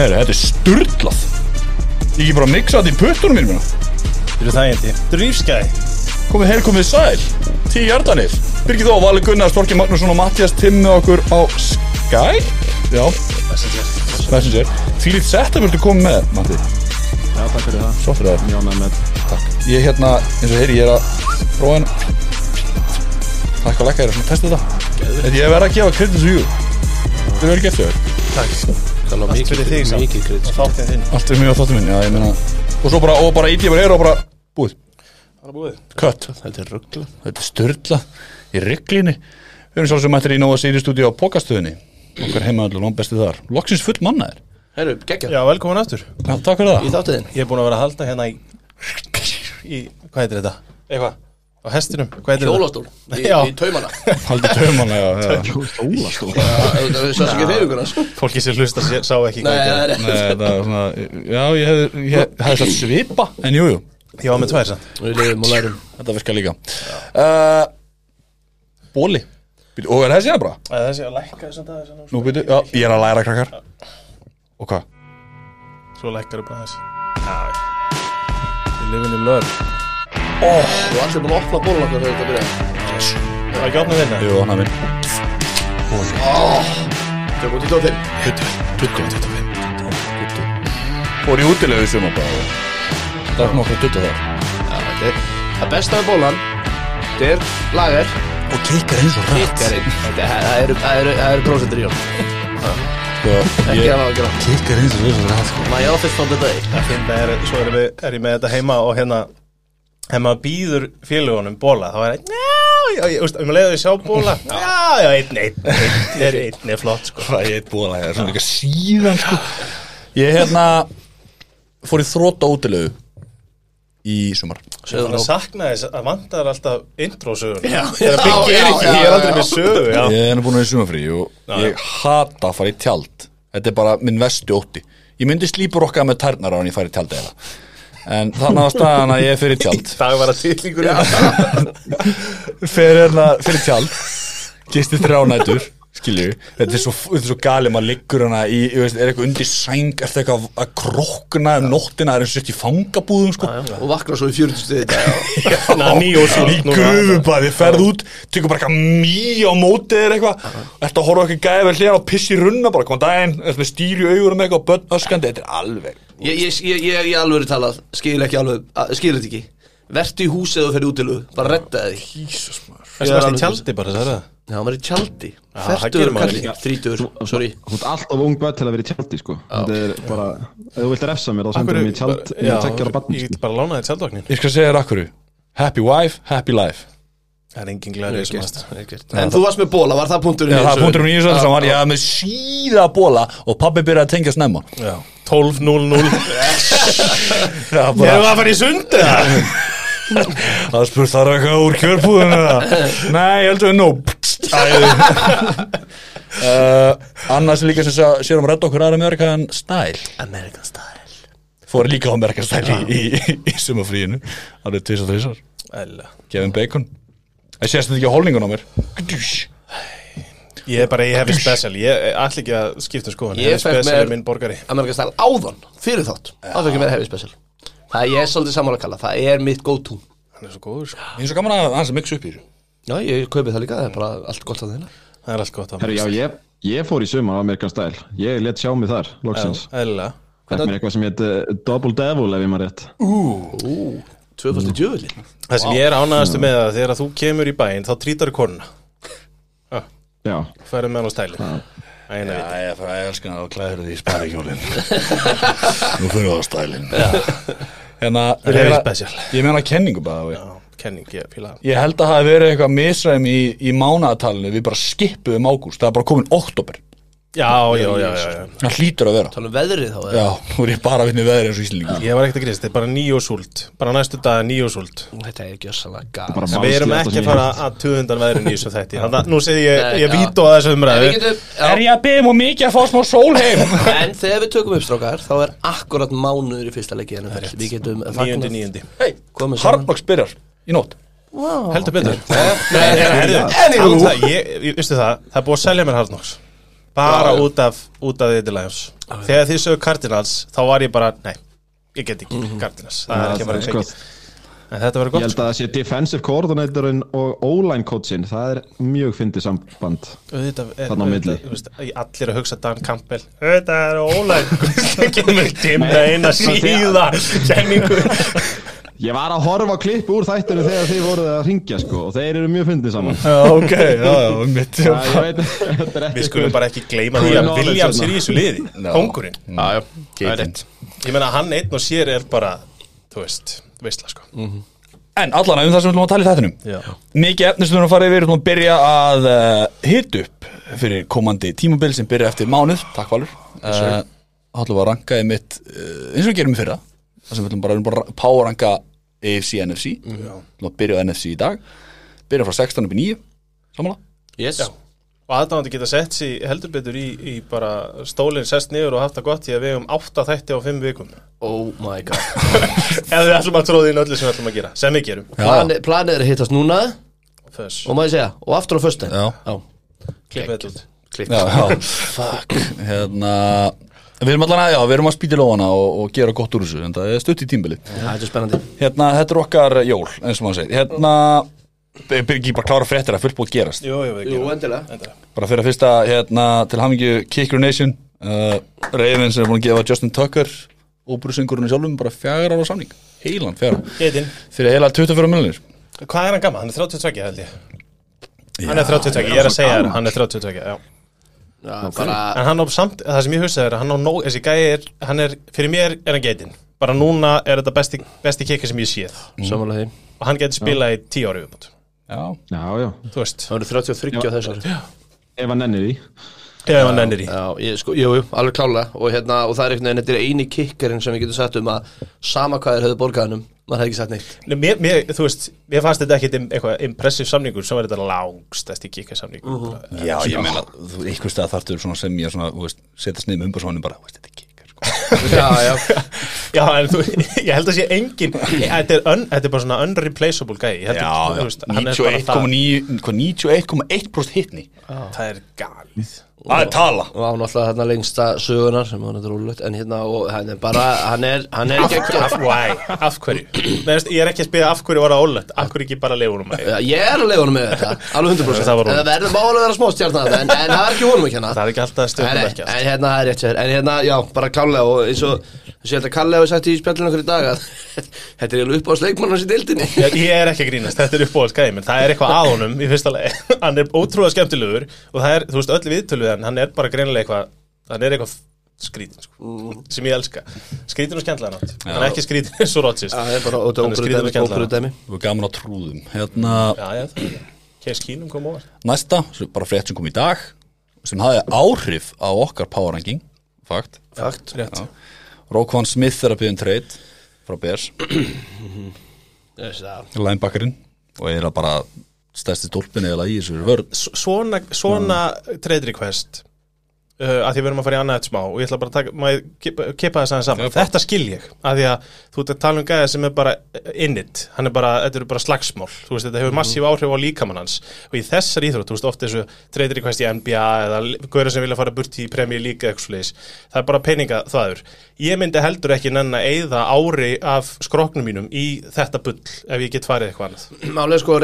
Herru, þetta er sturlað. Ég ekki bara að mixa þetta í puttunum mínum hérna. Þetta er þægindi Drýfskæði Komið heil, komið sæl. Tíu hjartanir. Birgir Þó, Valur Gunnar, Storki Magnússon og Mattias Timmi okkur á Skype. Já, Messenger. Fílít setta viltu koma með, Matti? Já, takk fyrir það. Svo fyrir það. Ánægð með Ég er hérna, eins og heyri, ég er að prófa henn Takk að lekka þér að testa þetta. Þetta ég verð að gefa credit to you. Þetta er vel gett þau Takk Það var Allt fyrir þig mikið krydd Og þáttið þinn. Allt er mjög á þáttum minn, já, ég meina Og svo bara, og bara ég bara er og bara Búið, Það er búið. Cut Þetta er ruggla. Þetta er störla í reglíni Við erum svolítið mættir í Nóa Sirius stúdíu á pokastöðinni. Okkar heimaðalur og bestið þar. Loksins full mannaðir Herru, geggja. Já, velkomin aftur. Já, takk fyrir Í það þáttiðin Ég er búin að vera að halda hérna í Í, hvað heitir þetta? Eitthvað Á hestinum, hvað heitir Hjólastól Í, í taumana. Haldið taumanna, já, já. Stólastól. Það er svo ekki reyfingur hans þetta? Fólki sem hlusta sá ekki Nei, það þetta er Nei, þetta er svona Já, ég hefði ég hefði sagt svipa En jú, jú, er Ég var með tvær sann þetta virkar líka. Uh, Bóli Býtu, Og er þessi hérna bara? Þessi að lækka þessum dag Nú býtu, já, ég er að læra krakkar. Og hvað? Svo lækkar upp aðeins. Já Við lifum í lör Þú er allir búin að opna bólun okkar þegar þetta byrja Það er ekki opnað þinna Jú, hann er minn í tóttin Tuttu, tuttu, tuttu Fór í útilegu í sumar bara. Og Drakk nokkra tuttu þar. Það besta með bólan Þetta er lager. Og keikar eins og Þetta það eru- það eru það eru prósentur í hann Sko, ég keikar eins og rætt sko. My office on the day Það finna er, svo er, við, er ég með þetta heima og hérna Ef maður býður félagunum bóla þá er það Já, já, ég veist, um leiðu ég sjá bóla Já, já, einn, einn, einn er, einn er flott sko. Ég er að það er svona líka síðan sko. Ég hérna Fór í þróta útilegu Í sumar. Þannig að sakna þess að vantar alltaf intro-sögur Já, Þegar já, Biggi já, ekki, já, ég er aldrei með sögu Já, Ég er nú búin að vera í sumarfrí og ég hata að fara í tjald. Þetta er bara minn vestu ótti. Ég myndi slípur okkar með tærnar á hann ég færi í tjald eða En þannig að staðan að ég er fyrir tjald. Það var að tillingur Fyrir hérna, fyrir tjald. Gisti þrjá nætur Skilju, þetta er svo, þetta er svo gali maður liggur hana í, ég veist, er eitthvað undir sæng er þetta eitthvað að krokna um nóttina er eins og sett í fangabúðum sko. Og vakna svo í 40 stuði þetta Ná, nýjósúl í gröfubæði, ferð út tekur bara eitthvað mý á mótið eða eitthvað. Ertu að horfa eitthvað gæði vel hlera og pissi í runna bara, koma daginn, stýri í augurum eitthvað og börn öskandi, þetta er alveg Ég, ég, ég, ég, ég alveg er talað Skil ekki alveg, skil þetta ekki. Vertu í húsið og ferði útilu Bara redda þig Jesus maður. Það er varst í tjaldi bara, það er það. Já, hann var í tjaldi. Það maður kalli, þrítur Sorry. Þú ert alltaf ung börn til að vera í tjaldi, sko. Þetta er bara, ef þú vilt refsa mér, þá sendur mér í tjald, Já, ég tekjar á barn, Ég sko. get bara lánaði tjaldvagnin. Ég skal segja þér akkur Happy wife, happy life. Það er engin glæri sem aðst En þú varst með bóla, var það punkturinn Já, í það er þessu? punktur um nýjum sem var, ég með síða bóla og pabbi byrjaði að tengja snemma. Já, 12-0-0 Já, Ég var að fara í sundi það spurt það eitthvað úr kjörpúðinu Nei, ég heldur við nú uh, Annars líka sem sa- sér um að redda okkur aðra Amerikan Style. American style. Fór líka á Amerikan Style í, í, í sumafríinu Árið tvis og þrísar Æla Kevin Bacon. Það sést þetta ekki á holningun á mér. Gdúsh. Ég er bara í heavy special. Ég ætla ekki að skipta skoðan Ég special mér- er minn borgari. American style áðan, fyrir þátt. Það fyrir ekki meira heavy special. Það er ég er svolítið sammála að kalla. Það er mitt go to Hann er svo góður sko. Ég er svo gaman að hans að mixa upp í þessu. Já, ég kaupi það líka, það er bara allt gott að þeirna Það er allt gott að Herru, já, ég, ég fór í sumar á Amerikan Style. Ég let sjá mig þar, loksins. Æla Fekk mér eitthvað sem heit uh, Double Devil, ef ég maður rétt. Ú, tvöfaldi djöfuli Það sem ég er ánægastu með það Þegar þú kemur í bæinn Þá trítar konuna Færið með hann á stæli viti ég fara að elska að klæður því sparikjólin Nú fyrir það á stælin Hérna Það er Ég meina kenningu bara Já, kenning, ég það. Ég held að það hafi verið eitthvað misræm í, í mánaðatalinu Við bara skippuðum ágúst. Það er bara komin oktober Já, já, já, já, já. Það hlýtur að vera. Tala um veðrið þá eða? Já, nú er bara að vinna í veðri eins og íslendingur Ég var ekkert að grist, þetta er bara nýjósúld Bara næstu dag nýjósúld Þetta er gjössalega Bara gaf Við erum ekki að fara að tuðundan veðrin í þessu þætti. Þannig að nú segi ég, Nei, ég vít á þessu umræðu. Já, ég að byggja mjög mikið að fá smá sól heim En þegar við tökum upp strákar Þá er akkurat mánuður í fyrsta leiki NFL. Við nótt. Heldur betur. Nei, Herðu, talað um það, ég, ég- það, það er búið að selja mér Hardnox bara Já, út af út af The Lions þegar þið sögur Cardinals þá var ég bara, nei, ég get ekki Mhm. Cardinals, það er ekki bara sko, ekki en þetta verður Ég gott held að það sé defensive coordinatorinn og O-line coachin Það er mjög fyndið samband Þarna á milli. allir að hugsa Dan Campbell. Auðvitað er ólæg það kemur timna eina síða kenningu Ég var að horfa á klipp úr þættinu þegar þið voruð að ringja sko Og þeir eru mjög fyndið saman. Já, ok, já, já, mitt Já, ég veit, þetta ekki við skulum bara ekki gleyma því að Williams er í þessu liði. Kongurinn, Já, já. Það er rétt. ég meina hann einn og sér er bara þú veist, veistla sko. En allan um það sem við ætlum að tala í þættinum. Já. Mikið efnistunum að fara yfir Við ætlum að byrja að uh, hit upp Fyrir komandi tímabil sem byrja eftir mánuð. Takk Valur. Uh, ætlum við að ranka í í AFC, NFC að byrja á NFC í dag. Byrja frá 16 upp í 9 Samanlega Yes. Já. og aðdáðandi geta sett sér heldur betur í, í bara stólinn sest niður og haft það gott því að við hefum átta þætti á fimm vikum. Oh my god. Ef við ætlum að tróða inn öllu sem við ætlum að gera sem við gerum. Plani, Planið er að hittast núna Föss, Og maður segja Og aftur á föstu Já. klippið þetta út. Klikk Já, já, fuck. Hérna Við erum allan að, já, við erum að spýta í lófana og, og gera gott úr þessu En það er stutt í tímbili Það er spennandi. Hérna, þetta er okkar jól, eins og maður segir. Hérna, byrja ekki bara klára fréttir að fullt búið að gerast. Jú, jú, við Jú, endilega. Endilega. Bara fyrir að fyrsta, hérna, til hamingju Kicker Nation uh, Ravens er búin að gefa Justin Tucker Óbrúsingurinn sjálfum bara fjagar ára samning. Heilan Geitin, Fyrir heila 24 miljonir hvað er hann gammal? Hann er 32 held ég. Hann er 32, ég er að segja hann er 32 já. Já, bara En hann á samt, það sem ég hugsaði er að hann á nóg, þessi gæi er, hann er, fyrir mér er hann geitin Bara núna er þetta besti, besti kikka sem ég séð. Því. Og hann getur spilað í 10 ári viðbútt Já, Já, já, Þú veist, Það eru 33 á þessari ef hann nennir því. Ef hann ennir í Já, ég, sko, jú, jú, alveg klálega. Og, hérna, og það er einhvern veginn, þetta er eini kikkarinn sem við getum sagt um að sama hvað þeir höfðu borgaðanum maður hefði ekki sagt neitt? Nei, mér, mér, þú veist, mér fannst þetta ekkit eitthvað impressive samningur, svo er þetta langstæsti kikka samningur. Uh já ég meina þú, Einhver stað þarftur svona sem ég svona, þú veist, setjast niður með umbúrsvonum bara, þú veist, þetta er kicker sko. Já, já, Já, en þú, ég held að sé engin þetta er, un, þetta er bara svona unreplaceable gæi Ég held að, Já, þú veist, hann bara það 91,9 hvað, 91,1% hitni. Það er galið Það er tala. Og á náttúrulega hérna lengsta sögunar sem var þetta rúlulegt en hérna og hann er bara, hann er, hann er ekki af, why? af hverju? Nei, veist, ég er ekki að spila af hverju var það ólögt Af hverju ekki bara leifunum að Já, Ég er að leiða honum með þetta, alveg 100% Það verður málega að vera smá stjarnan en, en það er ekki honum ekki hérna Það er ekki alltaf En, stöðum en, ekki en hérna það er rétt sér En hérna, já, bara klálega og eins og þess að ég held að Kalli hafi sagt í spjallinu okkur í dag að þetta er alveg upp á sleikmannars í deildinni. Ég, ég er ekki að grínast, þetta er uppbóðs gæði menn það er eitthvað að honum í fyrsta lagi. Hann er ótrúlega skemmtilegur og það er, þú veist, öll viðtölu við hann, hann er bara greinilega eitthvað hann er eitthvað skrítin sko, sem ég elska. Skrítin og skemmtilega nátt, hann er ekki skrítin eins og Rodgers. Það er bara ótrúlega dæmi Þú er gaman á trúðum. Hérna, já, já, það er næsta, Rókvann Smith er að byggja um trade frá að- linebackerinn. Og er að bara stærsti stólpin eða í þessu vörð svona, svona trade request uh, að því við erum að fara í annað eitt smá og ég ætla bara að taka, maður kipa þess aðeins saman? Þetta skil ég, að því að þú ert að tala um gæða sem er bara in it. Hann er bara, þetta eru bara slagsmál. Þú veist, þetta hefur massíf áhrif á líkamann hans. Og í þessar íþrótt, þú veist, oft þessu trade request í NBA eða góður sem vilja fara burt í League eða eitthvað ég myndi heldur ekki nenn að eyða ári af skroknum mínum í þetta bull ef ég get farið eitthvað annað. Málega sko.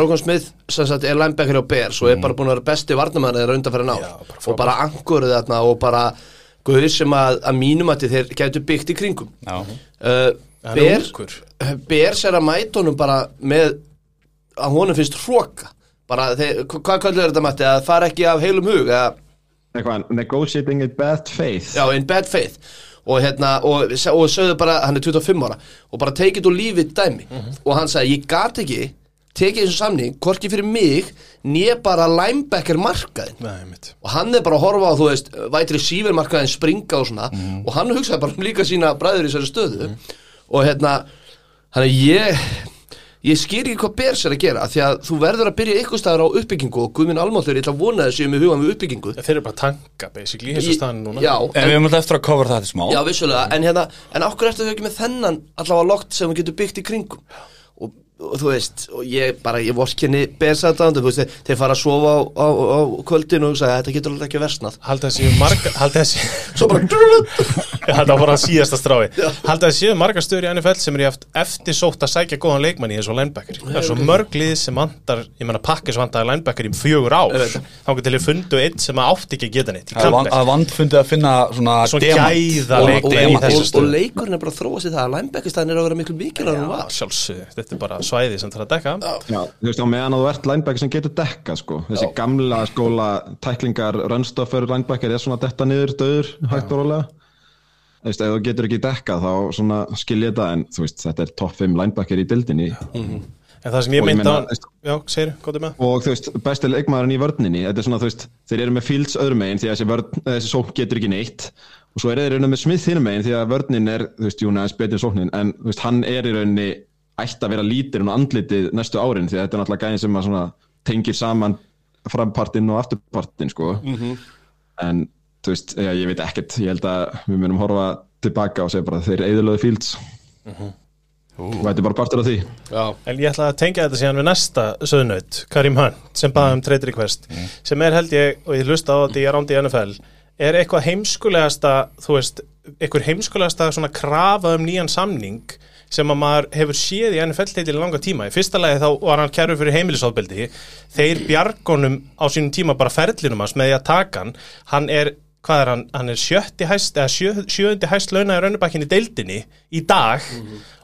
Rókon Smith sem sagt er linebacker á Bears og er bara búin að vera besti varnamæður þeirra undanfæri ná Já, bara og bara angurðu þarna og bara guður sem að, að mínum að þeir gætu byggt í kringum. Já, uh, Hann Bear, ungur. Bears er að mæta honum bara með að honum finnst hróka bara, þeir, hva- hvað kallur þetta mætti að fara ekki af heilum hug eða, Eitthvað, negotiating in bad faith. Já, in bad faith og hérna, og, og sögðu bara hann er 25 ára, og bara take it og leave it dæmi, og hann sagði, ég gat ekki tekið þessu samning, hvorki fyrir mig nýja bara linebacker markaðin Nei, og hann er bara að horfa á, þú veist, vætri sívermarkaðin springa og svona. Og hann hugsaði bara um líka sína bræður í þessari stöðu. Og hérna, hann er ég ég skýr ekki hvað ber sér að gera því að þú verður að byrja ykkur staðar á uppbyggingu og Guðminn Almáttur, ég ætla að vona þessi með hugan við uppbyggingu. Þeir eru bara að tanka, basically, í þessu staðan núna. Já, en en, við höfum alltaf eftir að cover þetta smá. Já, vissulega, en hérna en okkur ertu þau ekki með þennan allavega lokt sem við getum byggt í kringum? Og og þú veist, og ég bara, ég vorkenni bersaðdándu, þú veist, þeir, fara að sofa á, á, á kvöldinu og sagði, þetta getur alveg ekki versnað. Haldið að séu marga Haldið að séu Svo bara Þetta var bara síðasta strái. Haldið að séu marga stöður í NFL sem er í haft eftir sótt að sækja góðan leikmann í eins og linebacker. Það er svo mörg lið sem vantar Ég menna pakkis vantar linebacker í fjögur Ég veit Þá getur til að fundu einn sem átti ekki að geta neitt Það er van- Campbell. að að finna svona Svona demant. Að að að Já, svæði sem er að dekka Já, þú veist, á meðan að þú ert linebacker sem getur dekka, sko. Þessi gamla skóla tæklingar, rönnstoffer linebacker er svona detta niður, döður, hægt og rólega. Þú veist, ef þú getur ekki dekka þá svona skil ég þetta, en þú veist, þetta er topp 5 linebacker í dildinni. En það sem ég myndi á Já, segir, hvað er með? Og þú veist, besti leikmaðurinn í vörninni, þetta er svona, þú veist, þeir eru með Fields öðrum megin því að þessi, vörn, þessi sókn getur ekki neitt. Og svo er þeir rauninni með Smith hinum megin því að vörnin er, þú veist, Júna er betur sóknin, en þú veist, hann er í rauninni ætti að vera lítir og andlitið næstu árin því að þetta er náttúrulega gæðin sem að svona tengir saman frampartinn og afturpartinn, sko. En, þú veist, já, ég veit ekkert, ég held að við munum horfa tilbaka og segja bara þeir eðurlöðu Fields. Og þetta er bara partur af því. Já, En ég ætla að tengja þetta síðan við næsta söðnaut, Karim Hunt, sem baði um trade request, sem er held ég, og ég hlusta á þetta í rándi NFL, er eitthvað heimskulegasta, þú veist, eitthvað heimskulegasta svona krafa um nýjan samning sem að maður hefur séð í NFL-teitil í langa tíma. Í fyrsta lagi þá var hann kærur fyrir heimilisofbeldi, þeir bjargonum á sínum tíma bara ferlinum hans með því að taka hann, hann er hvað er hann, hann er sjötti hæst eða sjö, sjöundi hæst launaði raunabakkin í deildinni í dag.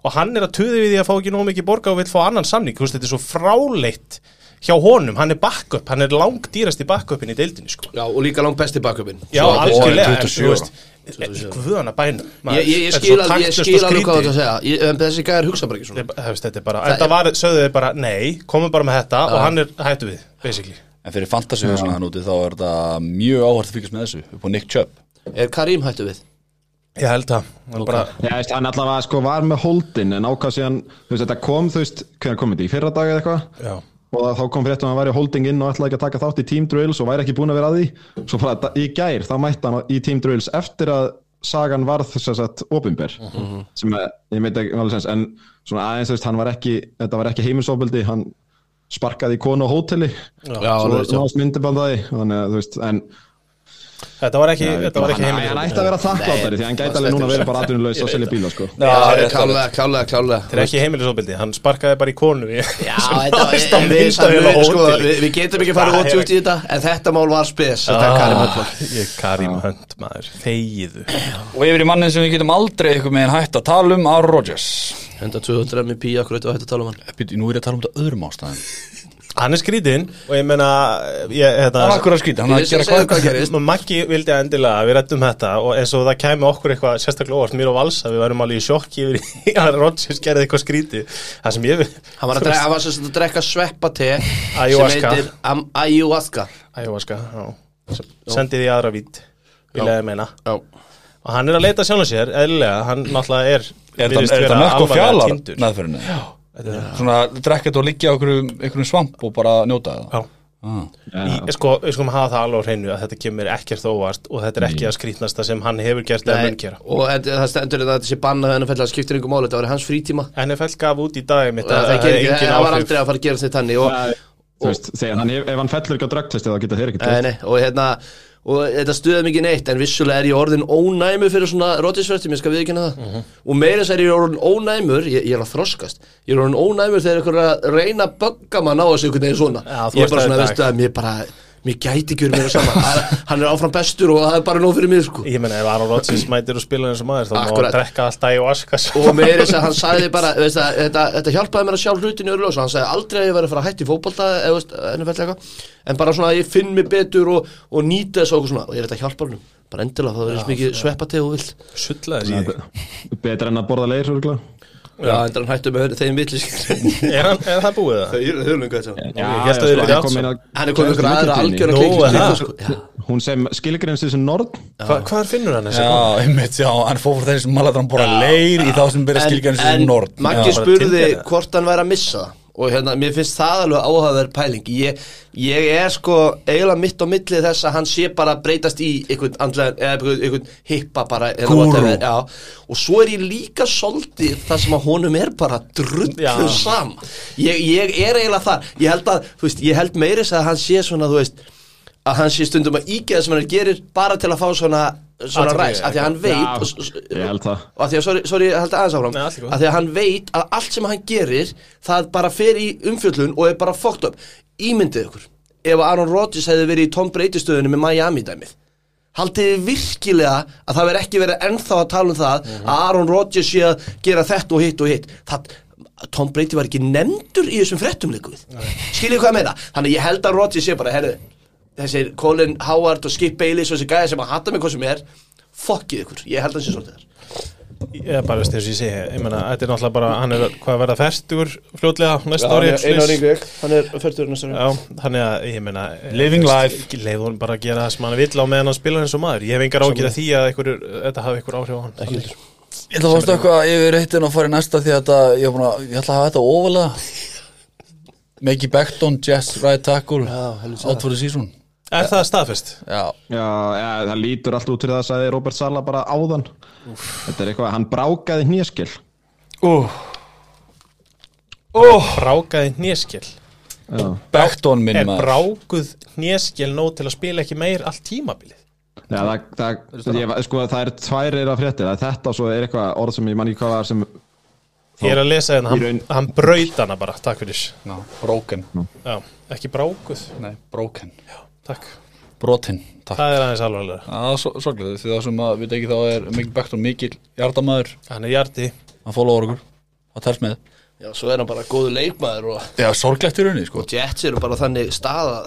Og hann er að tuði við því að fá ekki nóg mikið borga og vil fá annan samning, þú veist, þetta er svo fráleitt hjá honum, hann er backup, hann er langdýrasti backupin í deildinni sko. já, og líka langt besti backupin Já, algjörlega, en 27 þú veist, 27. guðana bænum Ég, ég, ég skil alveg, hvað þú ert að segja. Ég, en þessi gæðar hugsa bara ekki svona. Þetta er, þetta er bara, Það þetta var, sögðu þið bara, nei, komum bara með þetta og hann er hættu við, basically. En fyrir fantasy svona hann úti þá er þetta mjög áhvert að fylgjast með þessu upp á Nick Chubb. Er Karim hættu við? Ég held það, hann bara, Já, veist, hann allavega sko var með holdin en ákvað síðan, þú veist, þetta kom, þú veist, hvernig kom þetta í fyrra dag eða eitthvað? Já, og þá kom fyrir að hann væri holding inn og ætlaði ekki að taka þátt í team drills og væri ekki búin að vera að því. Svo bara í gær, þá mætti hann í team drills eftir að sagan varð þess að sagt opinber. Sem að, ég meit ekki alveg sens en svona aðeins, þú veist, hann var ekki þetta var ekki heiminsofbeldi, hann sparkaði í konu á hóteli. Já, svo alveg, já. náðast myndibandæði þannig að, þú veist, en þetta var ekki, þetta var ekki hann heimilis. ætti að vera þakklátari því að hann gæti alveg núna að vera bara atvinnulegs og selja bíla, sko. Já, klálega, klálega, klálega. Þetta er ekki heimilisofbildi, hann sparkaði bara í konu í, Já, þetta var, við, á við, sko, við, við getum ekki farið Það út út í þetta en þetta mál var spes þetta er Karim Hunt Ah, Ég Karim Hunt, maður, þegiðu Og yfir í mannin sem við getum aldrei eitthvað með hægt að tala um Aaron Rodgers. 100-200 með pí, akkur var hann er ég skrítinn og ég meina ég, þetta, Það er akkur að er Ég gerist Maggi vildi endilega að við rættum þetta og eins og það kæmi okkur eitthvað sérstaklega óvart mér og Valsa, við værum alveg í sjokki yfir að Rodgers gerði eitthvað skríti það sem ég Hann var að, drekka, hann var að drekka sveppa te sem Ayahuasca. heitir Ayahuasca. Ayahuasca, já, sendið í aðra vít viljaði meina. Já, og hann er að leita sjálf sér, eðlilega hann náttúrulega er Er þetta mörg og týndur. meðferðinu? Já, þetta er Svona drekka þetta og liggja á einhverjum, einhverjum svamp og bara njóta það. Já, ah. Í, sko, við skulum hafa það alveg á hreinu að þetta kemur ekkert óvart og þetta er ekki að skrítnasta sem hann hefur gert eða mun gera. og þetta- það stendur þetta að þetta sé bannað en það skiptir yngur máli, þetta var hans frítíma. NFL gaf út í dag mitt og það, það, engin það var áhrif. aldrei að fara að gera þetta þannig og, Þú veist, þegar hann, ef hann fellur ekki á drögtesti þá geta þeir ekki nei, nei, og og þetta stuðið mikið neitt en vissulega er ég orðin ónæmur fyrir svona rótisvertum, ég skal viðkynna það. Mhm. og meira þess að ég er orðin ónæmur ég, ég er að þroskast, ég er orðin ónæmur þegar er að reyna að bögga mann á þessu einhvern veginn svona, Já, ég er bara svona, veistu að mér bara mér gæti ekki verið meira saman Hann- hann er áfram bestur og það er bara nóg fyrir mig sko. Ég meina, ef Aaron Rodgers mætir og spila eins og maður þá má hann drekka alltaf í Oscars og meira þess að hann sagði bara veist, að, þetta, þetta hjálpaði mér að sjá hlutin í öruljós hann sagði aldrei að ég væri að fara að hætti í eitthvað. En bara svona að ég finn mig betur og, og nýta þessu og svona. Og ég er þetta hjálpar hann bara endilega það verður eins mikið sveppateg og vill Sullaði þessi Betra en að borða leir, já endur hann hættu með þeim vill Er, hann, er það búið það? þau eru þau þetta Já, hann er komið ykkur aðra algjör. Hún sem skilgreinst þessi nord Hva, Hvað finnur hann þessi? Já, einmitt, já, hann fór þeir sem hann bara leir í þá sem byrja skilgjörn sem en nord Maggi spurði hvort hann væri að missa það og hérna, mér finnst það alveg áhugaverð pæling. Ég, ég er sko eiginlega mitt á milli þess að hann sé bara breytast í einhvern andlega, eða einhvern, hippa bara, eða whatever, já, og svo er ég líka svolítið það sem að honum er bara drullu Já. sama ég, ég er eiginlega þar, ég held að þú veist, ég held meiris að hann sé svona, þú veist að hann sé stundum að ígeða sem hann gerir bara til að fá svona, svona ræs, af því að hann veit Já, og, að því að, sorry, sorry, held aðeins áfram. Að því að hann veit að allt sem hann gerir það bara fer í umfjöllun og er bara fucked up. Ímyndið ykkur ef Aaron Rodgers hefði verið í Tom Brady stöðunni með Miami dæmið haldið þið virkilega að það verði ekki verið ennþá að tala um það að Aaron Rodgers sé að gera þetta og hitt og hitt? Það, Tom Brady var ekki nefndur í þessum frettum líkuð skiljið hvað ég meina? Þannig ég held að Rodgers sé bara herru þessir Colin Howard og Skip Bayless og þessi gæði sem að hata mig hvað sem er fokkið ykkur, ég held að það sé svolítið þar. Ég er bara veist þess að ég segi, ég meina, þetta er náttúrulega bara, hann er hvað að verða ferstugur fljótlega næsta ári hann er fyrtur næsta ári. Já, þannig að ég meina Living life. Ekki leið hún bara að gera það sem hann vill á meðan hann spilar eins og maður. Ég hef engar ágjur að því að einhver, þetta hafi einhver áhrif á hann. Ekki Ég ætla að fannst eitthvað yfir eittin og fara í næsta því að þetta, ég, að, ég ætla að hafa þetta ofalega. Maggie Beckton, Jess right tackle out for the season Er það staðfest? Já, Já, ja, það lítur allt út fyrir það sagði Robert Sala bara áðan. Þetta er eitthvað, hann brákaði hnéskil. Uh, Brákaði hnéskel Já, Beckton minn Er maður. brákuð hnéskel nóg til að spila ekki meir allt tímabilið? Já það, það, ég, sko, það er tvær eira fréttir. Það er þetta og svo er eitthvað orð sem ég man ekki hvað var sem Ég er að lesa hérna, hann, hann braut hana bara, takk fyrir. Já, broken, Já, ekki brákuð, nei, broken takk. Brotin, takk. Það er aðeins alvarlega. Já, svo, sorglega, því það sem að við ekki þá er Maggie Beckton mikil hjartamæður Hann er hjarti að followa okkur, að tels með. Já, svo er hann bara góðu leikmaður og Já, sorglegt í rauninni, sko. Jets eru bara þannig staða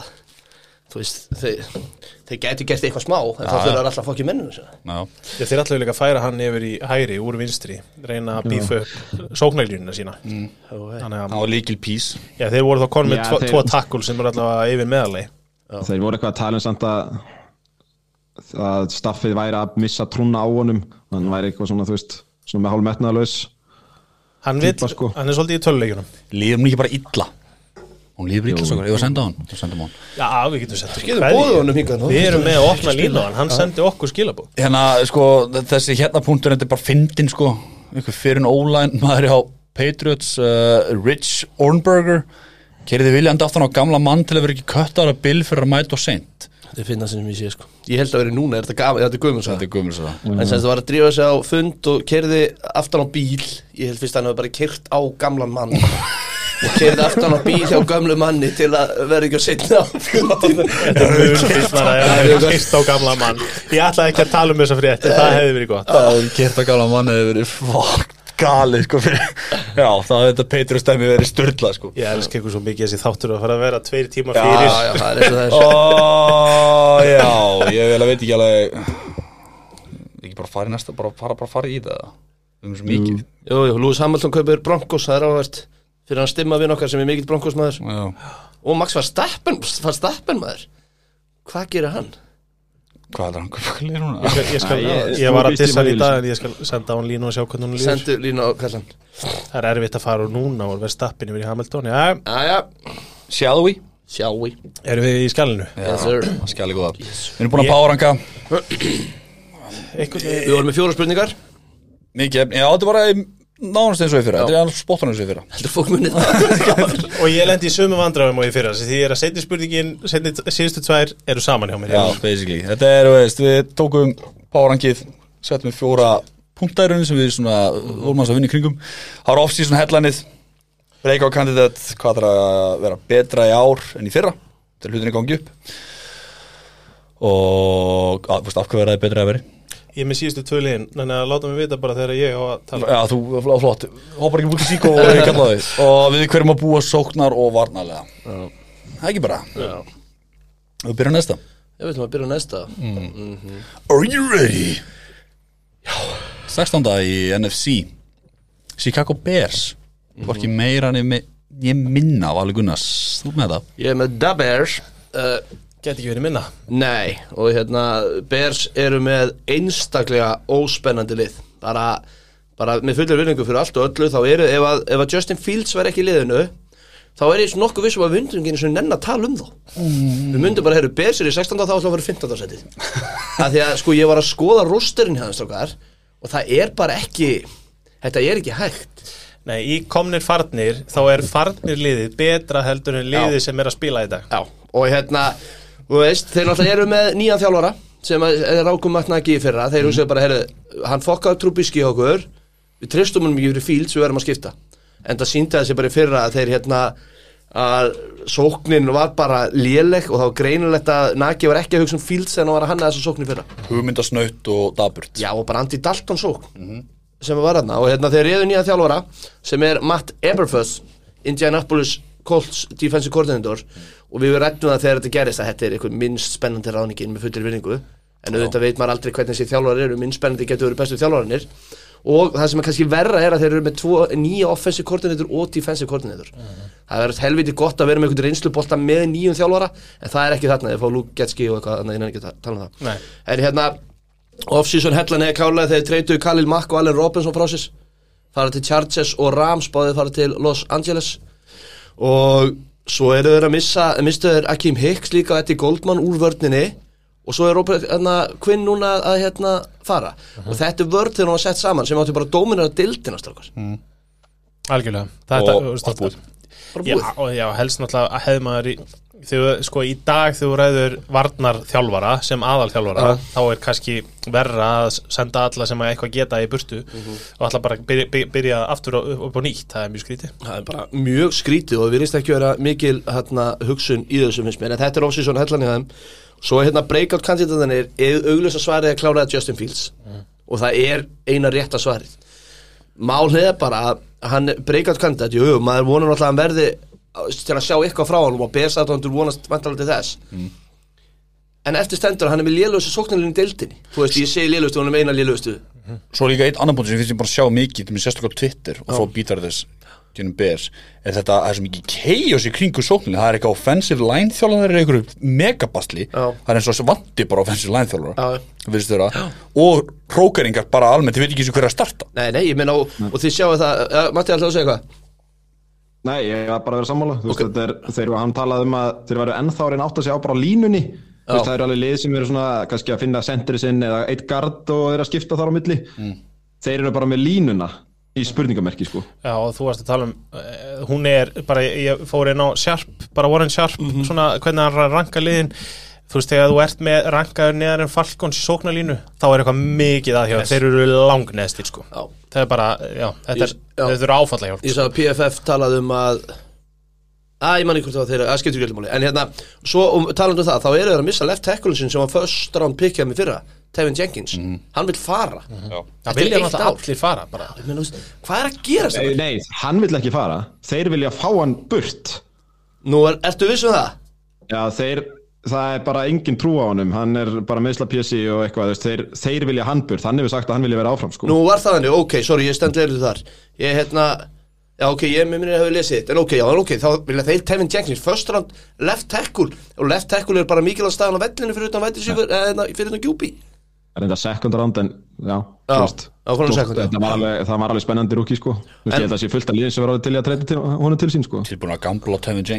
Þú veist, þeir, þeir gætu gert eitthvað smá En þá þurfa já. alltaf fokki mennum þeir líka að færa hann yfir í hæri úr vinstri reyna að bífa upp sóknælínuna sína. Mm. Þannig að hann var líkil pís. Já, þeir voru þá konum með tvo, þeir- tvo takkul sem eru allavega yfir meðalegi þeir voru eitthvað að tala um samt að að staffið væri að missa trúna á honum. Hann væri eitthvað svona, þú veist svona með hálf metnaðalaus Hann, sko. hann er svolítið í töluleikjunum Líður hún ekki bara illa? Hún líður illa, svo ég var að senda á hann? Já, við getum sett Getum boðið honum hingað nú. Við erum með að opna línu á hann, hann sendi okkur skilabóð Hérna, sko, þessi hérna punktur Þetta er bara fyndin, sko. Fyrir en ólæn maður á Patriots uh, Rich Ornberger Kerði viljandi aftan á gamla mann til að vera ekki köttar að bill fyrir að mæta og seint. Þetta er finna sem ég sé sko. Ég held að vera núna, er þetta þetta er gömur Þetta er gummur svo En þetta var að drífa sig á fund og kerði aftan á bíl. Ég held fyrst að hann hefði bara kert á gamlan mann. Og kerði aftan á bíl hjá gömlu manni til að vera ekki að setja á fundinu Þetta er maður að það er kist á gamla mann. Ég ætlaði ekki að tala um þessa frétt það hefði verið gott Það er kert að gamla mann hefur verið fokk gali, sko fyrir Já, það hefði þetta Patriots dæmi verið styrla, sko. Ég elska ykkur svo mikið þessi þáttur að fara að vera tveir tíma fyrir. Já, já, það er eins og það er. Ó, já, ég vil að veit ekki alveg Ekki bara fara í næsta, bara fara, bara fara í það. Erum svo mikið. Jú, jú, Lewis Hamilton kaupir Broncos, það er áhvert Fyrir hann stimma við okkar sem er mikill Broncos maður. Já, Og Max var stappen, var stappen maður. Hvað gerir hann? Hvað er það, hvað er núna? Ég skal, ég, skal, Nei, ég- ég var að dissa hann í dag en ég skal senda á hann línu og sjá hvernig hún líður. Sendu línu á kallan. Það er erfitt að fara úr núna og verða stappin yfir í Hamilton Já, Jæja, Shall we? shall we? Erum við í skjálinu Yes, sir. það skal ég góða. Við erum búin að páranga Eitthvað Við vorum með fjóra spurningar. Mikið já, þetta er bara nánast eins og ég fyrra. Þetta er alveg spottan eins og ég fyrra. Heldur fólk munið það. Og ég lendi í sömu vandræðum og ég þessi Því ég er að setja spurningin, síðustu tvær eru saman hjá mér. Já, basically. Þetta er, veist, við tókum párangið Settum við fjóra punktærunni sem við svona vorum að vinna í kringum. Það var off-season headlineið Breakout candidate, hvað þarf að vera betra í ár en í fyrra Til hlutinni gangi upp. Og, að, veist, af hvað verðaði betra að veri Ég er með síðustu tvö liðin Þannig að láta mig vita bara þegar ég á að tala. Já, þú, flott, Hoppar ekki búið til sík og ég kalla þig. Og við hverjum að búa sóknar og varnarlega. Það er ekki bara. Já. Við byrjum næsta. Ég veit maður að byrja á næsta. Are you ready? Já. 16. í NFC Chicago Bears. Hvorki meira en ég, ég minna Vali Gunnars, þú ert með það? Ég er með Da Bears. Uh, Geti ekki verið minna Nei, og hérna Bears eru með einstaklega óspennandi lið bara, bara með fullir virðingu fyrir allt og öllu þá eru, ef að, ef að Justin Fields væri ekki í liðinu þá er ég svo nokkuð vissum að við einu sinni nenn að tala um þá við myndum bara, heyrðu, Bears er í 16. þá ætlum að vera 15. setið að því að sko ég var að skoða rosterinn hérna strókar og það er bara ekki þetta er ekki hægt Nei, í komnir farnir þá er farnir liðið betra heldur en liðið Já. sem er að spila í dag Já, og hérna, þú veist, þeir náttúrulega eru með nýjan þjálfara sem er rákum matna ekki í fyrra, þeir hugsaðu bara, heyrðu, hann fokkaði trúbíski okkur, við tristum hann mikið fyrir fíls, við verðum að skipta. En það síndi þessi bara í fyrra að þeir hérna, að sóknin var bara léleg og þá var greinilegt að Naki var ekki að hugsa um fíls en hann var að hanna þessa sóknin í fyrra. hugmyndasnaut og daburt. Já, og bara Andy Dalton sókn sem var þarna. Og hérna þeir reyðu nýja þjálfara sem er Matt Eberfuss Indianapolis Colts defensive coordinator og við rættum það þegar þetta gerist að þetta er eitthvað minnst spennandi ráðningin með fullir vinningu en auðvitað veit maður aldrei hvernig þessi þjálfara eru. Minnst spennandi getur verið bestu þjálfaranir og það sem er kannski verra er að þeir eru með tvo, nýja offensive coordinator og defensive coordinator. Það verður helviti gott að vera með einhvern reynslubolta með nýjum þjálfara en það er ekki þarna, þeir fá Luke Getski og eitthvað þannig að ég nefnir ekki að tala um það. Nei. en hérna off-season hellan eða kálega þegar treytuðu Khalil Mack og Allen Robinson frá sér. Fara til Chargers og Rams báðið fara til Los Angeles. Og svo eru þeir að missa mistu þeir Akeem Hicks líka Eddie Goldman úr vörninni. Og svo er Robert hérna, Quinn núna að hérna fara. Og þetta er vörn þegar hún var sett saman sem áttu bara að dóminera dildina strákar Algjörlega. Þetta, allt búið. Já, og já, helst náttúrulega að hefði maður í þegar, sko, í dag þegar þú ræður varnar þjálfara sem aðal þjálfara Ja. þá er kannski verra að senda alla sem að eitthvað geta í burtu og alltaf bara byrja, byrja, aftur og, upp á nýtt, það er mjög skrítið. Það er bara mjög skrítið og við reynst ekki vera mikil hérna, hugsun í þessu finnst mér. En þetta er off-season hellan í þeim. Svo er hérna breakout kandidatanir er auglösa svarið að klára Justin Fields. Og það er eina rétta svarið. Málið er bara að hann breakout kandidat, jú, maður vonar náttúrulega að hann verði uh, til að sjá eitthvað frá hann og besa að hann vonast vantalega til þess. En eftir stendur hann er með lélösu sóknarlinni deildinni. Þú veist, ég segi lélustu, hann er með eina lélustu Svo er líka einn annan punktur sem finnst ég bara að sjá mikið til mér sérstaklega á Twitter og fá bítar þess genum bears er þetta að það er svo mikið chaos í kringu sókninni það er eitthvað offensive line þjálfan það er eitthvað megabastli. Það er eins og vanti bara offensive line vera. og hrókeringar bara almennt, þið veit ekki eins og hver er að starta. Nei, nei, ég meina, og, og þið sjáu það uh, Matti, ætlaðu að segja eitthvað? Nei, ég var bara að vera sammála. Þú veist, þetta er, þeir, hann talaði um að þeir væru ennþá að reyna átt að segja á bara línunni. Þú veist, það eru alveg lið sem eru svona kannski að finna sendri sinn eða eitt gard og þeir að skipta þar á milli. Þeir eru bara með línuna í spurningamerki sko. Já, og þú varst að tala um uh, hún er bara, ég fór inn á Sharp, bara Warren Sharp, svona hvernig hann ranka liðin þú veist, þegar þú ert með rankaður neðar en Falcons í sóknarlínu þá er eitthvað mikið að hjá, Yes. þeir eru langneðstir sko, Já. það er bara já, þetta er, Ég- já. þetta eru áfalla hjálp Ég sá að PFF talaði um að að ég manni hvort það var þeirra, að skiptur ekki máli en hérna, svo um, talandi um það, þá eru þeir að missa left tackle sin sem var first round pick hjá mig fyrra Tevin Jenkins, hann vil fara Já. það Eftir vilja eitt náttúrulega ár. allir fara bara. Ég meina, þú veist, hvað er að gera Nei, sem nei, hann vill ekki fara Þeir vilja fá hann burt Nú, er, ertu viss um það? Já, þeir, það er bara engin trú á honum. Hann er bara meðsla pjessi og eitthvað þeir, þeir vilja hann burt, hann hefur sagt að hann vilja vera áfram sko. Nú var það henni, ok, sorry, ég stend leirðu þar. Ég, hérna, já, ok, ég með minni hefur lesið þetta En ok, já, ok, þá vilja þeir Tevin Jenkins First round left tackle. Og left tackle er bara mikilvæg staðan á vellinu fyrir utan væti síkur, eða fyrir utan gjúpi Það er enda second round en já, Já, veist, já. þetta var alveg, það var alveg spennandi rúki sko. Ég held að það sé fullt að liðin sem var alveg til að treyta honum til sín sko. Tilbúin að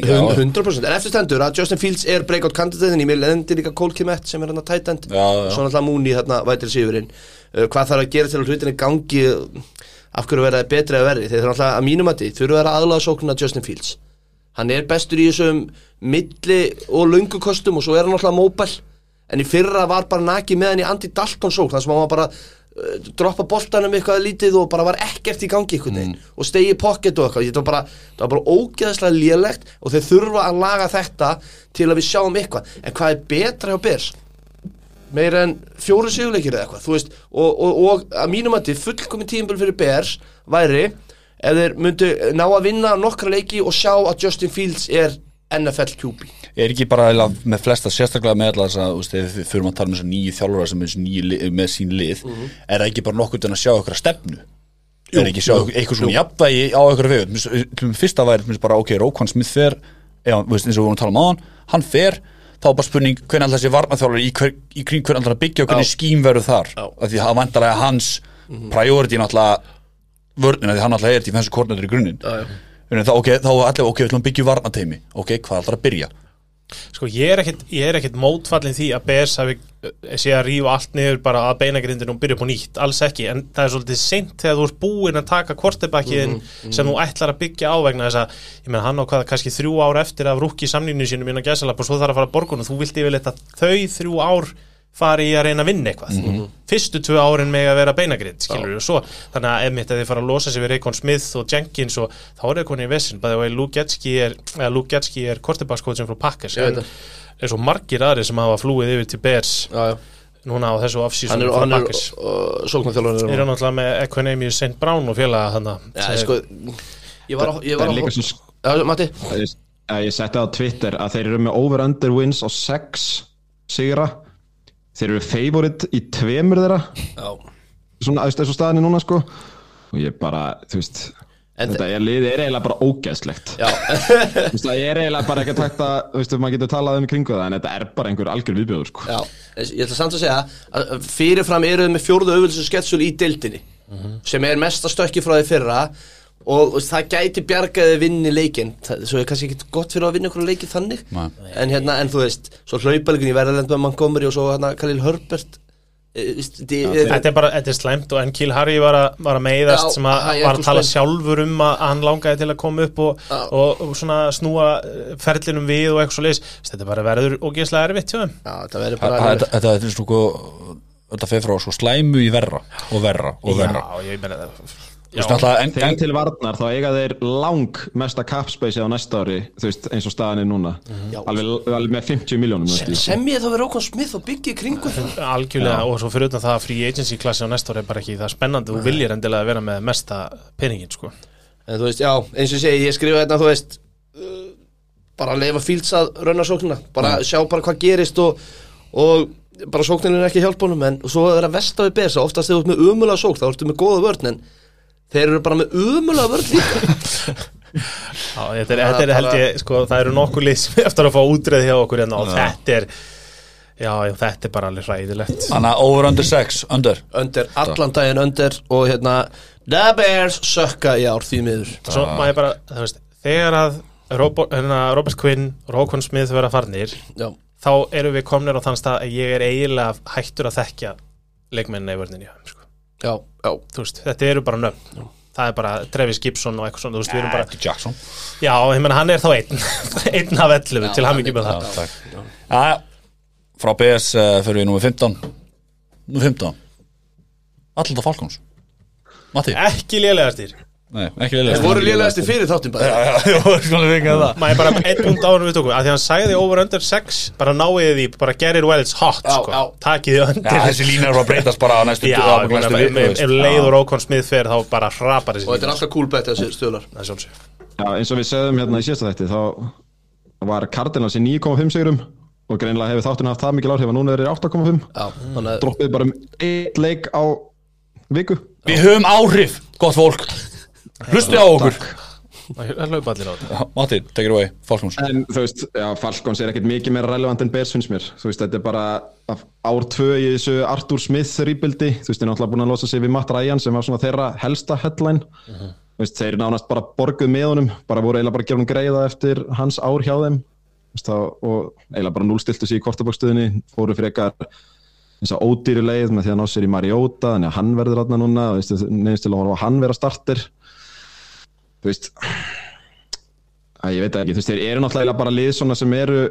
Hund- Já, 100% En eftir stendur að Justin Fields er breakout kandidatin í mér Lendi líka Cole Kmet sem er hann að tight end. Já, já. Svo náttúrulega Mooney þarna vætir sífurinn uh, Hvað þarf að gera til að hlutinni gangi? Af hverju verða það betri að verri? Þeir þurfa náttúrulega að mínum að því Þurfa að aðlaða sóknuna Justin Fields. Hann er bestur í þessum milli og löngu kostum og svo er hann náttúrulega móbæl En í fyrra var bara naki með hann í Andy Dalton sókn Það sem hann var bara uh, droppa boltanum eitthvað lítið og bara var ekkert í gangi einhvern veginn og stegi í pocket og eitthvað. Þetta var bara, það var bara ógeðslega lélegt og þeir þurfa að laga þetta til að við sjáum eitthvað. En hvað er betra hjá Bears? Meira en fjóru sigurleikir eða eitthvað þú veist, og, og, og að mínum að þið fullkomin tímabil fyrir Bears væri ef þeir myndu ná að vinna nokkra leiki og sjá að Justin Fields er NFL QB er ekki bara með flesta sérstaklega með allar þess að við fyrir að tala um þess að nýju þjálfara sem er nýju með sín lið er það ekki bara nokkuð en að sjá eitthvað stefnu? Er það ekki að sjá eitthvað, eitthvað svona jafnvægi á til mér fyrsta væri til bara ok, Rókvann Smith fer þú veist, eins og við vorum að tala um áðan hann fer, þá er bara spurning hvernig alltaf þessi varnaþjálfari í, hver, í kring hvernig alltaf byggja og hvernig skím verður þar? Af því það vantarlega hans priority náttúrulega vörnina því hann náttúrulega er defensive coordinator í grunninn. Þá, ok, þá er allir, ok, við ætlum að byggja varnateimi Ok, hvað ætlar að byrja? Sko ég er er ekkit mótfallin því að BS hafi eh, sé að rífa allt niður bara að beinagrindinu og byrja upp á nýtt, alls ekki en það er svolítið seint þegar þú ert búinn að taka kortebakkiðin sem þú ætlar að byggja á vegna þess að, ég menn hann á hvað kannski þrjú ár eftir af rúkki samninginu sínum innan gæsalap og svo þarf að fara að borgunum, þú vilt yfirleitt að þau þrjú ár fari í að reyna að vinna eitthvað. Fyrstu tvö árin með að vera beinagrind skilur og svo, þannig að ef mitt að þið fara að losa sig við Reykjón Smith og Jenkins og þá er það konið í vessin, bæði og Luke Getski er, eða Luke Getski er kortebakskóðsum frá Packers. Ég veit en eins og margir aðri sem hafa flúið yfir til Bears Já, já. núna á þessu Hann off-season er, frá hann er Packers. uh, náttúrulega með Equinemius St. Brown og félaga þannig Já, sko Ég var að, ég að Já, Matti? Ég, að ég setti á Twitter að þeir eru með over-under wins á 6 sigra þeir eru favorite í tveimur þeirra. Já. Svona aðeins þessu staðinni núna sko. Og ég bara, þú veist En þetta er er eiginlega bara ógeðslegt. Já, þú veist það er eiginlega bara ekki takt að þú veist maður getur talað um í kringu það en þetta er bara einhver algjör viðbjóður sko. Já. Ég ætla samt að segja að fyrirfram eru þið með fjórðu auðvöldsum sketsul í deildinni sem er mesta stökki frá því fyrra og veist, það gæti bjargaði vinni leikinn. Það, svo er kannski ekki gott fyrir að vinna ykkur leiki þannig. En hérna, en þú veist svo hlaupalíkin í verðarlend með Montgomery og svo hérna Khalil Herbert e, e, Þetta er bara, þetta er slæmt og en Kiel Harry var að, var að meiðast Já, sem að var að tala slæmt. sjálfur um að hann langaði til að koma upp og, og, og svona snúa eh, ferlinum við og eitthvað svo leis þetta er bara verður og gíslega erfitt hjá þeim. Já, það verður Þetta bara þetta- þetta er sko Þetta fer frá slæmu í verra Og verra og verra. Já, ég meina það Þegar til varnar þá eiga þeir lang mesta capspace á næsta ári veist eins og staðan er núna. Já. alveg, alveg með 50 miljónum sem, sem ég þá verður Rókon Smith og byggja kringu algjörlega og svo fyrir utan það að free agency klassi á næsta ári er bara ekki það spennandi. Þú viljir endilega vera með mesta peningin sko. En þú veist, já, eins og ég segi, ég skrifa hérna, þú veist uh, bara leifa fíls að rauna sóknina. Bara sjá bara hvað gerist og, og bara sóknin er ekki hjálpunum en svo er það vest á við besa, oftast þegar þú ert með umulega sókn þá ertu með góða vörn en þeir eru bara með umulega vörn líka. Já, þetta er, Það þetta er held ég, sko, það eru nokkur lið sem eftir að fá útreið hjá okkur hérna og þetta er já, þetta er bara alveg hræðilegt. Þannig að over under 6 Under. Undir, allan daginn undir og hérna, the bears sökka í ár því miður. Svo maður bara, þú veist, þegar að Robert, hérna, Robert Quinn og Rókon Smith vera farnir, já, þá erum við komnir á þann stað að ég er eiginlega hættur að þekkja leikmennin í vörninni sko. Já, já þú veist, þetta eru bara nöfn. Það er bara Travis Gibson og eitthvað svona þú veist, við erum bara, Jackson. Já, ég menna hann er þá einn. Einn af 11 til hann ekki með það. Já, frá BS uh, fyrir við númer 15 Númer 15 Alltaf Falcons. Matti? ekki lélegastir Nei, ekki vel þeir voru lélegasti fyrir þáttin bara. Já, já, skulum við ekki að það. Maður bara einn punkt árum við tókum að því hann sagði over under 6 bara náið því, bara get it while it's hot Já, sko. já. takið þið Já, undir. þessi lína er að breytast bara á næstu já, á ég meina, næstu ef- viku, ef ef leið og Rókon Smith fer þá bara hrapar þessi og þetta er alltaf cool bet þessi stöðlar. Það er sjálfsög. Já, eins og við segðum hérna í síðasta þætti þá var Cardinals í 9,5 sigurum og greinlega hefur þátturinn haft það mikil áhrif að núna er þeir í 8,5 já, þannig að droppið bara um einn leik á viku. Við höfum áhrif, gott fólk Hlusti á okkur. Það hlaupa allir á þetta. Já, Matti, take it away, Falcons. En veist, já, Falcons er ekkert mikið meira relevant en Bears finnst mér. Veist, þetta er bara af ár tvö í þessu Arthur Smith rýbildi Þú veist, þeir er náttúrulega búin að losa sig við Matt Ryan sem var svona þeirra helsta headline. Þú veist, þeir eru nánast bara borguð með honum bara voru eiginlega bara að gera hún greiða eftir hans ár hjá þeim. Þá, og eiginlega bara núlstiltu sig í kortabókstöðinni fóru frekar eins og ódýri leið með því að ná sér í Mariota þannig að hann verður þú veist, að ég veit ekki, þú veist, þeir eru náttúrulega bara lið svona sem eru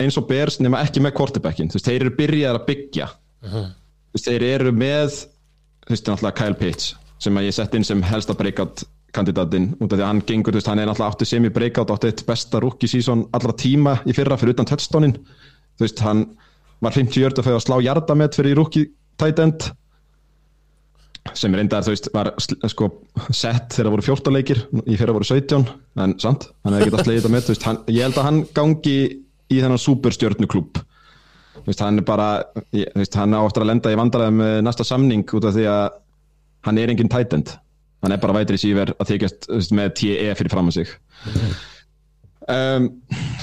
eins og Bears nema ekki með quarterbackin, þú veist, þeir eru byrjaðar að byggja. Þú veist, þeir eru með þú veist, náttúrulega Kyle Pitts sem að ég sett inn sem helsta breakout kandidatinn, út af því að hann gengur, þú veist, hann er náttúrulega áttu semi breakout, áttu eitt besta rookie season allra tíma í fyrra fyrir utan touchdownin þú veist, hann var 50 jörd að fyrir að slá jardamet fyrir rookie tight end sem reyndar, þú veist, var sko sett þegar voru 14 leikir í fyrra voru 17, en samt hann hefði þetta með, þú veist, hann, ég held að hann gangi í þennan veist, hann er bara ég, veist, hann á eftir að lenda í vandræðum með næsta samning út af því að hann er engin tight end, hann er bara vætri síver að þykjast veist, með TE fyrir fram að sig. Um,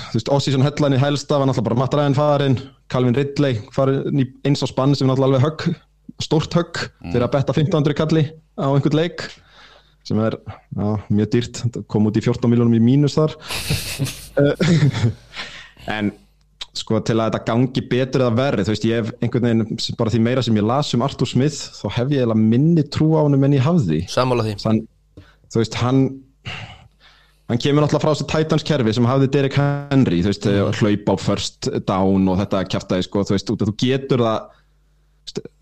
þú veist, Ossísson Hellan í helsta var náttúrulega bara Matt Ryan farin Calvin Ridley farin í eins á spann sem náttúrulega alveg högg stórt högg fyrir að betta 1500 kalli á einhvern leik sem er já, mjög dýrt, kom út í 14 miljónum í mínus þar. En sko til að þetta gangi betur eða verri þú veist ég hef einhvern veginn bara því meira sem ég las um Arthur Smith þá hef ég eiginlega minni trú á honum en ég hafði. Sammála því. Þann, þú veist hann hann kemur náttúrulega frá þessu Titans kerfi sem hafði Derek Henry þú veist, mm. hlaup á first down og þetta kjaftaði sko, þú veist, út að þú getur það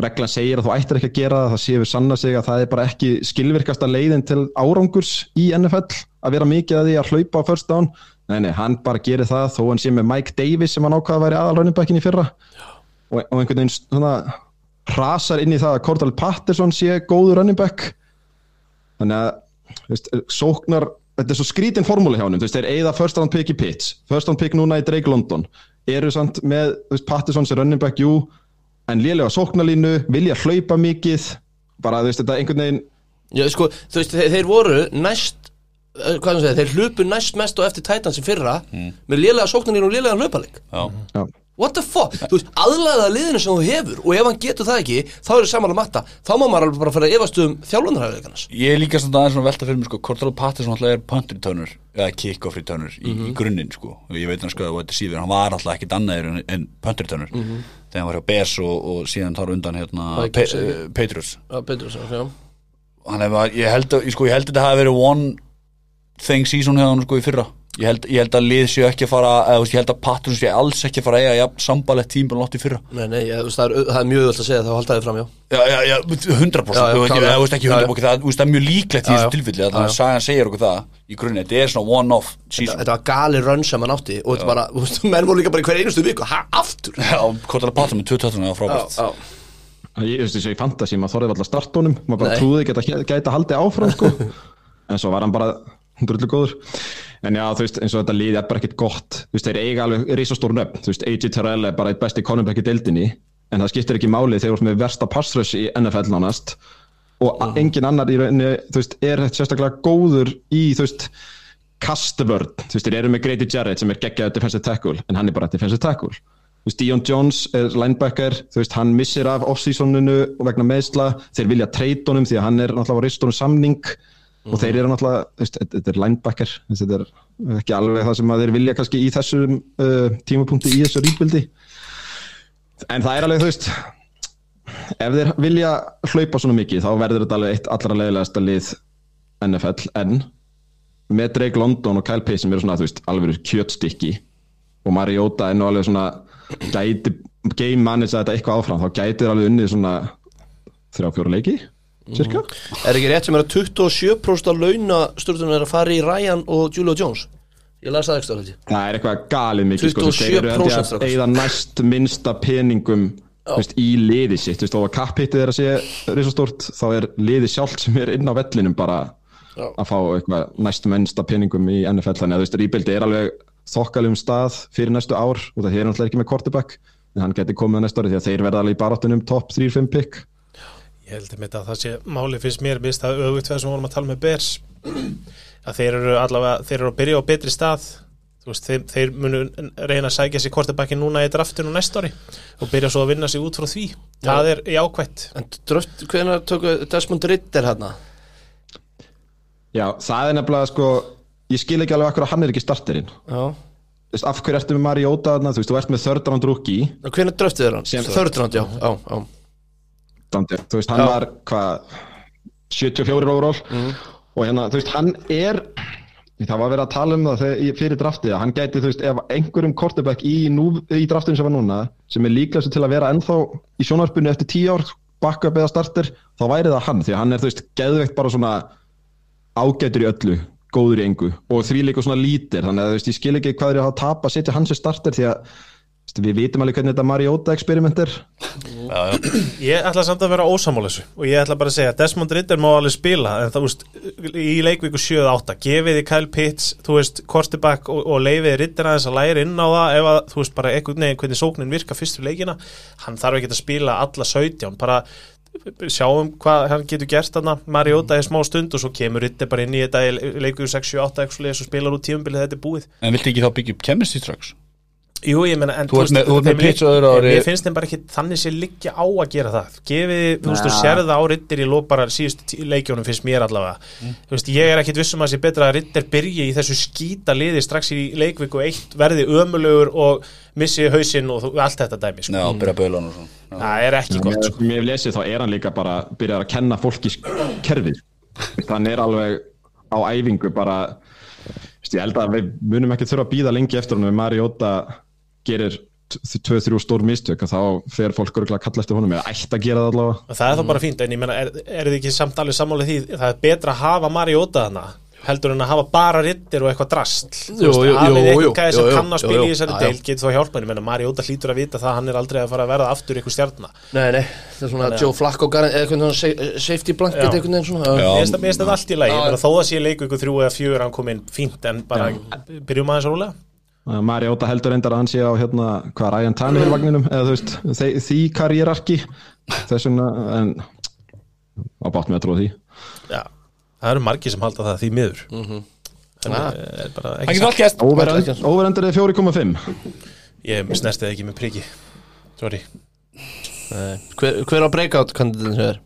reglan segir að þú ættir ekki að gera það það séu sanna sig að það er bara ekki skilvirkasta leiðin til árangurs í NFL að vera mikið að því að hlaupa á first down. Nei, nei, hann bara gerir það þó hann sé með Mike Davis sem hann ákvaða að væri aðalrauninbækin í fyrra. Og, og einhvern veginn svona hrasar inn í það að Cordell Patterson sé góður back. Þannig að veist, sóknar þetta er svo skrítin formúli hjá hann þú veist, þeir eigða first round pick í Pitts first round pick núna í Drake London. Eru samt með, þú veist, Patterson sem back, jú en lélega sóknarlínu, vilja hlaupa mikið. Bara, þú veist, þetta einhvern veginn Já, sko, þú veist, þeir, þeir voru næst eh, hvað sem segja, þeir hlupu næst mest og eftir Titans í fyrra með lélega sóknarnir og lélega hlaupalik Já, já, What the fuck, þú veist, aðlæða liðinu sem þú hefur og ef hann getur það ekki, þá er það samanlega matta. Þá má maður alveg bara fara að efast um þjálfunarhæfileikarnas Ég er líka svona aðeins svona að velta fyrir mig sko Cordell Patterson alltaf er punter tönur eða kick-off tönur í, í grunninn sko. Ég veit hann sko að þetta síður hann var alltaf ekkit annaður en, en punter tönur þegar hann var hjá Bears og, og síðan þar undan hérna Pe Já, betur þess að, ég held að, sko, þetta hafi verið one thing season hann sko í fyrra ég held, ég held að lið séu ekki að fara eða, ég held að Patterson séu alls ekki að fara að eiga ja, sambalett tímbil lótt í fyrra. Nei, nei, ég, það, er, það er mjög öll að segja þá halda þið fram, já. Já, já, já, 100% Já, já, ég- veist ekki Já, já. 100% það, það er mjög líklegt í þessu tilfelli þannig að sagan segir okkur það í grunni, þetta er svona one-off Þetta, season. þetta var gali run sem hann átti og þetta bara, menn voru líka bara í hver einustu viku ha, aftur? Já, Kortala Patterson með 20 það var frábært. Já, ég veist þessu í fantasy maður þorði alltaf startónum, maður bara Nei. trúði ekki að það gæti að haldi áfram sko. En svo var hann bara drullu góður en já, þú veist, eins og þetta liði er bara ekkert gott. Þú veist, þeir eiga alveg risastór nöfn. Þú veist, AJ Terrell er bara eitt besti cornerback í deildinni en það skiptir ekki máli þegar þú ert með versta passrush í NFL nánast. Og Mhm. engin annar í rauninni, þú veist, er sérstaklega góður í, þú veist kastvörn, þú veist, þeir eru með Grady Jarrett sem er geggjaður defensive tackle, en hann er bara defensive tackle. Þú veist, Dion Jones er linebacker, þú veist, hann missir af off-seasoninu vegna meðsla, þeir vilja trade honum því að hann er náttúrulega á ristunum samning og þeir eru náttúrulega, þetta er linebacker þetta er ekki alveg það sem að þeir vilja kannski í þessum uh, tímapunkti í þessu rýpildi en það er alveg, þú veist ef þeir vilja hlaupa svona mikið þá verður þetta alveg eitt allra leiðilegasta lið NFL en með Drake London og Kyle Pitts sem eru svona, þú veist, alveg kjötstykki. Og Mariota er nú alveg svona gæti game manage þetta eitthvað áfram, þá gæti þeir alveg unnið svona þrjá fjóra leiki, cirka Er ekki rétt sem er að 27% af launa stjórnum er að fara í Ryan og Julio Jones? Ég las það ekki stöð það er eitthvað galið mikið sko, þú veist, þeir eru held 27% ég að strákar. eigða næst minnsta peningum þú veist, í liði sitt, þú veist, og að kapphittið er að sé risastórt, þá er liði sjálft sem er inn á vellinum bara Já. að fá eitthvað næst minnsta peningum í NFL, þannig að þú veist, Ríbildi er alveg þokkalum stað fyrir næstu ár og það er náttúrulega ekki með quarterback en hann geti komið á næsta ári því að þeir verða alveg í baráttunum top 3-5 pick Ég held að það sé máli finnst mér mist að auðvitað sem við vorum að tala með Bers. Að þeir eru allavega þeir eru að byrja á betri stað. Veist, þeir, þeir munu reyna að sækja sér kortebakki núna í draftinu næsta ári og byrja svo að vinna sig út frá því. Það er jákvætt. En dröft, hvernig tóku Desmond Ritter hérna? Já, það er nefnilega sko ég skil ekki alveg akkur að hann er ekki starterinn. Já. Af hverju ertu með Mariota þú veist, þú ert með rookie. Og hvernig dröftið er hann? Þördrand, já, já, já Dandi, þú veist, hann Já. var hvað 74 overall. Og hérna, þú veist, hann er það var verið að tala um það þegar, fyrir draftið að hann gæti, þú veist, ef einhverjum quarterback í, í draftinu sem var núna sem er líklegast til að vera ennþá í sjónarspunni eftir 10 ár, backup eða starter þá væri það hann, því að hann er, þú veist, geðveikt bara svona ágætur í öllu góður í engu og því líka svona lítir þannig að þú veist, ég skil ekki hvað er að tapa setja hans starter því að við vitum alveg hvernig þetta Mariota experiment er. Já, já, Ég ætla samt að vera ósamála þessu og ég ætla bara að segja að Desmond Ritter má alveg spila en það, úst, í leikvíku 7-8 gefið í Kyle Pitts, þú veist, quarterback og, og leifið Ritter aðeins að læra inn á það ef að, þú veist, bara einhvern veginn hvernig sóknin virka fyrst fyrir leikina, hann þarf ekki að spila alla 17, bara sjáum hvað hann getur gert þarna. Mariota er smá stund og svo kemur Ritter bara inn í þetta í leikvíku 6-7-8 og spilar út tíumbilið þetta er búið. En viltu ekki þá byggja upp chemistry trucks? Jú, ég meina, en Þú ári. Mér finnst þeim bara ekki þannig sér liggja á að gera það Gefið, þú veist, þú sérð á rittir í lóp bara síðustu tí- leikjónum finnst mér allavega Þú veist, ég er ekkit vissum að sé betra að rittir byrji í þessu skýta liði strax í leikviku eitt verði ömulugur og missi hausinn og allt þetta dæmi sko. Já, byrja bölan og svona. Það er ekki gott sko. Mér hef lesið þá er hann líka bara byrjað að kenna fólki sk- kerfið Þannig er alveg á æfingu bara veist, Ég held að við munum ekki þurfa að býða lengi eftir hann Ef Mariota gerir 2-3 stór mistök að þá fer fólk örgulega að kalla eftir honum eða ætti að gera það allavega. Og Það er þá bara fínt, en ég meina, er, er þið ekki samt alveg sammála því, það er betra að hafa Mariota þarna heldur en að hafa bara rittir og eitthvað drast hafið eitthvað sem kann að spila í þessari deil getur þá hjálpa henni, menna Mariota hlýtur að vita það að hann er aldrei að fara að verða aftur ykkur stjarnar Nei, nei, það er svona Joe Flacco eða safety blanket Já. Það- Uh, Mariota heldur reyndar að hann sé á hérna, hvað Ryan Tannehill vagninum eða þú veist, því, því karriérarki. Þess vegna en á bátt með að trúa því. Já, það eru margir sem halda það því miður. Mhm. Þannig Ah. er bara Það ekki getur satt. allt gæst Over- Overendur er 4,5 Ég snerti það ekki með priki. Sorry. Hver, hver á breakout kandidatin sem er?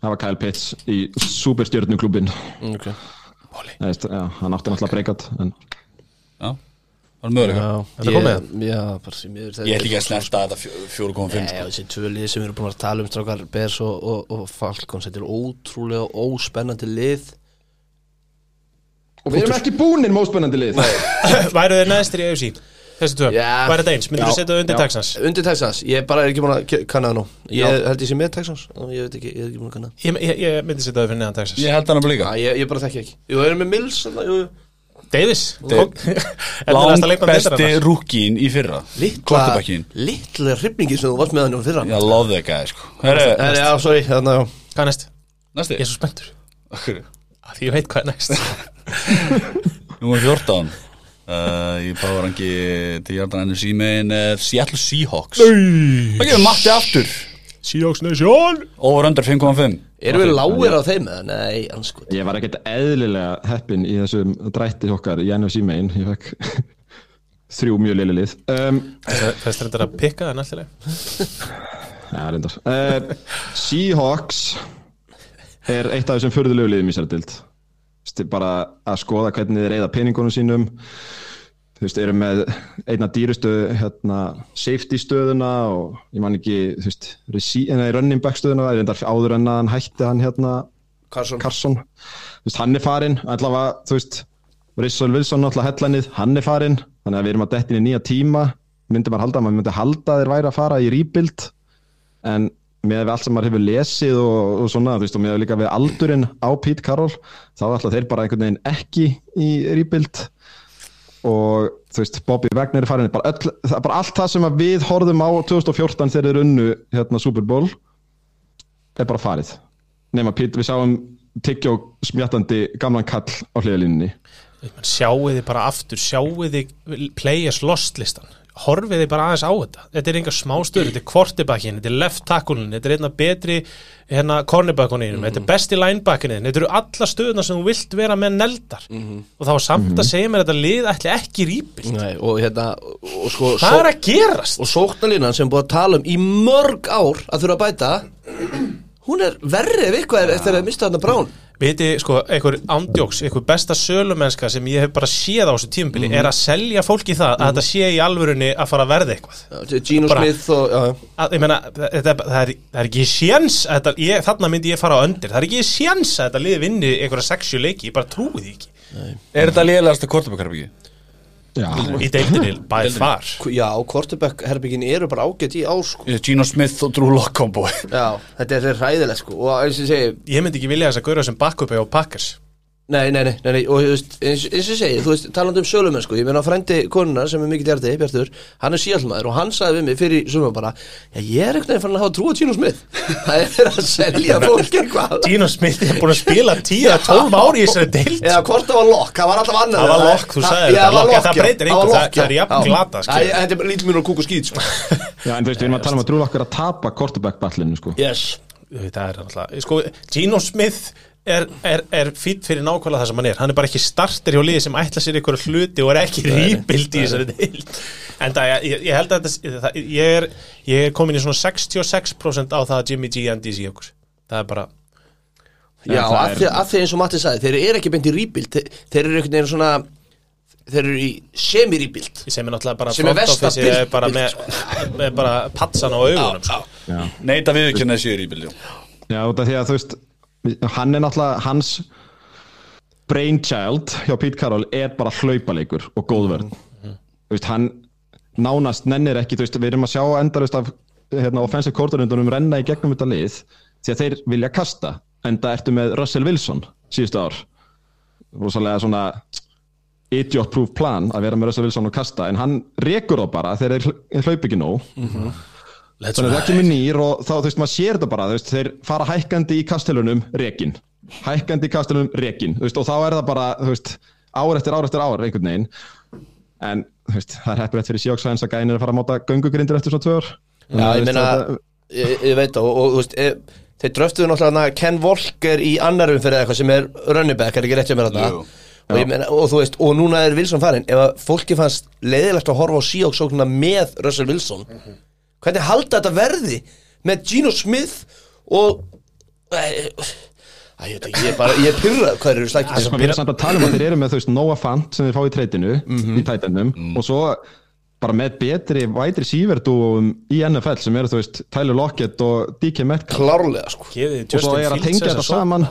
það var Kyle Pitts í superstjörnuklubin Mm, Ok já, hann átti náttúrulega breakout en Já, það er möguleika Þetta ég- því ætla ekki að snerta þetta fjó- 4,5 Nei, sko. þessi tvö lið sem við erum búin að tala um strákar Bears og, og, og Falcons Þetta er ótrúlega óspennandi lið. Og við erum ekki búnir móspennandi lið. Væru þeir neðstir í AFC? Þessi tvö, væri þetta eins? Myndur þú Já. setja það undir Já. Texans? Undir Texans, ég bara er ekki búin að kanna það nú. Ég Já. held ég sé með Texans og Ég veit ekki, ég er ekki búin að kanna það. Ég, ég, ég myndi setja það fyrir neðan Texas. Ég held hann að Davis. Lang besti rúkín í fyrra. Litla, Kortebakkin litla hrifningi sem þú varst með hann fyrra. Ég love that guy sko. Já, sorry, þarna, já. Hvað er næst? næsti Ég er svo spenntur. Akkur Af Því ég veit hvað er næst. Númer 14 uh, Ég báður hangi til hjartan ennur símein uh, Seattle Seahawks. Það gefur Matti aftur Seahawks Nation Over under 5,5 Erum við lágir á þeim eða? Nei, anskot ég var ekkert eðlilega heppin í þessum drætti okkar í NFC megin ég fekk þrjú mjög lili lið. Um, Þess reyndar að pikka það nættilega ja, reyndar. Uh, Seahawks er eitt af þessum förðulegu liðum í sér dild bara að skoða hvernig þið reyða peningunum sínum þú veist, eru með einna dýrustu hérna, safety stöðuna og ég man ekki, þú veist, reci- nei, running back stöðuna, það er reyndar áður en að hann hætti hann hérna Carson Carson, þú veist, hann er farinn allavega, þú veist, Russell Wilson náttúrulega hellannið, hann er farinn þannig að við erum að dettin í nýja tíma myndi maður halda, maður myndi halda þeir væri að fara í rebuild en með allt sem maður hefur lesið og, og svona, þú veist, og með líka við aldurinn á Pete Carroll, þá ætla þeir bara einhvern veginn ekki í rebuild og þú veist, Bobby Wagner er farin, bara, öll, bara allt það sem við horfðum á 2014 þegar þeir unnu hérna Super Bowl er bara farið. Nema Pete, við sáum tyggjó smjattandi gamlan kall á hliðalínunni Sjáu þið bara aftur Sjáu þið players lost listan Horfið þið bara aðeins á þetta? Þetta er enga smá stöður, þetta er quarterbackin Þetta er left tackle-in, þetta er einna betri hérna cornerbackunin, þetta er besti linebackin Þetta eru alla stöðuna sem þú vilt vera með neldar. Og þá samt að segja mér að þetta lið ætli ekki rýpilt Nei, og hérna og sko, Hvað er að gerast? og sóknarlínan sem búið að tala um í mörg ár að þurfa að bæta hún er verri ef eitthvað er eftir að mista þarna brán Viti, sko, einhver ándjóks, einhver besta sölumennska sem ég hef bara séð á þessu tímubili er að selja fólki það að þetta sé í alvörunni að fara að verða eitthvað. Gino Bara- Smith og já, að, ég meina, þetta, það, er, það er ekki séns að þetta, ég, þarna myndi ég fara á öndir það er ekki séns að þetta liði vinni einhverja sexu leiki, ég bara trúi því ekki. Er þetta lélegasta kortebakarbyggi? Já, í deildinni, by far. Já, quarterback herbyggin eru bara ágætt í ár sko. Gino Smith og Drew Lock combo já, þetta er ræðilegt sko. og eins og ég segi, ég myndi ekki vilja þess að gauðra sem backupi á Packers nei, nei, nei, nei, og þú veist, eins, eins og ég segi, þú veist, talandi um sölumenn sko, ég meina frendi konuna sem er mikið hjarti, Bjartur hann er síallmaður og hann sagði við mig fyrir sumum bara, já, ég er einhvern veginn fann að hafa trú á Gino Smith. Það er að selja fólk eitthvað. Gino Smith er búin að spila 10-12 ári í þessari deild. Eða hvort það var lokk, það var alltaf annar Það var lokk, þú Já, þetta, það var lokk, en það breytir lokk, það- það er jafn er lítið mjög og skýt sko. já en þú veist, við erum að tala um að Drew Lock að tapa quarterback ballinu sko. Yes. Það er alltaf, sko, Gino Smith er, er, er fýtt fyrir nákvæmlega það sem hann er. Hann er bara ekki starter hjá liði sem ætla sér ykkur hluti og er ekki rýpild í þessari deild. En það, ég, ég held að þetta, það, ég, er, ég er komin í svona 66% á það að Jimmy G endi í Seahawks Það er bara, Já, er- því, að því eins og Matti sagði, þeir eru ekki beint í rebuild. Þeir, þeir eru einhvern veginn svona þeir eru í semi-rebuild. Sem er náttúrulega bara Sem er front versta office er bild- bara með, með bara patsan á augunum sko. Neita viðurkenna þessi í bíl Já, af því að þú veist hann er náttúrulega, hans brainchild hjá Pete Carroll er bara hlaupaleikur og góðverð þú veist, hann nánast nennir ekki, veist, við erum að sjá endalust af hérna, offensive coordinatornum renna í gegnum þetta lið, því að þeir vilja kasta, en það ertu með Russell Wilson síðustu ár. Rosalega svona idiot proof plan að vera með Russell Wilson og kasta en hann rekur þá bara þegar þeir hlaup ekki nóg. Let's Þannig að það kemur nýr og þá, þú veist, maður sér þetta bara, þú veist, þeir fara hækkandi í kastelunum, rekin. Hækkandi í kastelunum, rekin. Þú veist, og þá er það bara, þú veist, ár eftir ár eftir ár einhvern veginn. En, þú veist, það er heppilegt fyrir sjóksvæðins að gænir að fara að máta göngugrindir eftir svona tvö ár. Já, ég meina, ég, ég veit það og, og þú veist, e, þeir dröftuðu náttúrulega Ken Walker í annarum fyrir eitthvað sem er running back, er ekki rétt hjá mér þarna og, ég meina, og þú veist, og núna er Wilson farin ef að fólki fannst leiðilegt að horfa á síóksóknuna með Russell Wilson hvernig halda þetta verði með Gino Smith og Æ, ég, veit ég er bara, ég er pyrrað hvað eru slækir Þess að við erum samt að tala um að þeir eru með, þú veist, Noah Fant sem þeir fá í treytinu, í tætendum, og svo bara með betri vætri síverdúum í NFL sem eru, þú veist, Tyler Lockett og DK Metcalf. klárlega sko. Og svo Justin er að tengja þetta saman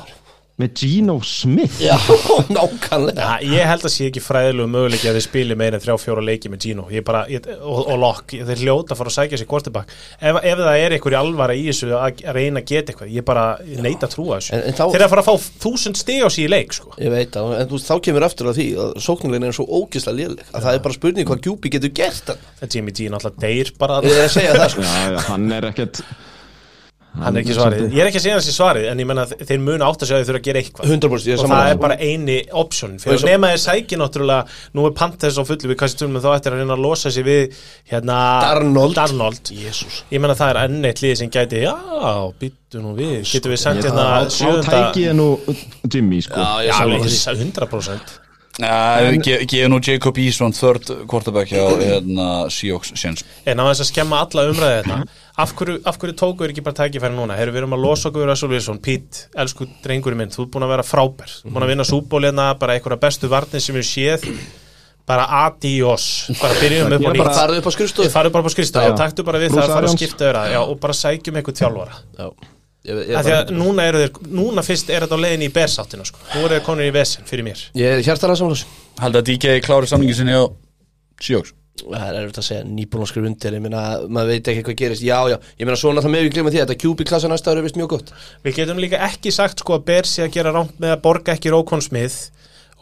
með Gino Smith. Já, nákvæmlega. Ja, ég held að sé ekki fræðilegu möguleiki að þið spili meira en þrjá fjóra leiki með Gino. Ég bara, ég, og, og Locke, þeir hljóta að fara að sækja sér quarterback. Ef, ef það er einhver í alvara í þessu að, reyna að geta eitthvað, ég bara ég neita að trúa þessu. En- en þá- þeir eru að fara að fá þúsund stig á sig í leik sko. Ég veit það, en þú þá kemur aftur að því að sóknulegin er svo ógislega léleg að það er bara spurning hvað Gjúbi getur gert Jimmy G náttúrulega hann er ekki svarið, ég er ekki að segja hans í svarið en ég menna að þeir munu átt að segja að þeir þurfa að gera eitthvað. 100% ég er og það er bara eini option. Fyrir svo- nema þeir sæki náttúrulega nú er Panthers á fullu við kannski tölum við þá eftir að reyna að losa sig við hérna Darnold. Darnold. Jésús ég menna það er enn eitt lið sem gæti já, býttu nú við, getur við sendt hérna Á sjöunda tæki er nú Jimmy, sko. Já, já, sammála við- því. 100% Ge- gefið nú Jacob Eason third quarterback hjá hérna, Seahawks séns en á þess að skemma alla umræði þetta. Af hverju, af hverju tóku er ekki bara tækifæri núna? Heru, við erum að losa okkur Russell Wilson. Pete, elsku drengurinn minn, þú ert búin að vera frábær. Þú ert búin að vinna súbólina, bara einhverja bestu varnir sem við séð. Bara adios, bara byrjum upp á Ég nýtt. Farðu upp á skrifstofu. Bara upp á skrifstofu. Já. og taktu bara við Bruce það að fara að skipta öra já, og bara sækjum eitthvað þjálfara. Já Ég, ég, af því að núna eru þeir, núna fyrst er þetta á leiðinni í bersáttina sko. nú eru þeir konur í vesen fyrir mér. Ég er hjartalega sammála þessu. Haldið að DK klári samlingin sinni á Seahawks Það er erfitt að segja nýbúin að skrifa undir Ég meina, maður veit ekki hvað gerist. Já, já, ég meina svona það með við glima því að Þetta QB-klassa næsta ári er vist mjög gott. Við getum líka ekki sagt sko að Bersi að gera rámt með að borga ekki Rókon Smith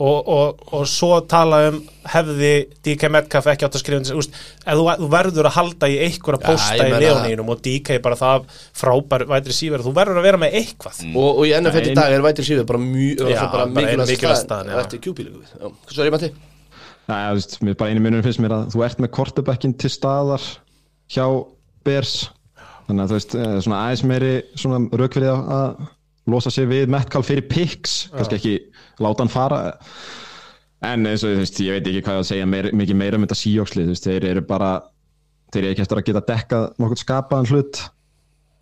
og, og, og svo tala um hefði DK Metcalf ekki átt að skrifa úst, ef þú, þú verður að halda í einhverja posta ég í leonínum og DK bara það frábær vætri síver þú verður að vera með eitthvað. Og, og í í Nei, dag er vætir síður bara mjög Já, bara mikilvægast staðan. já. Eftir QB-líku Hvað svo er ég þú veist, mér bara einu munum finnst mér að þú ert með quarterbackin til staðar hjá Bears. Þannig að þú veist, eh, svona aðeins meiri svona rauk fyrir að- að losa sig við Metcalf fyrir picks, kannski ekki láta hann fara. En eins og þú veist, ég veit ekki hvað að segja meir, mikið meira um þetta síjókslið, þú veist, þeir eru bara þeir eru ekki eftir að geta dekkað nokkuð skapaðan hlut.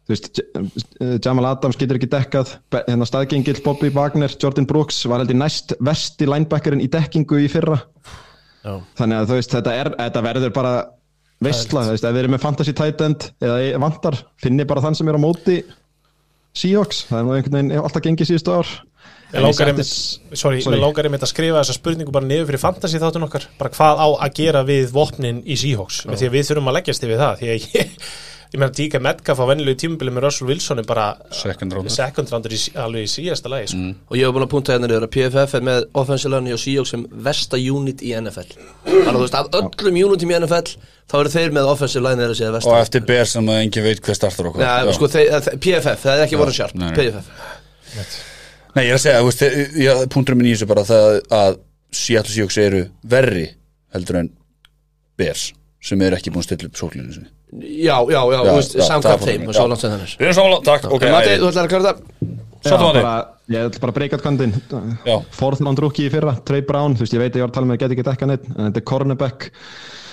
Þú veist, Jamal Adams getur ekki dekkað. Hérna staðgengill Bobby Wagner, Jordan Brooks var heldur næst versti linebackerinn í dekkingu í fyrra. Já. þannig að þú veist, þetta, er, þetta verður bara veistla, þú veist, ef við erum með fantasy tight end eða vantar, finni bara þann sem er á móti Seahawks, það er nú einhvern veginn alltaf gengið síðustu ár. Ég langar einmitt, að skrifa þessa spurningu bara niður fyrir fantasy þáttun okkar. Bara hvað á að gera við vopnin í Seahawks? Því að við þurfum að leggjast yfir það því að ég, ég meina Díka Metcalf á venjulegu tímubili með Russell Wilson er bara Second rounder. second rounder í, alveg í síðasta lagi sko. Og ég hef búin að punta hérna niður að PFF er með offensive line og Seahawks sem versta unit í NFL Þannig að þú veist, af öllum unitum í NFL þá eru þeir með offensive line þeirra Og versta. eftir ber sem að engin veit hver startar okkur Já, sko, þeir, það- PFF, það er ekki voru sharp nei, nei. PFF Nei, ég er að segja, veist, ég- punkturinn minn í þessu bara það að Seattle Seahawks eru verri heldur en Bears sem eru ekki búin að stilla upp sóklinu sinni Já, já, já, Já, þú veist, já, það samkvæmt þeim og langt sem þannig. Við erum samanlega, takk, ok Matti, þú ætlar að það? Já, Sattu Matti. bara, ég ætla bara að breyka. Fourth round rookie í fyrra, Trey Brown þú veist, ég veit að ég var að tala með að geta ekki dekka neitt en þetta er cornerback.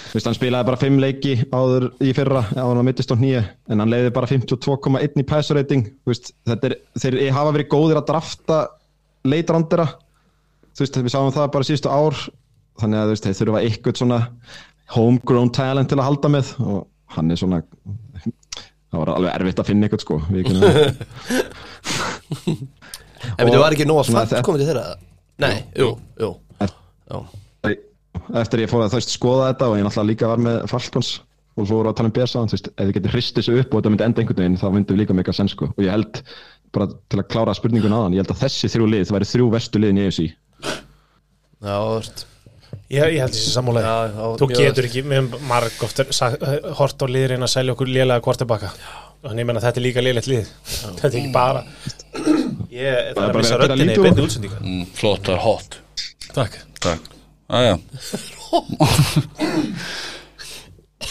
Þú veist, hann spilaði bara 5 leiki áður í fyrra áður hann mittist á nýja en hann leiði bara 52,1 í passer rating. Þú veist, þetta er, þeir hafa verið góðir að drafta leitrandera. Þú veist, við sáum það bara síðustu ár þannig að þú veist, þeir þurfa hann er svona það var alveg erfitt að finna eitthvað sko við En veitum, var ekki nóg að fatt komið til þeirra? Nei, jú, jú. Já, eftir ég fór að þú veist skoða þetta og ég náttúrulega líka var með Falcons og svo voru að tala um BSA þú veist, ef þið getur hristið þessu upp og þetta myndi enda einhvern veginn þá myndum við líka meika senn sko. Og ég held bara til að klára spurningun á ég held að þessi þrjú lið, það væri þrjú vestu liðin í EFC já, þú veist Ég, ég held þessi já, Þú getur ekki, við höfum marg ofta hort á liðurinn að selja okkur lélega kvartabaka Þannig ég menna þetta er líka lélegt lið. Þetta er ekki bara Ég, það er bara að missa að röddinni í beinni útsendinga mm, Flott, er hot. Takk. Takk. Æja.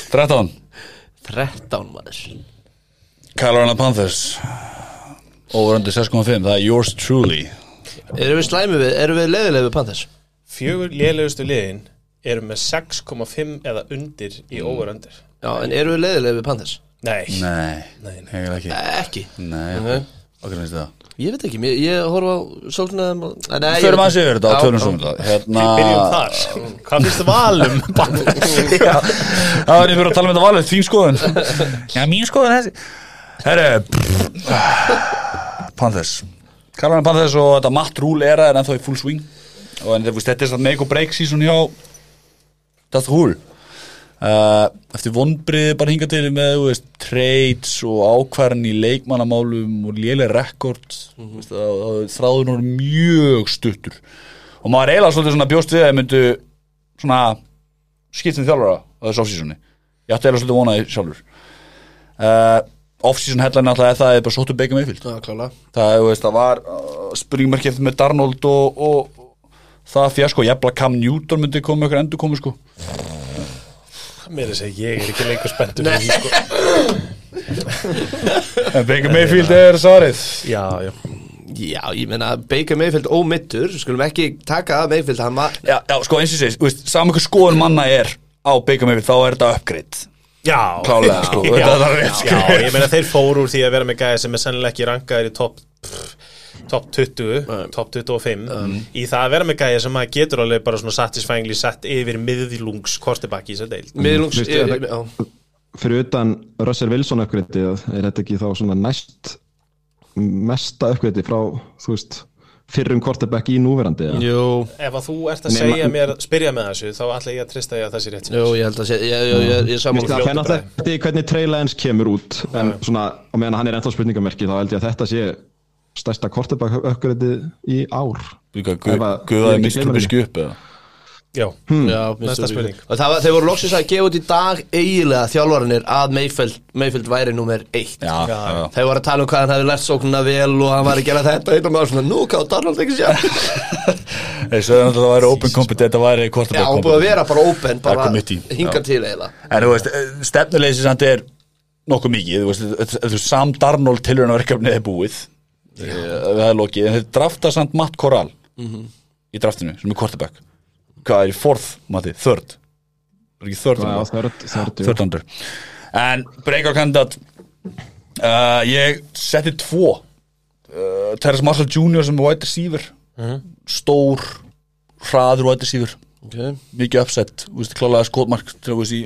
13 13 maður. Carolina Panthers. Over under 6.5 Það er yours truly. Erum við slæmi við, erum við leiðilega við Panthers? Fjögur lélegustu liðin eru með 6,5 eða undir í overundir Já, en erum við leiðilega við Panthers? Nei, Nei, Nei, nei. Hegar ekki. Ekki? Nei, Nei. okkur finnst það? Ég veit ekki, ég, ég horfa á sóknum Förum aðeins yfir þetta og tölum svo um þetta Hérna byrjum þar. Hvað finnst þið valum? Já, það var ég fyrir að tala með þetta valið, þín skoðun. Já, mín skoðun þessi. Herre Panthers. Carolina Panthers og þetta Matt Rule era er ennþá í full swing og en, veist, þetta er svona make or break season hjá Death Rule uh, eftir vonbriði bara hinga til með veist, trades og ákvarðan í leikmannamálum og léleg rekord mm -hmm. þráður nú mjög stuttur. Og maður eiginlega svolítið svona bjóst við að þeir myndu svona skiptum þjálfara á þessu offseasoni. Ég átti eiginlega svolítið vonaði sjálfur. Uh, offseason headline alltaf er það er bara sóttu Já, klála það, það var uh, springmerki eftir með Darnold og, og það fjasko, jafnla Cam Newton myndi koma með ykkur endur komi sko. Mér er að segja, ég er ekki lengur spenntur því, sko. en Baker Mayfield er svarið. Já, já. Já, ég meina Baker Mayfield ómittur Skulum ekki taka að Mayfield Hann var já, já, sko eins og segist, saman hvað skoðun manna er á Baker Mayfield, þá er þetta upgrade. Já, Klálega, sko, já, þetta er rétt, sko. já, ég meina þeir fóru úr því að vera með gæði sem er sennilega ekki rankaður í topp top 20, top 25 í það að vera með gæði sem maður getur alveg bara svona satisfængli sett yfir miðlungs kortebakki í þessar deil miðlungs Veistu, ég- þetta- já. fyrir utan Russell Wilson uppgreiti er þetta ekki þá svona næst mesta uppgreiti frá þú veist fyrrum quarterback í núverandi eða? Jú, Ef að þú ert að Nema- segja mér, spyrja með þessu þá ætla ég að trista ég að það sé rétt jú, ég held að sé Ég, ég, ég, ég saman það fljótu fenn alltaf bragði. eftir hvernig Trey Lance kemur út en svona, og meðan hann er ennþá spurningamerki þá held ég að þetta sé stærsta uppgreiti í ár. Guðaði því. Biskup eða? Já, Já, Næsta spurning. Var, þeir voru loksins að gefa út í dag eiginlega þjálfarinir að Mayfield, Mayfield væri nummer eitt. Já, já, já. Þeir voru að tala um hvað hann hefði lært sóknuna vel og hann var að gera þetta. Og maður svona, nú kátt Darnold ekki sér Þeir sögðu að það væri open competent það væri Já, quarterback hún búið að vera bara open, bara hinga já. til eiginlega. En þú veist, stefnuleysi samt er nokkuð mikið, þú veist, þetta- þetta- Sam Darnold tilhörnaverkefnið er búið það er lokið, en þeir drafta samt Matt Corral í draftinu, sem er quarterback. Hvað er í fourth, Matti, third? Er ekki third Já, under? þörd, þörd, under. En breakout kandidat. Uh, ég setti tvo. Uh, Terrence Marshall Jr. sem er wide receiver. Stór hraður wide receiver okay. mikið uppsett, klálega skotmark til að veist í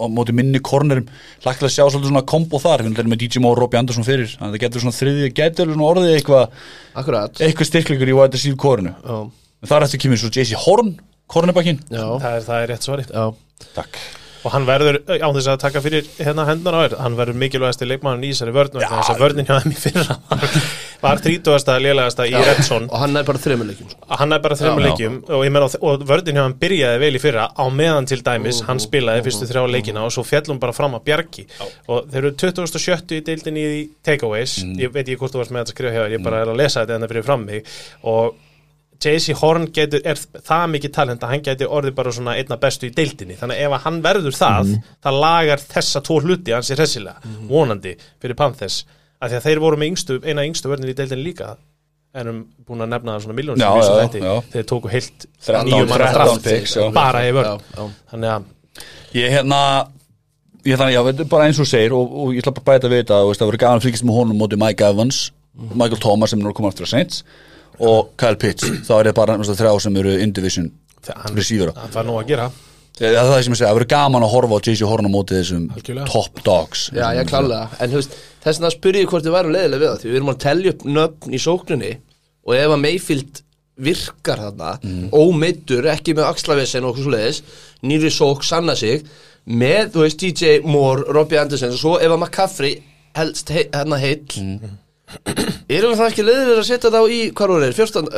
á móti minni kornerum lagt til að sjá svolítið svona kombo þar við erum með DJ Moore og Robbie Anderson fyrir. Þannig að það getur svona þriðið, getur svona orðið eitthvað Akkurat. eitthvað styrkleikur í wide receiver korinu Já, en þar eftir kemur svo JC Horn kornebakkinn já, það er, það er rétt svari já. Takk. Og hann verður, á þess að taka fyrir hérna hendunar á þér, hann verður mikilvægast í leikmannin í þessari vörn vegna þess að vörnin hjá þeim í fyrra var, var 30. lélegasta í Redson. Og hann er bara þremuleikjum sko. hann er bara þreymur Já, já. leikjum og, ég meina, og vörðin hjá hann byrjaði vel í fyrra á meðan til dæmis, hann spilaði fyrstu þrjá leikina og svo fjallum bara fram að bjargi. Og þeir eru 2070 í deildinni í takeaways, ég veit ekki hvort þú varst með þetta að skrifa hjá þér, ég bara er að lesa þetta en það fyrir fram mig. Og JC Horn getur, er það mikið talent að hann getur orðið bara svona einna bestu í deildinni? Þannig að ef að hann verður það það lagar þessa tvo hluti hans er hressilega, vonandi fyrir Panthers af því að þeir voru með yngstu, eina yngstu vörnir í deildinni líka erum búin að nefna það svona miljónum Já, sem vísum já, þetta já. þeir tóku heilt 13 nýju manna 13 draft picks, já. bara í vörn Já, já. þannig að Ég hérna Ég ætla, já, þetta er bara eins og segir og, og ég ætla bara að bæta við þetta, þú veist, það gaman að fylgjast með honum móti Mike Evans, Michael Thomas sem er nú að koma aftur að Saints og Kyle Pitts, þá er það bara þrjá sem eru Indivision receivera Það var nú að gera Það er það sem ég segja, það verður gaman að horfa á JJ Horn á móti þessum Algjörlega. top dogs. Já, já, klálega, en þú veist, þess vegna spyr ég hvort þið væru leiðilega við það, því við erum að telja upp nöfn í sókninni og ef að Mayfield virkar þarna, ómeiddur, ekki með axlavesen og okkur svo leiðis, nýri sók sanna sig, með, þú veist, DJ Moore, Robbie Anderson, og svo ef að McCaffrey helst hei, hérna heill, erum við það ekki leiðilega að setja það á í, hvað voru þeir, 14,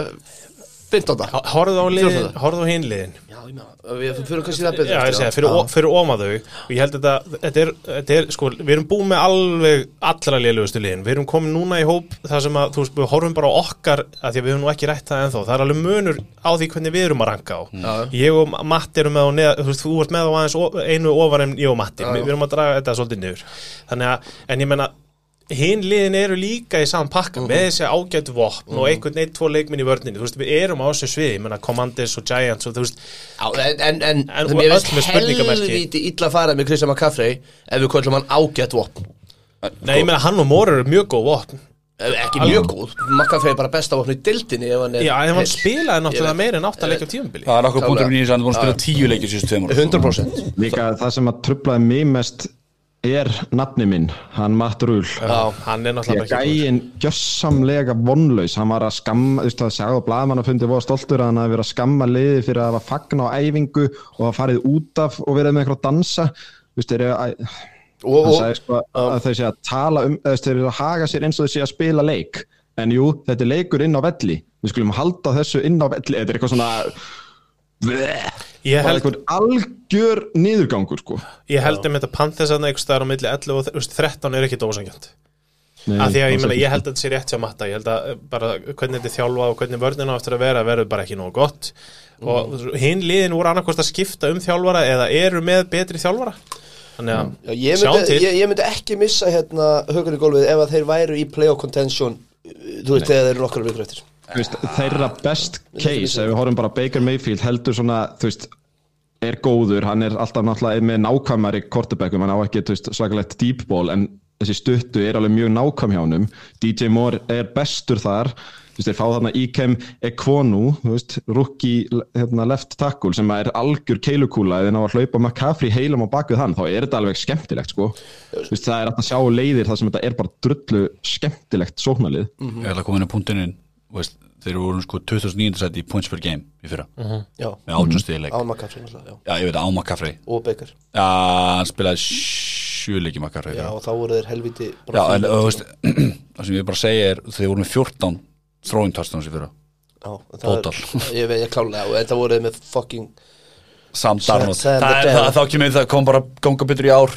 uh, 15. Horfðu á, liðin, horfðu á hinn liðin Já, ég meina, við fyrir kannski það betur. Já, ég segja, á. fyrir, fyrir óma þau og ég held að þetta, þetta, er, þetta er, sko, við erum búið með alveg allra lélugustu liðin, við erum komin núna í hóp þar sem að, þú veist, við horfum bara á okkar að því að við höfum nú ekki rætt það ennþá, það er alveg munur á því hvernig við erum að ranka á Já. ég og Matti erum með á neða, þú veist, þú ert með á aðeins o- einu ofar en ég og Matti, Já, já. við erum að draga þetta svolítið niður, þannig að, en ég menna hinn liðin eru líka í saman pakka með þessi ágætu vopn og einhvern neitt tvo leikminn í vörninni, þú veist, við erum á þessu sviði, ég menna Commanders og Giants og þú veist, Já, en, en, en, En og mér öll finnst með spurningamerki. helvíti illa að fara með Christian McCaffrey ef við kvöldum hann ágætt vopn. Nei, ég menna hann og Mór eru mjög góð vopn. Ekki mjög góð, McCaffrey er bara besta vopn í dildinni ef hann er Já, en hann spilaði náttúrulega meira en átt að leikja á tímubili Það er okkur búin að spila tíu leikir síðustu tveimur. 100% Líka það sem að trublaði mig mest er nafni minn, hann Matt Rúl er að ekki gæinn gjössamlega vonlaus, hann var að skamma, þú veist það sagði á blaðmann að fundi voru stoltur að hann hafi verið að skamma liði fyrir að hafa fagna á æfingu og hafa farið út af og verið með eitthvað að dansa, þú veist þeir eru að, og, hann og, sagði sko að þau sé að tala um, þeir eru að haga sér eins og þau sé að spila leik, en jú, þetta er leikur inn á velli, við skulum halda þessu inn á velli, þetta er eitthvað svona, Ég bara held, eitthvað algjör niðurgangur sko. ég held um þetta Panthers að einhvers staðar á milli 11 og þú veist, 13 er ekkit ósangjönd Nei, Af því að ég ekki, ég held að þetta sé rétt hjá Matta. Ég held að eh, bara hvernig þetta er þjálfa og hvernig vörnina á eftir að vera verður bara ekki nógu gott. Og hinn liðin voru annarkost að skipta um þjálfara eða eru með betri þjálfara? Þannig að, já, ég, myndi, ég, ég myndi ekki missa hérna högur í gólfið ef að þeir væru í playoff contention uh, þú veist, þegar þeir eru nokkru vikur eftir veist, þeirra best case ef við horfum bara Baker Mayfield heldur svona, þú veist er góður, hann er alltaf náttúrulega með nákvæmari kortebackum, hann á ekki þú veist, svakalegt deep ball, en þessi stuttu er alveg mjög nákvæm hjá honum. DJ Moore er bestur þar. Þú veist, þeir fá þarna Ikem Ekwonu þú veist, rookie hérna, left tackle sem er algjör keilukúla. Eða ná að hlaupa McCaffrey heilum á bakvið hann þá er þetta alveg skemmtilegt sko. Þú veist, það er að sjá leiðir þar sem þetta er bara drullu skemmtilegt sóknarlið. Ég ætla að koma inn á punktinin veist, Þeir voru sko 2009. sæti í points per game í fyrra. Já, með átjónstiðileik án McCaffrey náttúrulega, já. Já, ég veit að Áma Kaffrey og Baker. Já, hann spilaði sjöleiki með Kaffrey já, og þá voru þeir helviti Já, en þú veist, það sem ég bara segja er þeir voru með 14 throwing touchdowns í fyrra. Já, það er- Total. ég veit, ég klálega og þetta voru þeir með fucking Sam Darnold Sam Það Darnold. það- Þá kemur það kom bara ganga betur í ár.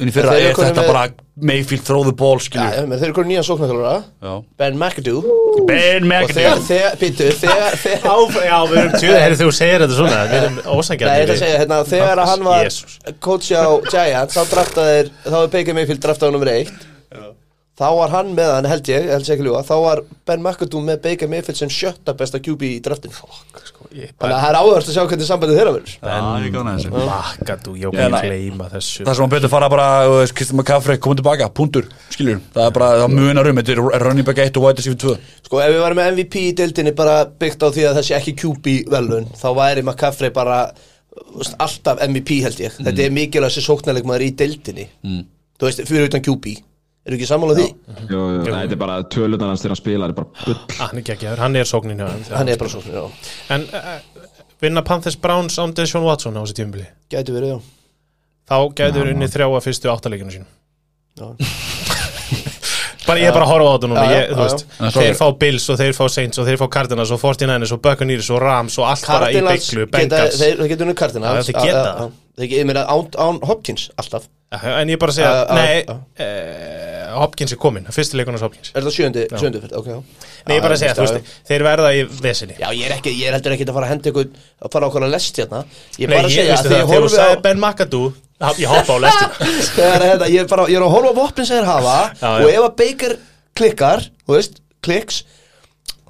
Eru er komin þetta bara Mayfield throw the ball já, skilju já, menn þeir eru konið nýjan sóknarkjálfara Já. Ben McAdoo. Ben og þegar, McAdoo. þegar, býttu, þegar, þegar Áf- Já, við erum tjóð, þegar þú segir þetta svona Við erum Nei, ég ósangjarnir að hérna, þegar að hann var coach á Giants, þá draftaðir, þá er Baker Mayfield draftaði nummer eitt. Þá var hann með hann, held ég, held ég ekki ljúa þá var Ben McAdoo með Baker Mayfield sem sjötta besta QB í draftin þannig að það er áhverst að sjá hvernig sambandið þeirra verður. Já, ég gáði þessu. Makadú, ég okkar nei. gleyma þessu. Það sem hann betur fara bara þú veist, Kristján McCaffrey komið tilbaka, punktur, skiljur Það er bara, það munar um, þetta er running back 1 og wide receiver 2 sko, ef við varum með MVP í deildinni bara byggt á því að þessi ekki QB velun þá væri McCaffrey bara þú veist, alltaf MVP held ég. Þetta er mikilvæg þessi sóknarleikmaður í deildinni. Mm. þú veist, fyrir utan QB eru ekki sammála því? Jú, jú, nei, þetta er bara tölunar hans þegar hann spilar er bara bull. Ah, Hann er geggjaður, hann er sóknin hann er bara sóknir, já, En uh, vinna Panthers Browns án Deshaun Watson á þessi tímubili gæti verið, já. Þá gætur unni þrjá að fyrstu áttaleikinu sín Já. bara, Ég er bara að horfa á þetta núna. Þeir fá Bills og þeir fá Saints og þeir fá Cardinals og 49ers og Buccaneers og Rams og allt bara í bygglu, þeir, geta unnið Cardinals. Já, þeir geta. Já, já, já. Þeir geta, ég meina án, Hopkins alltaf. En ég bara að segja, nei uh, Hopkins er komin, fyrsti leikunars Hopkins. Er það sjöndi, sjöndi fyrir, ok. Nei, ég bara að segja, þú veist, þeir verða í vesinni. Já, ég er ekki, ég er heldur ekki að fara að henda ykkur að fara okkur að lest hérna. Ég er Nei, bara að segja að þegar þú sagði Ben McAdoo Ég hoppa á lestina. Hérna, ég er er að horfa á sem þeir hafa Og ef að Baker klikkar, þú veist, kliks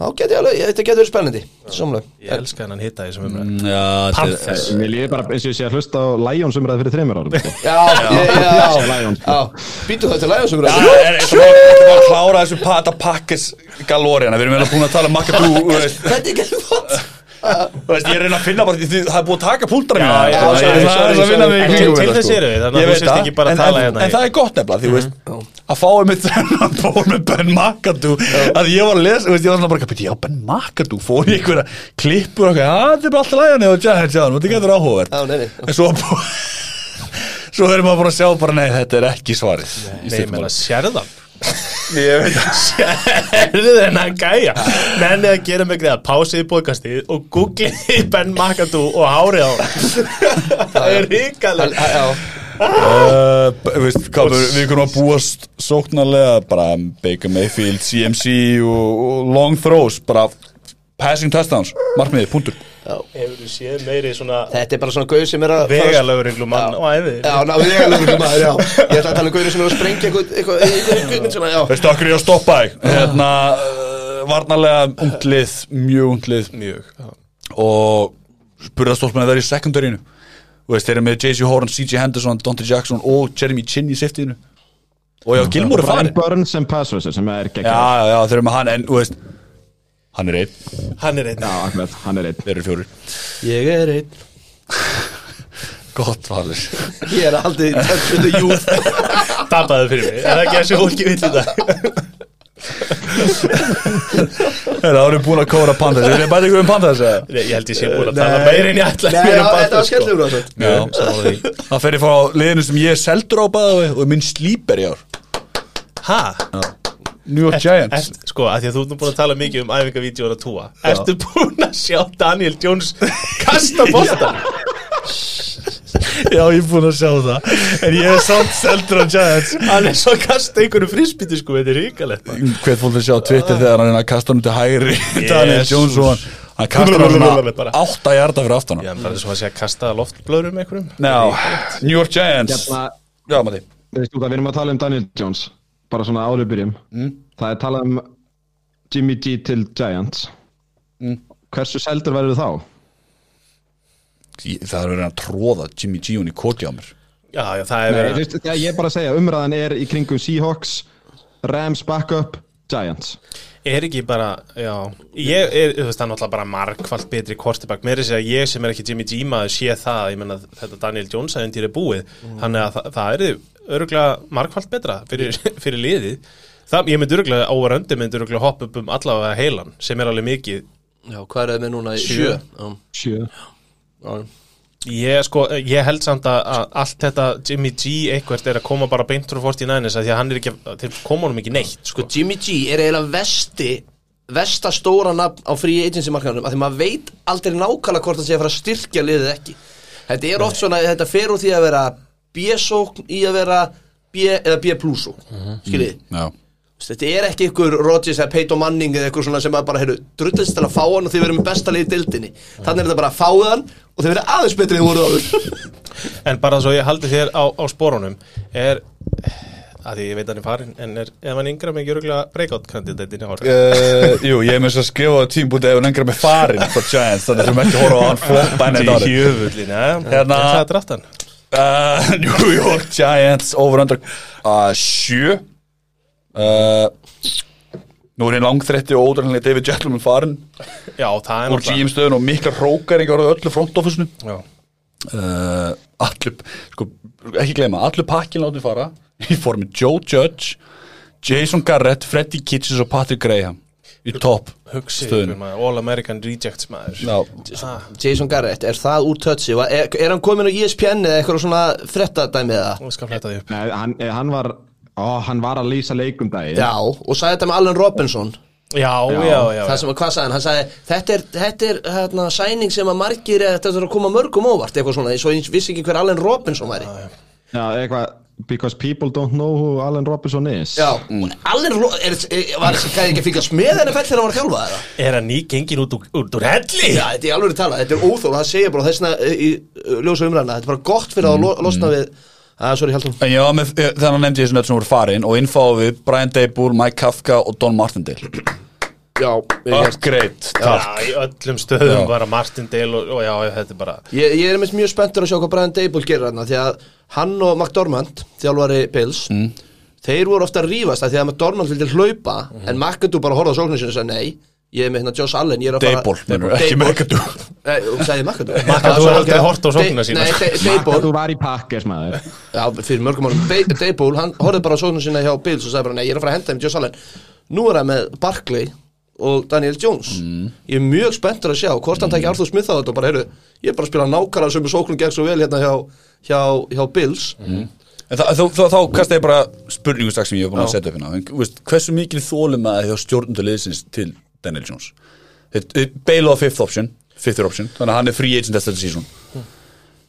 þá alveg, ég- þetta getur verið spennandi. Samlega Ég elska hennan hitta í þessum umræð Mm, Já, þetta er- Panthers Mér líði bara eins og ég sé að hlusta á Lions umræði fyrir þreymur árum sko. Já, Býtu þetta Lions um Já, ræðu er bara að klára þessu pata pakkes galóriana, við erum vel að búin að tala þú veist, Þetta er ekki fótt þú veist, ég er að reyna að finna bara, því það er búið að taka það er það að í En kringum til þess erum við, þannig að Ég þú sést það, ekki bara að tala hérna En það er gott nefnilega, því, þú veist, að fá einmitt þennan ból með Ben Makadú, að ég var að lesa, þú veist, ég var svona bara, "Bíddu, já, Ben Makadú, fór í einhverja klippur og þetta er bara alltaf Giants, já, þetta getur áhugavert. En svo, svo erum bara að sjá bara, nei, þetta er ekki svarið. í Nei, máli. að sérðan Ég veit það. Sérðu þennan gæja. Nenni að gera mig greið að pásið í bókastið og googlið Ben McAdoo og hárið á. Það er ríkalegt Já, Uh, veist, við, við kunum að búast sóknarlega bara Baker Mayfield, CMC og, og long throws, bara passing touchdowns, markmiði, punktur Hefur þú séð meiri svona þetta er bara svona gauð sem er að vegalögurenglu mann og æði Já, ná, vegalögur maður, já. Ég ætla að tala um gauður sem er að sprengja eitthvað, eitthvað, eitthvað, eitthvað, svona, já. Veistu okkur ég að stoppa þig hérna, uh, varnarlega unglið, mjög unglið. Mjög og spurðastólpuna það er í sekundarínu og veist, þeir eru með J.C. Horn, C.J. Henderson, Dante Jackson og Jeremy Chin í siftíðinu og já, Gilmore er Brian farin Burns sem pass rusher sem er já, geggjað já, já, þeir eru með hann en, þú veist, hann er einn. Hann er einn. Já, akkurat, hann er einn. Þeir eru fjórir. Ég er einn. Gott valur. Ég er aldrei touch with the youth Tapaði fyrir mig. Er það ekki að sé fólki vill í dag? Það eru búin að kóra Panthers? Við erum bætið ykkur um? Nei, Ég held ég sé búin að tala meira en ég ætla Nei, já, þetta var skellur þessu. Já, það fer ég frá liðinu sem ég er seldur á bæða og er minn slíper í ár. Hæ? New York Giants. Ert, sko, að því að þú ert nú búin að tala mikið um æfingavídeóra túa Ertu búin að sjá Daniel Jones kasta boltan? Já, ég er búin að sjá það. En ég er samt seldur á Giants. Hann er svo að kasta einhverju frisbytti sko, þetta er ríkalegt maður. Hver fólk að sjá á Twitter þegar hann er að kasta hann til hægri? Daniel. Jones og hann Hann kastar hann svona Bara. átta hjarta fyrir aftan Já, en bara svo að segja kasta loftblöðrum einhverjum. Já, New York Giants. Já, hvað, við erum að tala um Daniel Jones bara svona áður við byrjum. Mm. það er talað um Jimmy G til Giants. Mm. hversu seldur verður þá? Það er verið að tróða Jimmy G hún í koti á mér. Já, já, það er Nei, verið veistu, já, ég er bara að segja, umræðan er í kringum Seahawks, Rams backup Giants. Er ekki bara, já Ég er, þú veist, það er náttúrulega bara margfald betri kortibak Mér er að segja, ég sem er ekki Jimmy G maður sé það, ég menna þetta Daniel Jones aðeins er búið, þannig að það, það er öruglega margfald betra fyrir, fyrir liðið. Það, ég myndi öruglega óveröndi myndi öruglega hoppa upp um allavega heilan sem er alveg mikið. Já, hvað er það með núna í Sjö. sjö? Já, sjö. Já. Ég, sko, ég held samt að, að allt þetta Jimmy G eitthvað er að koma bara beint frá 49ers að því að hann er ekki, þeir koma honum ekki neitt Sko, Jimmy G er eiginlega vesti Vesta stóra nafn á frí agency markanum af því maður veit aldrei nákvæmlega hvort það sé að fara að styrkja liðið ekki. Þetta er oft svona, þetta fer úr því að vera B-sókn í að vera B eða B-plusókn, Mhm. skiljið Já. Þetta er ekki ykkur Rodgers eða Peyton Manning eða ykkur svona sem að bara, heyrðu, drullist til að fá hann og þið verðum með besta liðið í dildinni Þannig er þetta bara að fáið hann og þið verðum aðeins betri en þið voruð áður. En bara svo ég haldi þér á, á spórunum er, að því ég veit hann er farin en er, ef hann yngra mig öruglega breakout kandidatin í Uh, jú, ég er með þess að skrifa á tímbúti ef hann engra með farin frá Giants þannig að þú mætti horfa á hann floppa henni Í þetta árið hjöfullin, ja, Hérna- það er draftan uh, New York Giants over under uh, sjö. Uh, Nú er einn langþretti og ódrænlega David Gentleman farin Já, það er úr GM stöðun og mikla hrókaringar á öllu front office-nu Já, uh, Allur, sko, ekki gleyma Allur pakkin látið fara í formi Joe Judge Jason Garrett, Freddie Kitchens og Patrick Graham í topp maður, All American Rejects maður. Já, ah, Jason Garrett, er það úr? Va- Er, er hann komin á ESPN eða eitthvað svona frettadæmi eða? Ég skal fletta því. Upp Nei, hann, eh, hann var ó, hann var að lýsa leikum daginn. Já, og sagði þetta með Allen Robinson. Já, já, já, já, Það sem að, hvað sagði hann? Hann sagði, þetta er, þetta er hérna, sæning sem að margir, eh, þetta er að koma mörgum óvart. Eitthvað svona, svo ég vissi ekki hver Allen Robinson væri. Já, eitthvað Because people don't know who Allen Robinson is. Já, Allen Ro- er, er, var það ekki að fylgja með NFL þegar hann var að þjálfa það? Er hann ný gengin út úr, út úr helli? Já, þetta er alveg tala, þetta er óþól, það segir bara þessna í uh, ljósa umræðina, þetta er bara gott fyrir að lo, losna við, að, sorry, En já, með, eh, þannig að nefndi ég svona sem voru farin og innfáðu við Brian Dable, Mike Kafka og Don Martindale Upgrade, Já, takk. í öllum stöðum Já. bara Martindale og, og já, þetta er bara ég, ég er einmitt mjög spenntur að sjá hvað Brian Dable gerir hérna því að hann og McDormand, þjálfari Bills þeir voru ofta að rífast að því að McDormand vildi hlaupa en McAdoo bara horfði á sóknir sinni og sagði nei ég er með hérna Josh Allen, ég er að fara Dable, meinarðu, ekki þú sagði McAdoo McAdoo hefur aldrei horft á sóknina sína, Þú var í pakkes maður. Já, fyrir mörgum árum. Ba- Dable, hann horfði bara á sóknir sinna hjá Bills og sagði bara, nei, ég er að fara að henda þeim Josh Allen. Nú er hann með Barkley og Daniel Jones. Ég er mjög spenntur að sjá hvort hann tækja Arthur Smith á þetta og bara, heyrðu, ég er bara að spila nákvæmlega sem sóknum gegn svo vel hérna hjá, hjá, hjá Bills. En þa- þá, þá, þá kasta ég bara spurningu strax sem ég hef búin að Já. setja upp hérna. En, Hversu mikil þólum að hjá stjórnundulegisins til Daniel Jones? Bail á fifth option Fifth option, þannig að hann er free agent eftir þetta season.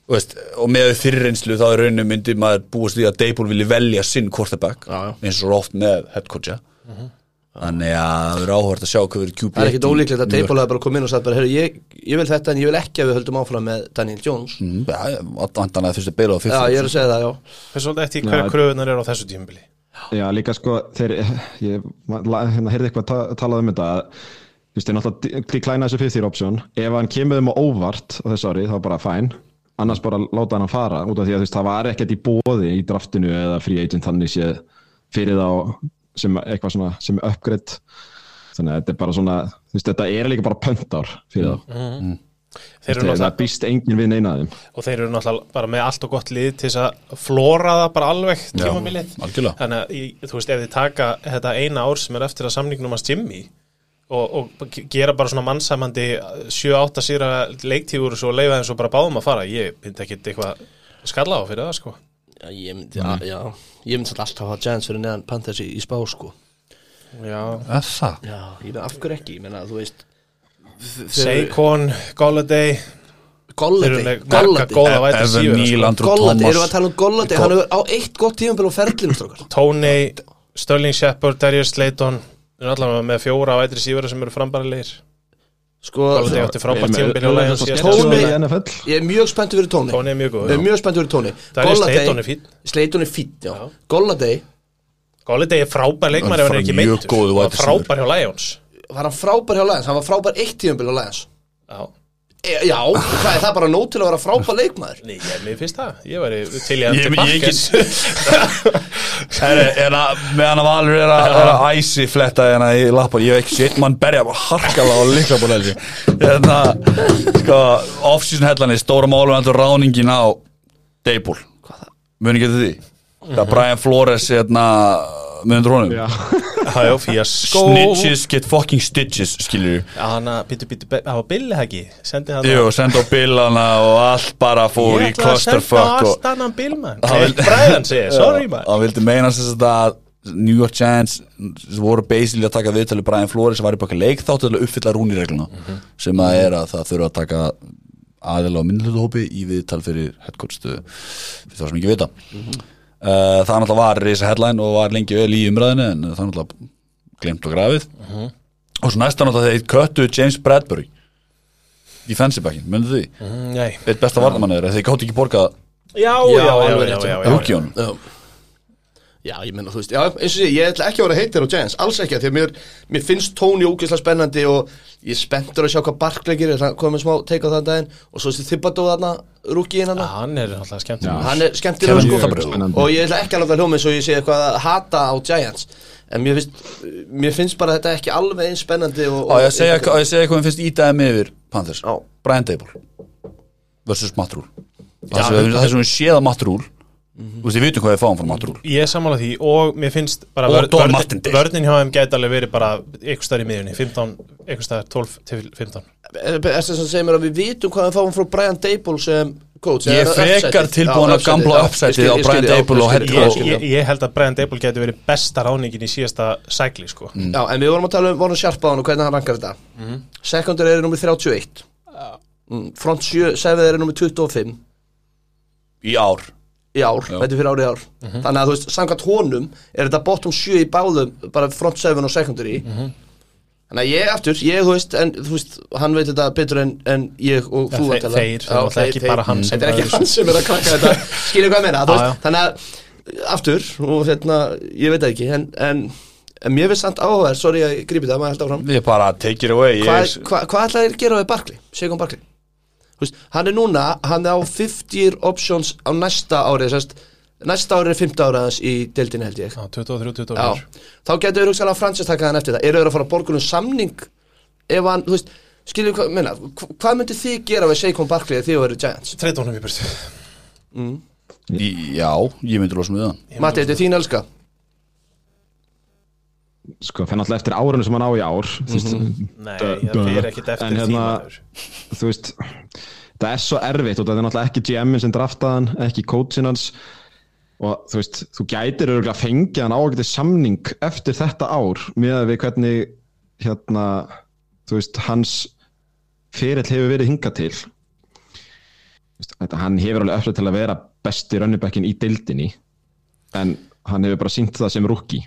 Og, veist, og með fyrir reynslu þá er rauninu myndi maður búast því að Dable vilji velja sinn quarterback Já, já. eins og oft með head coacha þannig að það verður áhvert að sjá hvað verður QB Það er ekkit ólíklegt að hefði bara komið inn og sagt bara, heyrðu, ég, ég vil þetta en ég vil ekki að við höldum áfram með Daniel Jones. Mm, Já, vantan að fyrst að Bail á fifth Já, ég er að segja það, já. Fyrir svolítið eftir hverja kröfunar eru á þessu tímubili Já, líka sko, þeir, ég hérna, heyrði eitthvað ta talað um þetta að, þú veist, þeir náttúrulega deklæna þessu fifth year option, ef hann kemur þeim á óvart á þessu ári, þá bara fæn annars bara láta hann fara, út af því að þú veist, það var ekkert í bóði í draftinu eða free agent þannig séð fyrir þá sem eitthvað svona, sem er upgrade þannig að þetta er bara svona þú veist, þetta er líka bara pöntár fyrir þá. Þeir eru Þeir, það náttúrulega býst engin við neina af þeim. Og þeir eru náttúrulega bara með allt og gott lið til þess að flóra það bara alveg algjörlega. þannig að í- þú veist ef þið taka þetta eina ár sem er eftir að samningnum hans Jimmy og, og ge- gera bara svona mannsamandi 7-8 síra leiktífur og svo leifa þeim svo bara báðum að fara ég myndi ekki eitthvað skalla á fyrir það sko Já, ég myndi, já, já, ég myndi alltaf að hafa Giants fyrir neðan Panthers í, í spá, sko. Já. Er það? Já, ég veit af hverju ekki, ég meina, þú veist Saquon, Golladay. Þeir eru Golladay, með marga Golladay? góða vætið Evan síður Neal, sko. Andrew Golladay, Thomas. erum við að tala um Golladay? Hann hefur á eitt gott tífumbil á ferlinu strókar Tony, Sterling Shepard, Darius Slayton. Þeir eru allavega með fjóra vætið síður sem eru frambarilegir Sko, NFL ég er mjög spenntur fyrir Tony. Tony er mjög góð Ég er mjög spenntur fyrir Tony. Darius Slayton er fínn. Slayton er er frábær leikmar ef hann er ekki var frábær hjá Lions. Var hann frábær hjá Lions? Hann var frábær eitt tífumbil á Lions. Já, e, Já, hvað er það bara nót til að vera frábær leikmaður. Nei, ég, mér finnst það. Ég væri til að Ég- til ég Bakkes Herri, er að, meðan að Valur er að, er að æsi fletta hérna í lappa, ég hef ekki sétt mann berja bara harkala á líkla búin helsi hérna, sko, off-season hellanir, stóra málum endur ráningin á Dable, muni getur því hvað Brian Flores hérna, honum. Já, já, fíaskó snitches get fucking stitches, skilur Já, hann að, býtu, býtu, það var Billy Hagi Sendi hann Jú, senda á billana og allt bara fór í Ég ætla að senda á clusterfuck og allt annan Bill, man Hann vildi- Bræðan segir, sorry, man hann vildi meina þess að New York Giants voru basically að taka viðtalið Brian Flores sem var í baka leikþáttu til að uppfylla rúniregluna sem að er að það þurfa að taka aðeila á minnlutuhópi í viðtal fyrir headcoachstu fyrir það sem ekki vita uh, það náttúrulega var reysa headline og var lengi vel í umræðinu en það náttúrulega glemt og grafið. Og svo næsta náttúrulega þeir köttu James Bradbury í backin, munið því? Mm, Nei. Eitt besta varnamann er þeir gátt ekki borgað Já, Já, ég menna, þú veist, já, eins og sé, ég ætla ekki að vera heitir á Giants, alls ekki, af því að mér, mér finnst Tony ógeðslega spennandi og ég er spenntur að sjá hvað Barkley gerir, það komið smá teika á þann daginn og svo þessi Thibodeau þarna, rúkiðinn Já, hana, Hann er alltaf skemmtilegur. Hann er skemmtilega sko. Og ég ætla ekki að láta hljómið svo ég sé eitthvað að hata á Giants, en mér finnst, mér finnst bara þetta ekki alveg eins spennandi og... Á ég segja, á ég að segja hvað Matt Rule Þú veist, ég veitum hvað við fáum frá Matt Rule Ég er sammála því og mér finnst bara vörnin-. Vörnin hjá þeim gæti alveg verið bara ykkur staðar í miðunni 15, ykkur staðar 12 til 15 Eftir sem segir mér að við vitum hvað við fáum frá Brian Dable sem coach Ég er frekar tilbúin að gamla skil- á Brian Dable og coach. ég, held að Brian Dable geti verið besta ráningin í síðasta sækli sko. Mm. Já, en við vorum að tala um á hann og hvernig hann rankar þetta Mhm. Secondary er nummið 31 mm, Front 7, 7 er nummið 25 Í ár í ár, þetta er fyrir árið ár. Mhm. Þannig að þú veist, samkvæmt honum er þetta bottom 7 í báðum bara front 7 og secondary. Mhm. Þannig að ég aftur, ég þú veist en þú veist, hann veit þetta betur en, en ég og þú þeir- þeir, það er ekki bara hann. Þetta er ekki hann sem er að krakka þetta. Skilur hvað ég meina, veist, þannig að aftur, og hérna, ég veit ekki en, en En mér finnst samt áhugaður, sorry að ég grípi það, maður held áfram. Ég bara take it away Hvað hva, hva ætlaði að gera við Barkley? Segun Barkley? Þú veist, Hann er núna, hann er á 50 year options á næsta ári sest, Næsta ári er 15 ára hans í deildinni held ég. Já, 23, 24 Já, þá getur við hugsaðlega Francis taka hann eftir það. Eru þeir að fara að borga um samning ef hann, þú veist, skilur hvað, minna Hvað myndi þið gera við Seikon Barkley ef þið eru Giants? Treyta honum í burtu Í- Já, ég myndi losa með það Matti, þetta er þín elska sko, fyrir náttúrulega eftir árunum sem hann á í ár þú veist, Nei, það fyrir ekkit eftir En því hérna- maður. þú veist það er svo erfitt og það er náttúrulega ekki GM-in sem draftaðan, ekki coachin hans. Og þú veist, þú gætir örgulega að fengja hann ágætið samning eftir þetta ár með við hvernig hérna, þú veist, hans ferill hefur verið hingað til. Veist, þetta, hann hefur alveg öflug til að vera besti rönnibekkin í deildinni en hann hefur bara sínt það sem rúki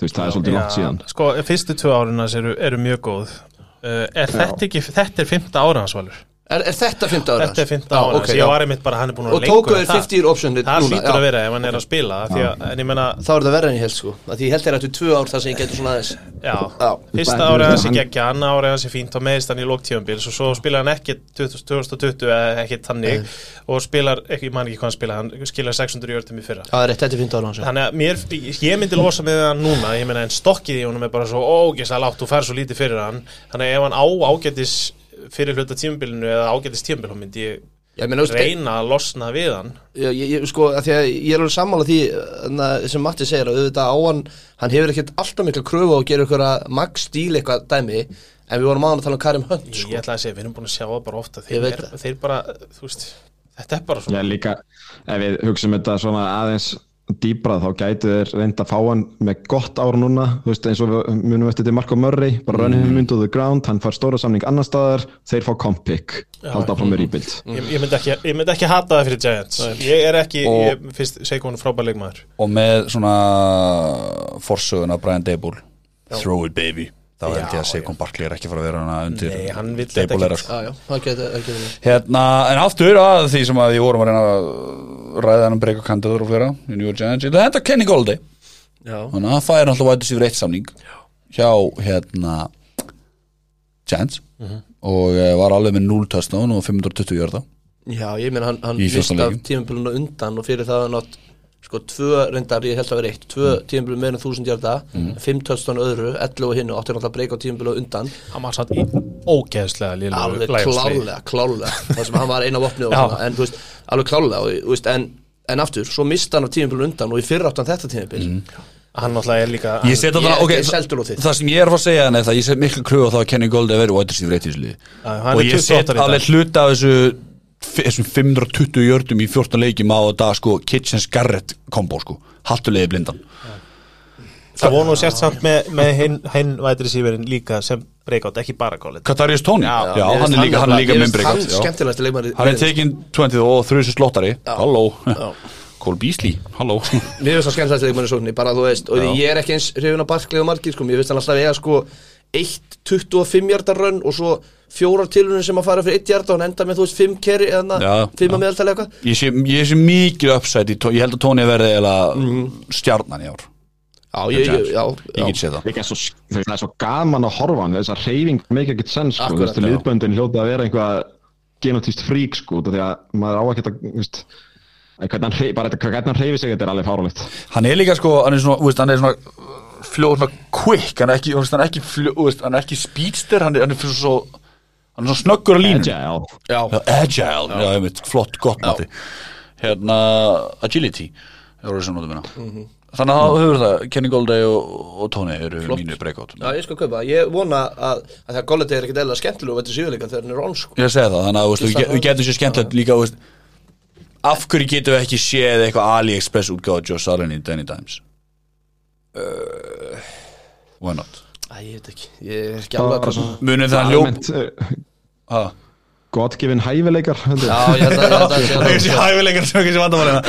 þú veist, það er svolítið langt síðan. Sko, fyrstu tvö árin hans eru, eru mjög góð. Uh, Er þetta ekki, þetta er fymta ára hans valur Er, er þetta 15 ára? Þetta er hans? fymta Já, ára ok, hans já. Ég var einmitt bara, hann er búin að Og tóku lengur þeir en það. 50 year optionið Það núna, hlýtur já. að vera ef hann er að spila því að, En ég meina, Þá er þetta verið en ég held sko að Því ég held þeir ættu tvö ár þar sem ég getur svona aðeins já, Já. Fyrsta árið hans er hann- geggja, annar árið hans er fínt og meðist hann í lóktífambils og svo spilar hann ekki 2020 eða ekki tannig og spilar, ekki, ég man ekki hvað hann spilar hann skilar 600 jördum í fyrra Það er rétt, þetta er 15 ára hans. Þannig að mér, ég myndi losa með hann núna ég meina en stokkið í honum er bara svo ógeðslega fyrir hluta tímabilinu eða ágætis tímabil þá myndi ég Ég meina, reyna að losna við hann. Ég, ég, ég, sko, að því að ég er alveg sammála því na, sem Matti segir að auðvitað á hann hann hefur ekkert alltaf mikla kröfu á að gera ykkur að max stíl eitthvað dæmi en við vorum áðan að tala um Karim Hunt ég, sko. ég ætla að segja, við erum búin að sjá það bara ofta. Þeir, er, þeir bara, þú veist þetta er bara Já, svona líka, ef við hugsaum þetta svona aðeins dýbrað þá gætu þeir reynda að fá hann með gott ár núna, þú veist eins og við munum eftir til Marko Murray, bara running him into the ground hann fær stóra samning annar staðar þeir fá comp pick, halda áfram með rebuild. Ég, myndi ekki, ég myndi ekki hata það fyrir Giants. Ég er ekki, Og- ég finnst Seikon frábær leikmaður. Og með svona forsögun af Brian Dable Throw it baby Þá held ég að Seikon Barkley er ekki fara að vera hana undir Nei, hann vill þetta er ekki. sko. Já, já, það getur það getur- Hérna, en aftur að því sem að við vorum að reyna að ræða hann um breyka kandiður og flera í New York Giants, ég að henda Kenny Golday þannig að hann fær alltaf vætið sér eitt samning hjá hérna Giants. Og uh, var alveg með 0 touchdown og 520 jörða já, ég meina hann, hann 14 af tímabilinu undan og fyrir það hann átt sko tvö reyndar, ég held að vera eitt tvö mm. meira en þúsund hjarta mm. fimm törstan öðru, 11 og hinnu áttur náttúrulega breyka á tímabilinu undan. Hann var satt í ógeðslega alveg lélegu klálega, klálega það sem hann var eina vopni og svona en þú veist, alveg klálega og, þú veist, en, en aftur, svo mista hann á tímabil undan og í fyrra áttan þetta tímabil. Hann náttúrulega er líka Ég set Ég- þarna, ok, þitt. það sem ég er að fara að segja hann er það, ég set miklu kröfu á það að Kenny Golday veri vætið sér eitt í þessu liði Já, hann og er ég 28 set í dag. alveg hluta af þessu þessum 520 jördum í 14 leikjum á þetta sko Kitchens Garrett kombo sko, haltulegi blindan. Það voru nú sért samt með, með hinn, hinn vætri síverinn líka sem breakout, ekki bara college. Katarius Tony, já, Já, hann er líka, hann er líka með breakout hann já. skemmtilegasti leikmari hann er tekinn 20 og þrjusu slottari. Halló, Cole Beasley. Halló. Mér finnst hann skemmtilegasti leikmari sóknni bara þú veist, og ég er ekki eins hrifin að barklið og margir sko, mér finnst hann alltaf eiga sko 1.25 hjartar rönn og svo fjórar tilunum sem að fara fyrir 1 hjarta og hann enda með þú veist 5 kerri eða Já, 5 já. að meðaltali eitthvað ég sé, ég sé mikið uppsætt ég held að Tony verði eða Mhm. stjarnan í ár já, ég, ég, já, ég já. get séð það það er svo gaman að horfa á hann þess að reyfing make ekkert sens sko, Akkurat, já. liðböndin hljóta að vera einhvað genotíst frík sko, því að maður á að geta veist, hann hreyfi, bara þetta- hvernig hann hreyfi sig þetta er alveg fárálegt hann er líka sko, hann er svona, veist, hann er svona fljóð, svona quick, hann er ekki, hann er ekki hann er ekki speedster, hann er, hann er svo hann er svona snöggur á línu Agile. Já. Já, agile, já, ég veit, flott, gott mati. Hérna, agility. Er orðið sem notum minna Mhm. þannig að það höfur það, Kenny Golday og, og Tony eru mínu breakout. Já, ég skal kaupa, ég vona að, að það Golladay er ekkert eða skemmtileg og þetta síðuleika þegar hann er on sko. Ég að segja það, þannig að þú veist, við, við getum sér skemmtilegt líka þú veist, af hverju getum við ekki séð eitthvað AliExpress útgáð Joe Salen í Danny Dimes? Uh, why not Æ, ég veit ekki, ég er ekki alveg að munið það ljóp almennt uh, ha. godgefin hæfileikar heldur. Já, ég held að að sé Það þessi hæfileikar sem ekki sem vandamálina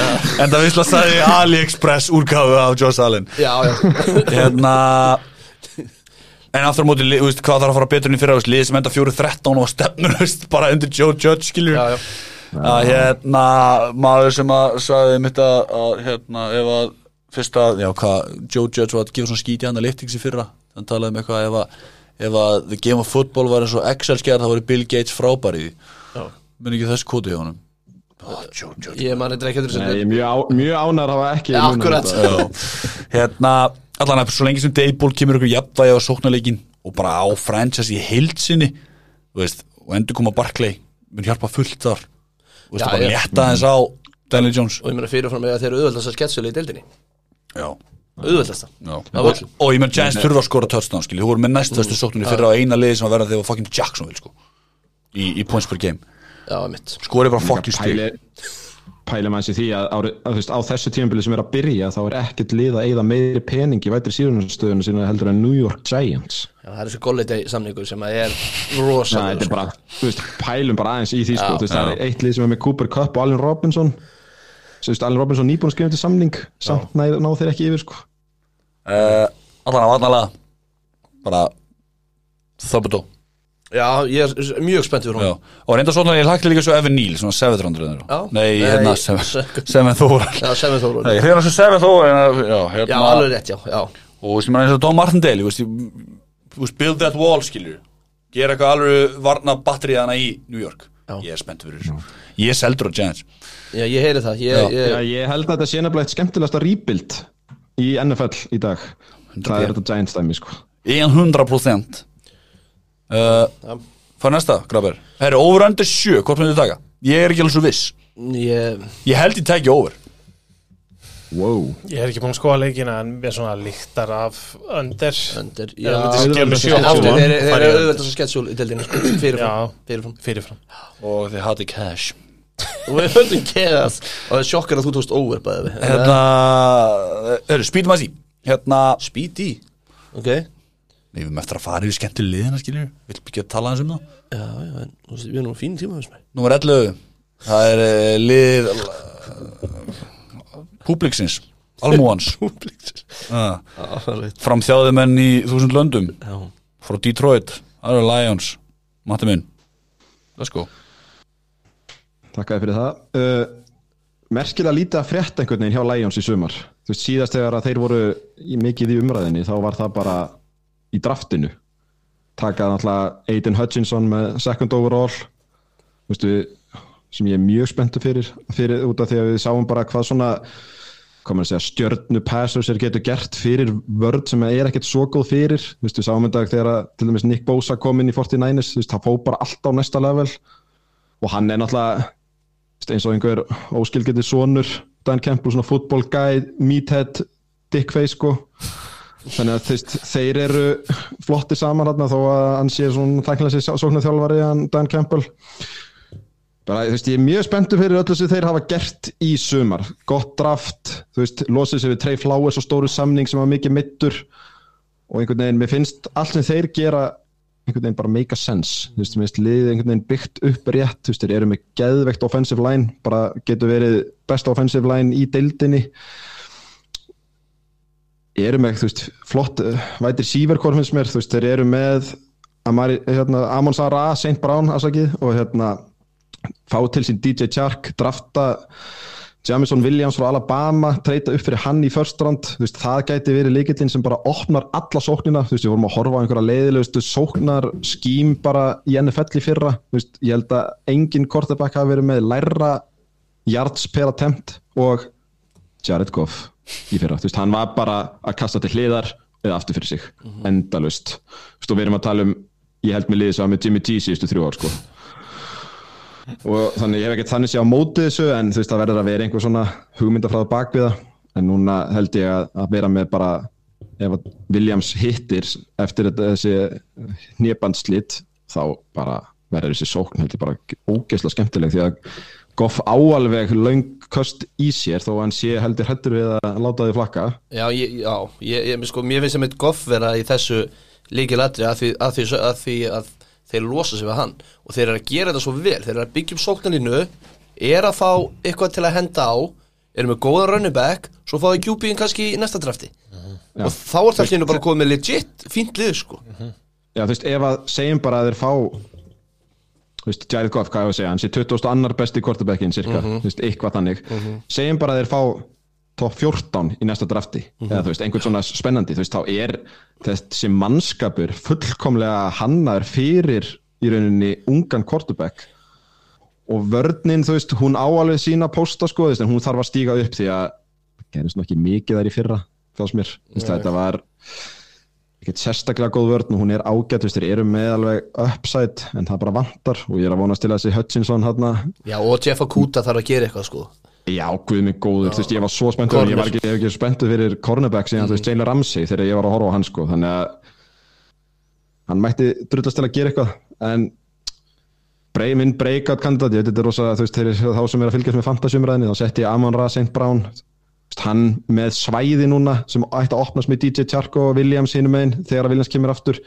En það vissla sagði AliExpress úrgáfu af Joe Salen Já, já, Hérna En aftur á móti, li- þú veist, hvað þarf að fara betur enn í fyrra, þú veist, liðið sem enda 4-13 og stefnur, þú veist, bara undir Joe Judge, skiljur já, já. að hérna, maður sem að sagði mitt að, að hérna, ef að fyrsta, já hvað Joe Judge var að gefa svona skíti hann að liftings í fyrra hann talaði um eitthvað ef að, ef að The Game of Football var eins og Excel-skjær þá var Bill Gates frábær í því. Já. menn ekki þessi kóti hjá honum? Oh, Judge Ég man eitthvað ekki Nei, ég er mjög, mjög ánar hafa ekki Ja, hérna, allan að svo lengi sem Dayball kemur ykkur jafnvægi á sóknarleikin og bara á franchise í veist, og endur koma Barclay mun hjálpa fullt þar. Þú veist, Já, bara létta þess á Daniel Jones. Og ég meina fyrirfram með að þeir eru auðvöldast að sketsula í deildinni. Já, Auðvöldast já. Það og, var- ég menn Giants þurfa að skora touchdown skilji, þú voru með næstu þessu sóknarni fyrra á eina liði sem að verða þegar fucking Jacksonville sko. Í, í points per game. Skori bara fucking stíl pæli, pæli mann sér því að, að þú veist, á þessu tímabili sem er að byrja þá er ekkert lið að eyða meiri pening í vætri síðunarstöðuna sína heldur en New York Giants. Já, það er þessi Golladay samningur sem að er rosalega þetta er bara, þú veist, pælum bara aðeins í því sko, veist, það er eitt lið sem er með Cooper Cup og Allen Robinson. Allen Robinson nýbúin að skrifa til samning. Samt næ, ná þeir ekki yfir sko uh, allan að vatnalega bara Thubbado Já, ég er mjög spennt fyrir Já, hún og reynda svona ég hlakti líka svo Evan Neal, svona 700 Já. Nei, Nei, hérna, se- Seven Þórar Já, Seven Þóru Nei, hérna svo Seven Þórar Já, Já, hérna. Alveg rétt, já, já. Og veist, maður eins og Tom Martindale, ég- þú veist, build that wall, skilur Gera eitthvað alveg varna batteriðana í New York. Já. Ég er spennt fyrir þessu. Ég er seldur á Giants. Já, ég heyri það. Já. Ég, Já, ég, ég held að þetta sé nefnilega eitt skemmtilegasta rebuild í NFL í dag. Það er þetta Giants dæmi sko. 100% uh. Hvað er næsta, Graber? Það eru over under 7, hvort myndið taka? Ég er ekki alveg svo viss. Ég Ég held ég tæki over. Wow. Ég er ekki búin að skoða leikina en mér svona líktar af under. Öndir Já, auðvitað þeir, þeir eru under. auðvöldast að sketsula í deildinni sko, Fyrirfram. Og þið hati cash Og við höldum keðað Og það er sjokkar að þú tókst over bæði við Hérna, spýtum að því Hérna, Speedy Ok. við erum eftir að fara yfir skemmtileg liðina, skiljur Vill ekki að tala hans um það? Já, já, við erum nú fín tíma með Númer 11, það er uh, lið uh, Publixins, Almúans uh, Já, veit Fram þjáðumenn í þúsund löndum. Já, Frá Detroit, það eru Lions. Matti minn. Let's go Takk fyrir það. Uh, Merkilega lítið að frétta einhvern veginn hjá Lions í sumar. Þú veist, síðast þegar að þeir voru mikið í umræðinni þá var það bara í draftinu. Takað náttúrulega Aiden Hutchinson með second overall. Þú veist, við, sem ég er mjög spenntu fyrir, fyrir út af því að við sáum bara hvað svona segja, stjörnu passers er getur gert fyrir vörð sem er ekkert svo góð fyrir, þú veist, við sáum þetta þegar til dæmis Nick Bosa kom inn í 49ers, þú veist, það fó bara allt á næsta level. Og hann er náttúrulega eins og einhver óskilgetið sonur Dan Campbell, svona football guy meathead, dickface sko. Þannig að þú veist, þeir eru flotti saman þarna þó að hann sé svona tæknilega sér sóknar þjálfari Dan Campbell. Bara, þú veist, ég er mjög spenntur fyrir öllu sem þeir hafa gert í sumar. Gott draft, þú veist, losið sér við Trey Flowers og stóru samning sem var mikið mittur og einhvern veginn, mér finnst allt sem þeir gera einhvern veginn bara make a sense. Þú veist, mér finnst liðið einhvern veginn byggt upp rétt. Þú veist, þeir eru með geðveikt offensive line bara getur verið besta offensive line í deildinni. Eru með, þú veist, flott uh, vætir síverkor finnst mér, þú veist, þeir eru með Amari, hérna, Amon Sara, Saint Brown afsakið, og hérna fá til sín DJ Chark, drafta Jamison Williams frá Alabama treyta upp fyrir hann í veist, það gæti verið líkillinn sem bara opnar alla sóknina, þú veist, við vorum að horfa á einhverja leiðilegustu sóknar skím bara í NFL í fyrra, þú veist, ég held að engin quarterback hafi verið með læra yards per attempt og Jared Goff í fyrra, þú veist, hann var bara að kasta til hliðar eða aftur fyrir sig, endalust þú veist, og við erum að tala um ég held með liðið sem var með Jimmy G síðustu þrjú ár, sko og þannig ég hef ekkert þannig sé á móti þessu en þú veist það verður að vera einhver svona hugmyndafræða bakviða en núna held ég að, að vera með bara ef að Williams hittir eftir þessi nýjabandslít þá bara verður þessi sókn held ég bara ógeðslega skemmtileg. Því að Goff áalveg löngköst í sér þó að hann sé heldur hættur við að láta því flakka. Já, ég, já ég, ég, sko, mér finnst sem eitt goff vera í þessu líkilatri að því að, því, að því að þeir losa sig við hann. Og þeir eru að gera þetta svo vel þeir eru að byggja upp sóknarlínu er að fá eitthvað til að henda á eru með góðan running back svo fá þau QB-in kannski í næsta drafti. Já. og þá er það hlýnu bara komið með legit fínt lið sko. Já, þú veist, ef að segjum bara að þeir fá þú veist, Jared Goff, hvað ég að segja hann sé 22. annar besti quarterbackin cirka, þú veist, eitthvað þannig. Segjum bara að þeir fá top 14 í næsta drafti. Eða þú veist, einhvern svona spennandi þú veist, þá er þessi mannskapur fullkomlega hannaður fyrir í rauninni ungan quarterback. Og vörnin, þú veist, hún á alveg sína pósta sko, þú veist, en hún þarf að stíga upp því að það gerist nú ekki mikið þær í fyrra fannst mér, þú veist, þetta var ekkert sérstaklega góð vörn og hún er ágætt, þú veist, þeir eru með alveg upside, en það bara vantar. Og ég er að vonast til að þessi Hutchinson hann Já, og Jeff Akuta þarf að gera eitthvað sko Já, guð mig góður, þú veist, ég var svo spenntur ég var ekki, ekki spenntur fyrir cornerback síðan, þú veist, Jalen Ramsey þegar ég var að horfa á hann sko, þannig að hann mætti drullast til að gera eitthvað. En brey, minn breakout kandidat, ég veit þetta er rosa þú veist, eru þá sem er að fylgjast með fantasy-umræðinni þá setti ég Amon Ra St. Brown. Hann með svæði núna sem ætti að opnast með DJ Charko og Williams hinum megin þegar að Williams kemur aftur.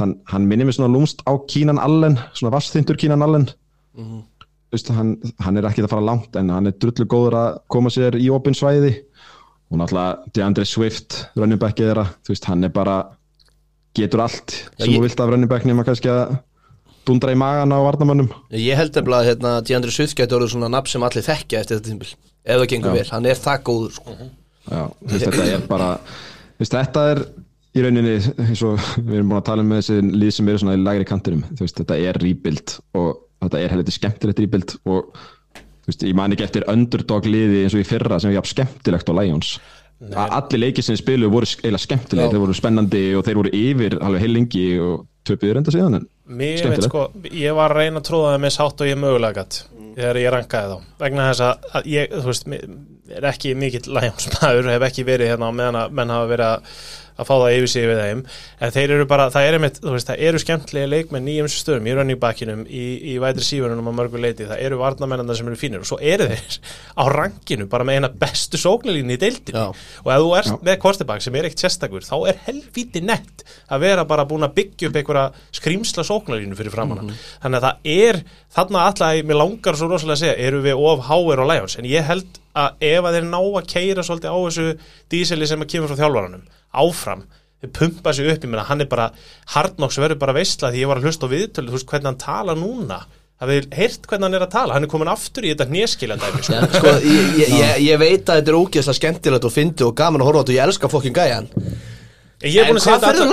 Hann, hann minnir mig svona lúmst á Kínan Allen svona vastþyndur Kínan Allen. Þú veist, hann, hann er ekki að fara langt en hann er drullu góður að koma sér í opin svæði. Og náttúrulega DeAndre Swift, running backið þeirra veist, hann er bara getur allt sem ég- þú vilt af running back nema kannski að dundra í magan á varnamönnum Ég held eftir að hérna, DeAndre Swift gæti orðið svona nafn sem allir þekkja eftir þetta tímbil ef það gengur vel, hann er það góður sko. Já, þú veist, þetta er bara þetta er í rauninni eins og við erum búin að tala um þessi lið sem eru svona í lagri kantinum. Þetta er rebuild og þetta er heldur skemmtilegt rebuild og veist, ég man ekki eftir underdog liði eins og í fyrra sem er jafn skemmtilegt á Lions. Allir leikir sem spilu voru eiginlega skemmtilegt, þeir voru spennandi og þeir voru yfir alveg heil lengi og töpuður enda síðan en Skemmtilegt. sko, ég var að reyna að tróða það með sátt og ég mögulega gætt þegar ég rankaði þá. Vegna þess að, ég, þú veist, er ekki mikill lægjumsmaður, hef ekki verið hérna á meðan að menn hafa verið að, að fá það yfir sig við þeim, en þeir eru bara það eru, mitt, veist, það eru skemmtilega leikmenn í umsum stöðum, í running backinum, í, í vætri sífunum á mörgu leiti, það eru varnamennanda sem eru fínir. Og svo eru þeir á rankinu bara með eina bestu sóknalínu í deildinu Já. og ef þú ert með kvartibak sem er eitt sérstakur þá er helvíti nett að vera bara búin að byggja upp einhverja skrýmsla sóknarlínu fyrir framanna þannig að það er, þarna alltaf mér langar svo rosalega að segja, eru við of háir og Lions, en ég held að ef að þeir ná að keira svolítið á þessu díseli sem að kemur frá þjálfaranum áfram, þeir pumpa sig upp ég meina, hann er bara, Hardnox verður bara veistla því ég var að hlusta á viðtölu, þú veist hvernig hann tala núna. Hafið heyrt hvernig hann er að tala? Hann er komin aftur í þetta hneskila dæmi sko. Já, sko, ég, ég, ég, ég veit að þetta er ógeðslega skemmtilegt og fyndi og gaman að horfa á þetta og ég elska fokkin gæjan Ég er búin En að segja þetta allan-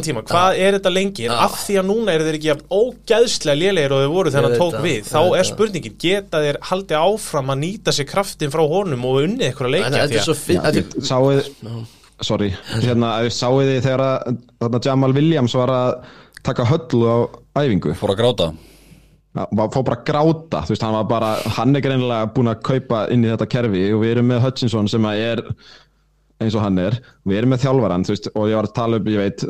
er tíma. Hvað er þetta lengi? En af því að núna eru þeir ekki ógæðslega lélegir og þeir voru þegar hann tók við. Þá er spurningin, geta þeir haldið áfram að nýta sér kraftin frá honum og unnið eitthvað leikja er er- sáuð sorry, hérna, sáuð þið þegar að þarna Jamal Williams var að taka höllu á æfingu. Fór að gráta. Fór bara að gráta, þú veist, hann var bara hann er greinilega búin að kaupa inn í þetta kerfi og við erum með Hutchinson sem að er eins og hann er, við erum með þjálfaran þú veist, og ég var að tala um, ég veit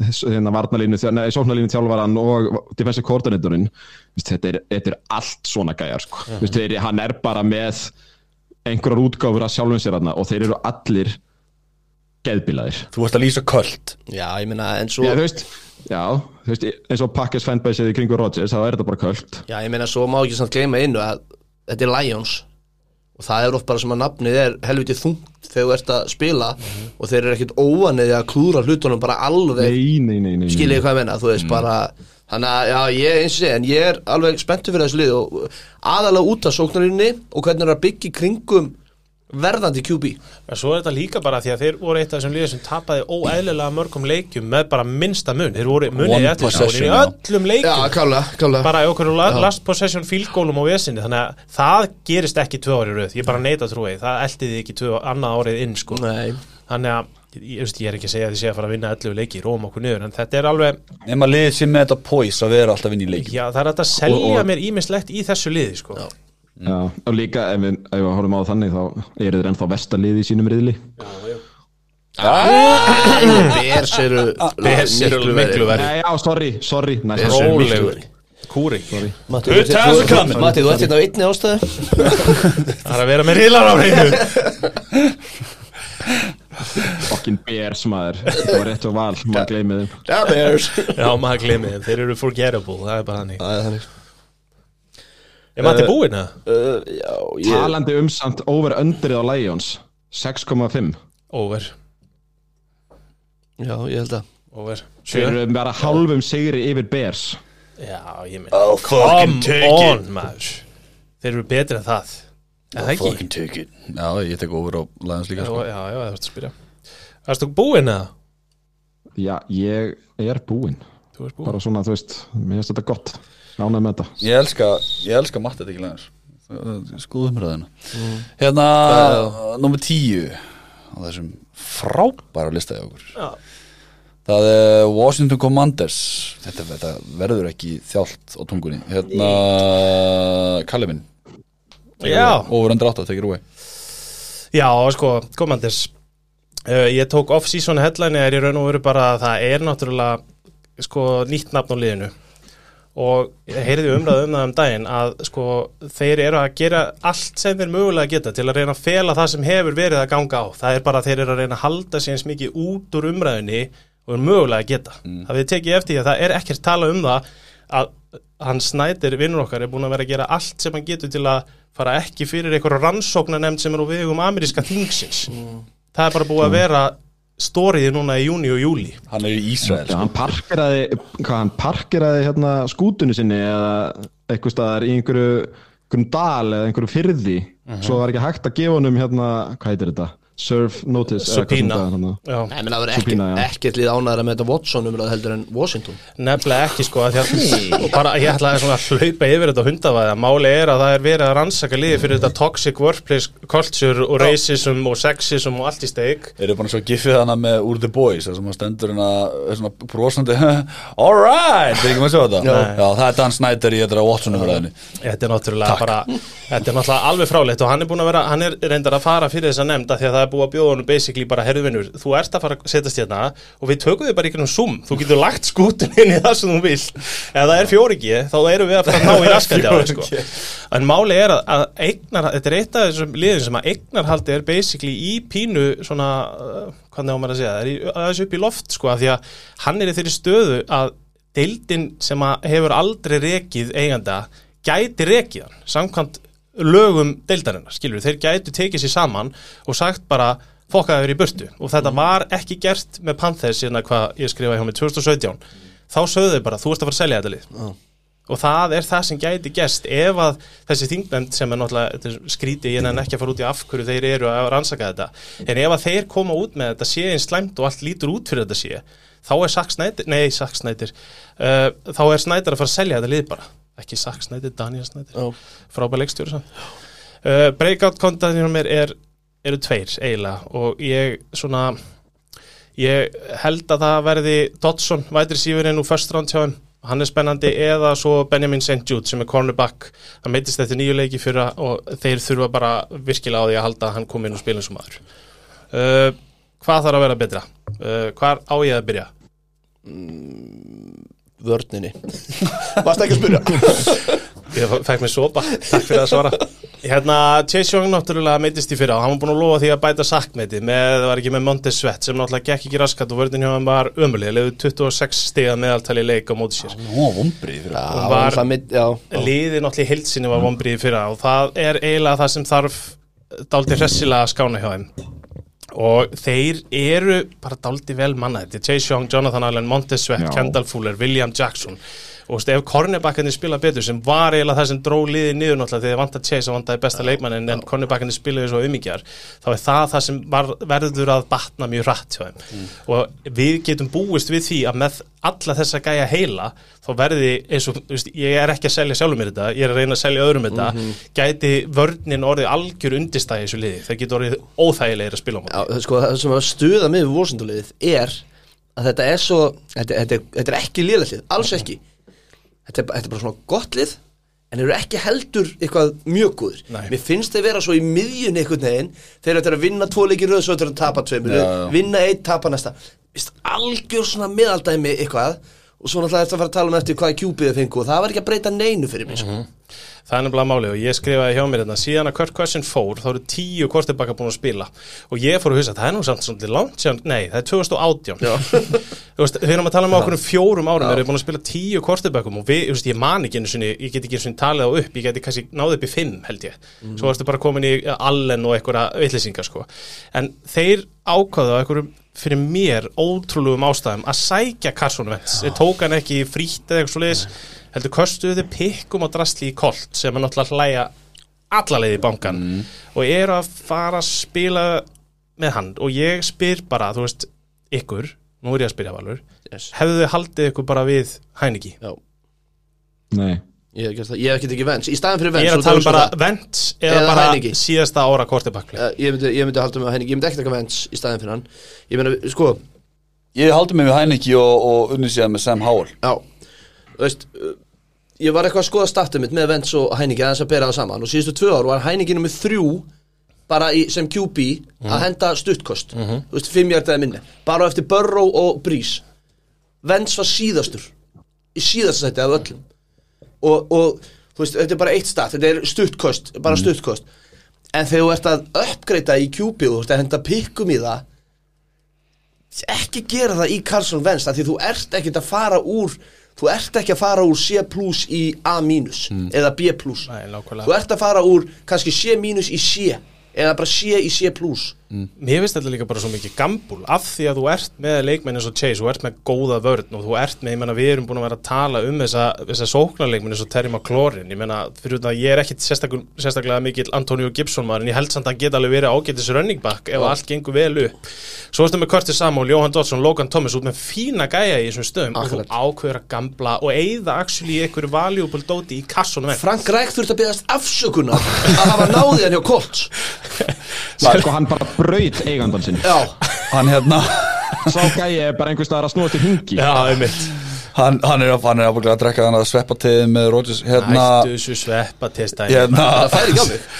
hérna varnalínu, nei, sóknalínu þjálfaran og defensive coordinatorinn. Þetta er, þetta er allt svona gæjar sko. Þú veist, þeir, hann er bara með einhverjar útgáfur að sjálfum sér og þeir eru allir geðbilaðir. Þú varst að lýsa köld. Já, ég meina, en svo Já, þú veist, já, þú veist, eins og Pakkes fanbase í kringu Rodgers, þá er þetta bara köld. Já, ég meina, svo má ekki samt gleyma innu að þetta er Lions. Og það er oft bara sem að nafnið er helviti þungt þegar þú ert að spila. Og þeir eru ekkit óanið að klúra hlutunum bara alveg. Nei, nei, nei, nei, nei. skiljið hvað ég menna, þú veist bara þannig að, já, ég eins og sé, en ég er alveg spenntur fyrir þessu lið og aðalega út af sóknarinni og hvernig er að byggja í kringum verðandi QB En svo er þetta líka bara því að þeir voru eitt af þessum liðið sem tapaði óæðilega mörgum leikjum með bara minnsta mun. Þeir voru munið One eftir í já. öllum Já, leikum klálega, klálega. Bara í okkur last possession field goalum á vesinni þannig að það gerist ekki tvö ári röð. Ég bara neita að trúi, það eldiði ekki tvö annað árið inn sko. Nei, þannig að ég, ég er ekki að segja að þið sé að fara að vinna 11 leiki, róum okkur niður en þetta er alveg, Nefn að liðið sem með þetta pós að vera alltaf inn í leik já það er að selja Og- og- mér ímislegt í þessu liði sko. Já. Já, og líka ef við, ef við horfum á þannig þá eru þeir ennþá vestalið í sínum riðli. Bers eru Bears eru miklu verri. Nei, já, sorry, sorry. Kúri. Matti, Good þú- times þú- are coming. Matti, þú ert hérna á einni ástæðu. Það er að vera með riðlar á hreinu. Fucking Bears maður. Það var rétt og val, maður gleymið þeim. Já, Bears. Já maður glemir þeim, þeir eru forgettable það er bara þannig. Það er þannig er Matti búinn að? uh, Já, ég Talandi um samt over underið á Lions 6,5 over, Já, ég held að over. Þeir eru bara hálfum sigri yfir Bears. Já ég minn Oh, come on maður. Þeir eru betri en það. Er það ekki? Fucking take it. Já, ég tek over á Lions líka Já, sko. já, já, það þurfti að spyrja. Erstu búinn eða? Já, ég er búinn. Þú ert búinn. Bara svona, þú veist, mér finnst þetta gott ánægð með þetta. Ég elska, ég elska matta þetta ekki Lions Skoðum ræðina Hérna, nummer tíu á þessum frábæra listaði okkur. Já. Það er Washington Commanders. Þetta, þetta verður ekki þjált á tungunni. Hérna, Kalli minn. Já. Over under 8, tekir away. Já, sko, komandis uh, Ég tók off-season headline er í raun og veru bara að það er náttúrulega sko nýtt nafn á liðinu og ég heyrði umræðu um það um daginn að sko þeir eru að gera allt sem þeir mögulega geta til að reyna að fela það sem hefur verið að ganga á. Það er bara að þeir eru að reyna að halda sig eins mikið út úr umræðunni og er mögulega að geta. Það við tekið eftir því að það er ekkert tala um það að hann snætir vinnur okkar er búin að vera að gera allt sem hann getur til að fara ekki fyrir einhverja rannsóknanemnd sem er á vegum ameríska þingsins. Það er bara búið að vera stóriði núna í júni og júli Hann er í Ísrael sko. hann parkeraði, hvað hann parkeraði hérna skútunni sinni eða eitthvað staðar í einhverju, einhverjum dal eða einhverju fyrði svo var ekki hægt að gefa honum hérna, hvað heitir þetta? Serve notice Subpoena, ekkert, ekkert lið ánæðara með þetta Watson umræð heldur en Washington. Nefnilega ekki sko að að og bara ég ætlaði svona að hlaupa yfir þetta hundavaði að máli er að það er verið að rannsaka liði fyrir þetta toxic workplace culture og racism og sexism og allt í steik. Eru bara svo gifið hana með úr The Boys sem hann stendur hérna er svona brosandi Alright, það er ekki maður að sjá þetta. Já. Það er Dan Snyder í þetta Watson umræðinu Þetta er náttúrulega bara Þetta er náttúrulega alveg fráleitt og hann er búin að vera hann er reyndar að fara fyrir þessa nefnd af því að það er búið að bjóða honum basically bara herðvinur þú ert að fara að setjast hérna og við tökum þið bara ykkur um Zoom. Þú getur lagt skútun inn í það sem þú vil ef það er fjóringi þá erum við að fara að ná í raskandi á það sko. en máli er að, að eignar, þetta er eitt af þessum liðin sem að eignarhaldi er basically í pínu svona, uh, hvað er maður að segja það er í, aðeins upp í loft sko af því að hann er í þeirri stöðu að deildin sem að hefur aldrei rekið eiganda gæti rekið hann. Samkvæmt lögum deildarinnar, skilur þeir gætu tekið sér saman og sagt bara fokkaður í burtu. Og þetta var ekki gert með Panthers hérna hvað ég skrifaði hjá mig 2017 þá sögðu þau bara þú ert að fara að selja þetta lið. Og það er það sem gæti gest ef að þessi þingnefnd sem er náttúrulega skríti ég en ekki að fara út í af hverju þeir eru að rannsaka þetta. En ef að þeir koma út með þetta sé eins slæmt og allt lítur út fyrir þetta sé þá er Sack Snyder, nei Sack Snyder uh, þá er Snyder að fara að selja þetta lið bara ekki Sack Snyder, Daniel Snyder Já. frábæð leikstjóri sann uh, breakout kontaktinu mér er, eru tveir eiginlega og ég svona ég held að það verði Dodson, vætri sífurinn úr first round hjá þeim hann er spennandi eða svo Benjamin St. Jude sem er cornerback hann meitist eftir nýju leiki fyrra og þeir þurfa bara virkilega á því að halda að hann kom inn og spila eins og maður uh, hvað þarf að vera betra? Uh, hvar á ég að byrja? Vörninni. Varst ekki að spyrja? Ég fekk mér sopa, takk fyrir að svara. Hérna, Chase Young náttúrulega meitist í fyrra. Og hann var búin að lofa því að bæta sakkmeiti með, það var ekki með Montes Sweat sem náttúrulega gekk ekki raskat og vörðin hjá hann var ömuleg, leiði 26 stiga meðaltali leik á móti sér. Liði náttúrulega í heilsinni var vonbriði fyrra og það er eiginlega það sem þarf dálítið hressilega að skána hjá þeim og þeir eru bara dálítið vel manna þetta er Chase Young, Jonathan Allen, Montez Sweat. Kendall Fuller, William Jackson og ef cornerbackarnir spila betur sem var eiginlega það sem dró liðið niður náttúrulega þegar vant að Chase og vantaði besta leikmannin en cornerbackarnir spilaði svo umíkjar þá er það það sem var, verður að batna mjög rætt hjá þeim. Og við getum búist við því að með alla þessa gæja heila þá verði eins og, þú veist, ég er ekki að selja sjálfum mér þetta, ég er að reyna að selja öðrum þetta gæti vörnin orðið algjör undistæði þessu liði, það getur orðið óþægilegir að spila á móti. Já, sko, það sem að stuða mig við Washington-liðið er að þetta er svo þetta, þetta, þetta er ekki liðallið, alls ekki þetta er, þetta er bara svona gott lið en eru ekki heldur eitthvað mjög góður Nei. mér finnst þeir vera svo í miðjun einhvern veginn þeir eru að vinna tvo leikir röð svo þeir eru að tapa tveimur, Já, já. vinna eitt, tapa næsta Vist, algjör svona miðaldæmi eitthvað og svo náttúrulega eftir að fara að tala um eftir hvað kjúpið þau fengu og það var ekki að breyta neinu fyrir mig sko. Það er nefnilega máli og ég skrifaði hjá mér þetta síðan að Kurt Cousin fór, þá eru tíu kortibakka búin að spila og ég fór að hugsa, það er nú samt svolítið langt síðan, nei, það er 2018 Þú veist, við erum að tala um okkur um fjórum árum, við erum búin að spila tíu kortibakkum og við, þú veist, ég man ekki einu sinni, ég get ekki einu sinni talið á upp, ég geti kannski náði upp í fimm, held ég. Svo varstu bara komin í allen og einhverja vitlýsingar, sko. En þeir ákvaðu á einhverjum fyrir mér ótrúlegum ástæðum að sækja Carson Wentz, þeir tók hann ekki í frítt eða eitthvað svo heldur köstuðu þið pikkum og drastli í kolt sem er náttúrulega hlæja alla leið í bankan og eru að fara að spila með hann. Og ég spyr bara, þú veist, ykkur nú er ég að spyrja Valur yes. hefðu þið haldið ykkur bara við Hæniki Já, Nei. Ég hef ég hef ekki tekið vens Í staðin fyrir ég vens er að tala um bara Vents eða, Eða bara Heineke. síðasta ára kortibakli Uh, ég, myndi, ég myndi halda með henni, ég myndi ekki taka vens í staðin fyrir hann. Ég meina, sko, Ég haldi mig við Heineki og, og unnið sér með Sam Howell. Já veist, uh, ég var eitthvað að skoða startið mitt með vens og Heiniki aðeins að bera það saman. Og síðustu tvö ár var Heiniki nummið þrjú bara í, sem QB að henda stuttkost. Þú veist, fimm hjartaði minni. Bara eftir Burrow og Breeze. Vens var síðastur. Í síðasta sæti af öllum. Og, og þú veist, þetta er bara eitt start. Þetta er stuttkost, bara stuttkost. En þegar þú ert að uppgreita í QB og þú ert að henda pikkum í það ekki gera það í Carson af því þú ert ekkert að fara úr þú ert ekki að fara úr C plus í A minus eða B plus. Nei, þú ert að fara úr kannski C minus í C eða bara C í C plus Mér finnst þetta líka bara svo mikið gambul af því að þú ert með leikmenn eins og Chase þú ert með góða vörn og þú ert með ég menna við erum búin að vera að tala um þessa, þessa sóknarleikmenn eins og Terry McLaurin ég menna fyrir út að ég er ekkit sérstaklega, sérstaklega mikill Antonio Gibson maður en ég held samt að hann geta alveg verið ágætis running back ef allt gengur vel upp. Svo ertu með Curtis Samuel, Johan Dodson, Logan Thomas út með fína gæja í þessum stöðum. Og Akkurat. þú ákveður að gambla og eigða actually í einhverju valuable dóti í kassunum Frank Reich þurft að beðast afsökunar að hafa náðið hann hjá Colts. Sko hann bara braut eigandan sinn. Já, Hann hérna Sá gæi er bara einhvers staðar að snúa til hingi. Já, einmitt. Hann, hann er, hann er ábygglega að drekka þannig að sveppa til með Rodgers hérna, Hættu þessu sveppa testa hérna það færi ekki á mig.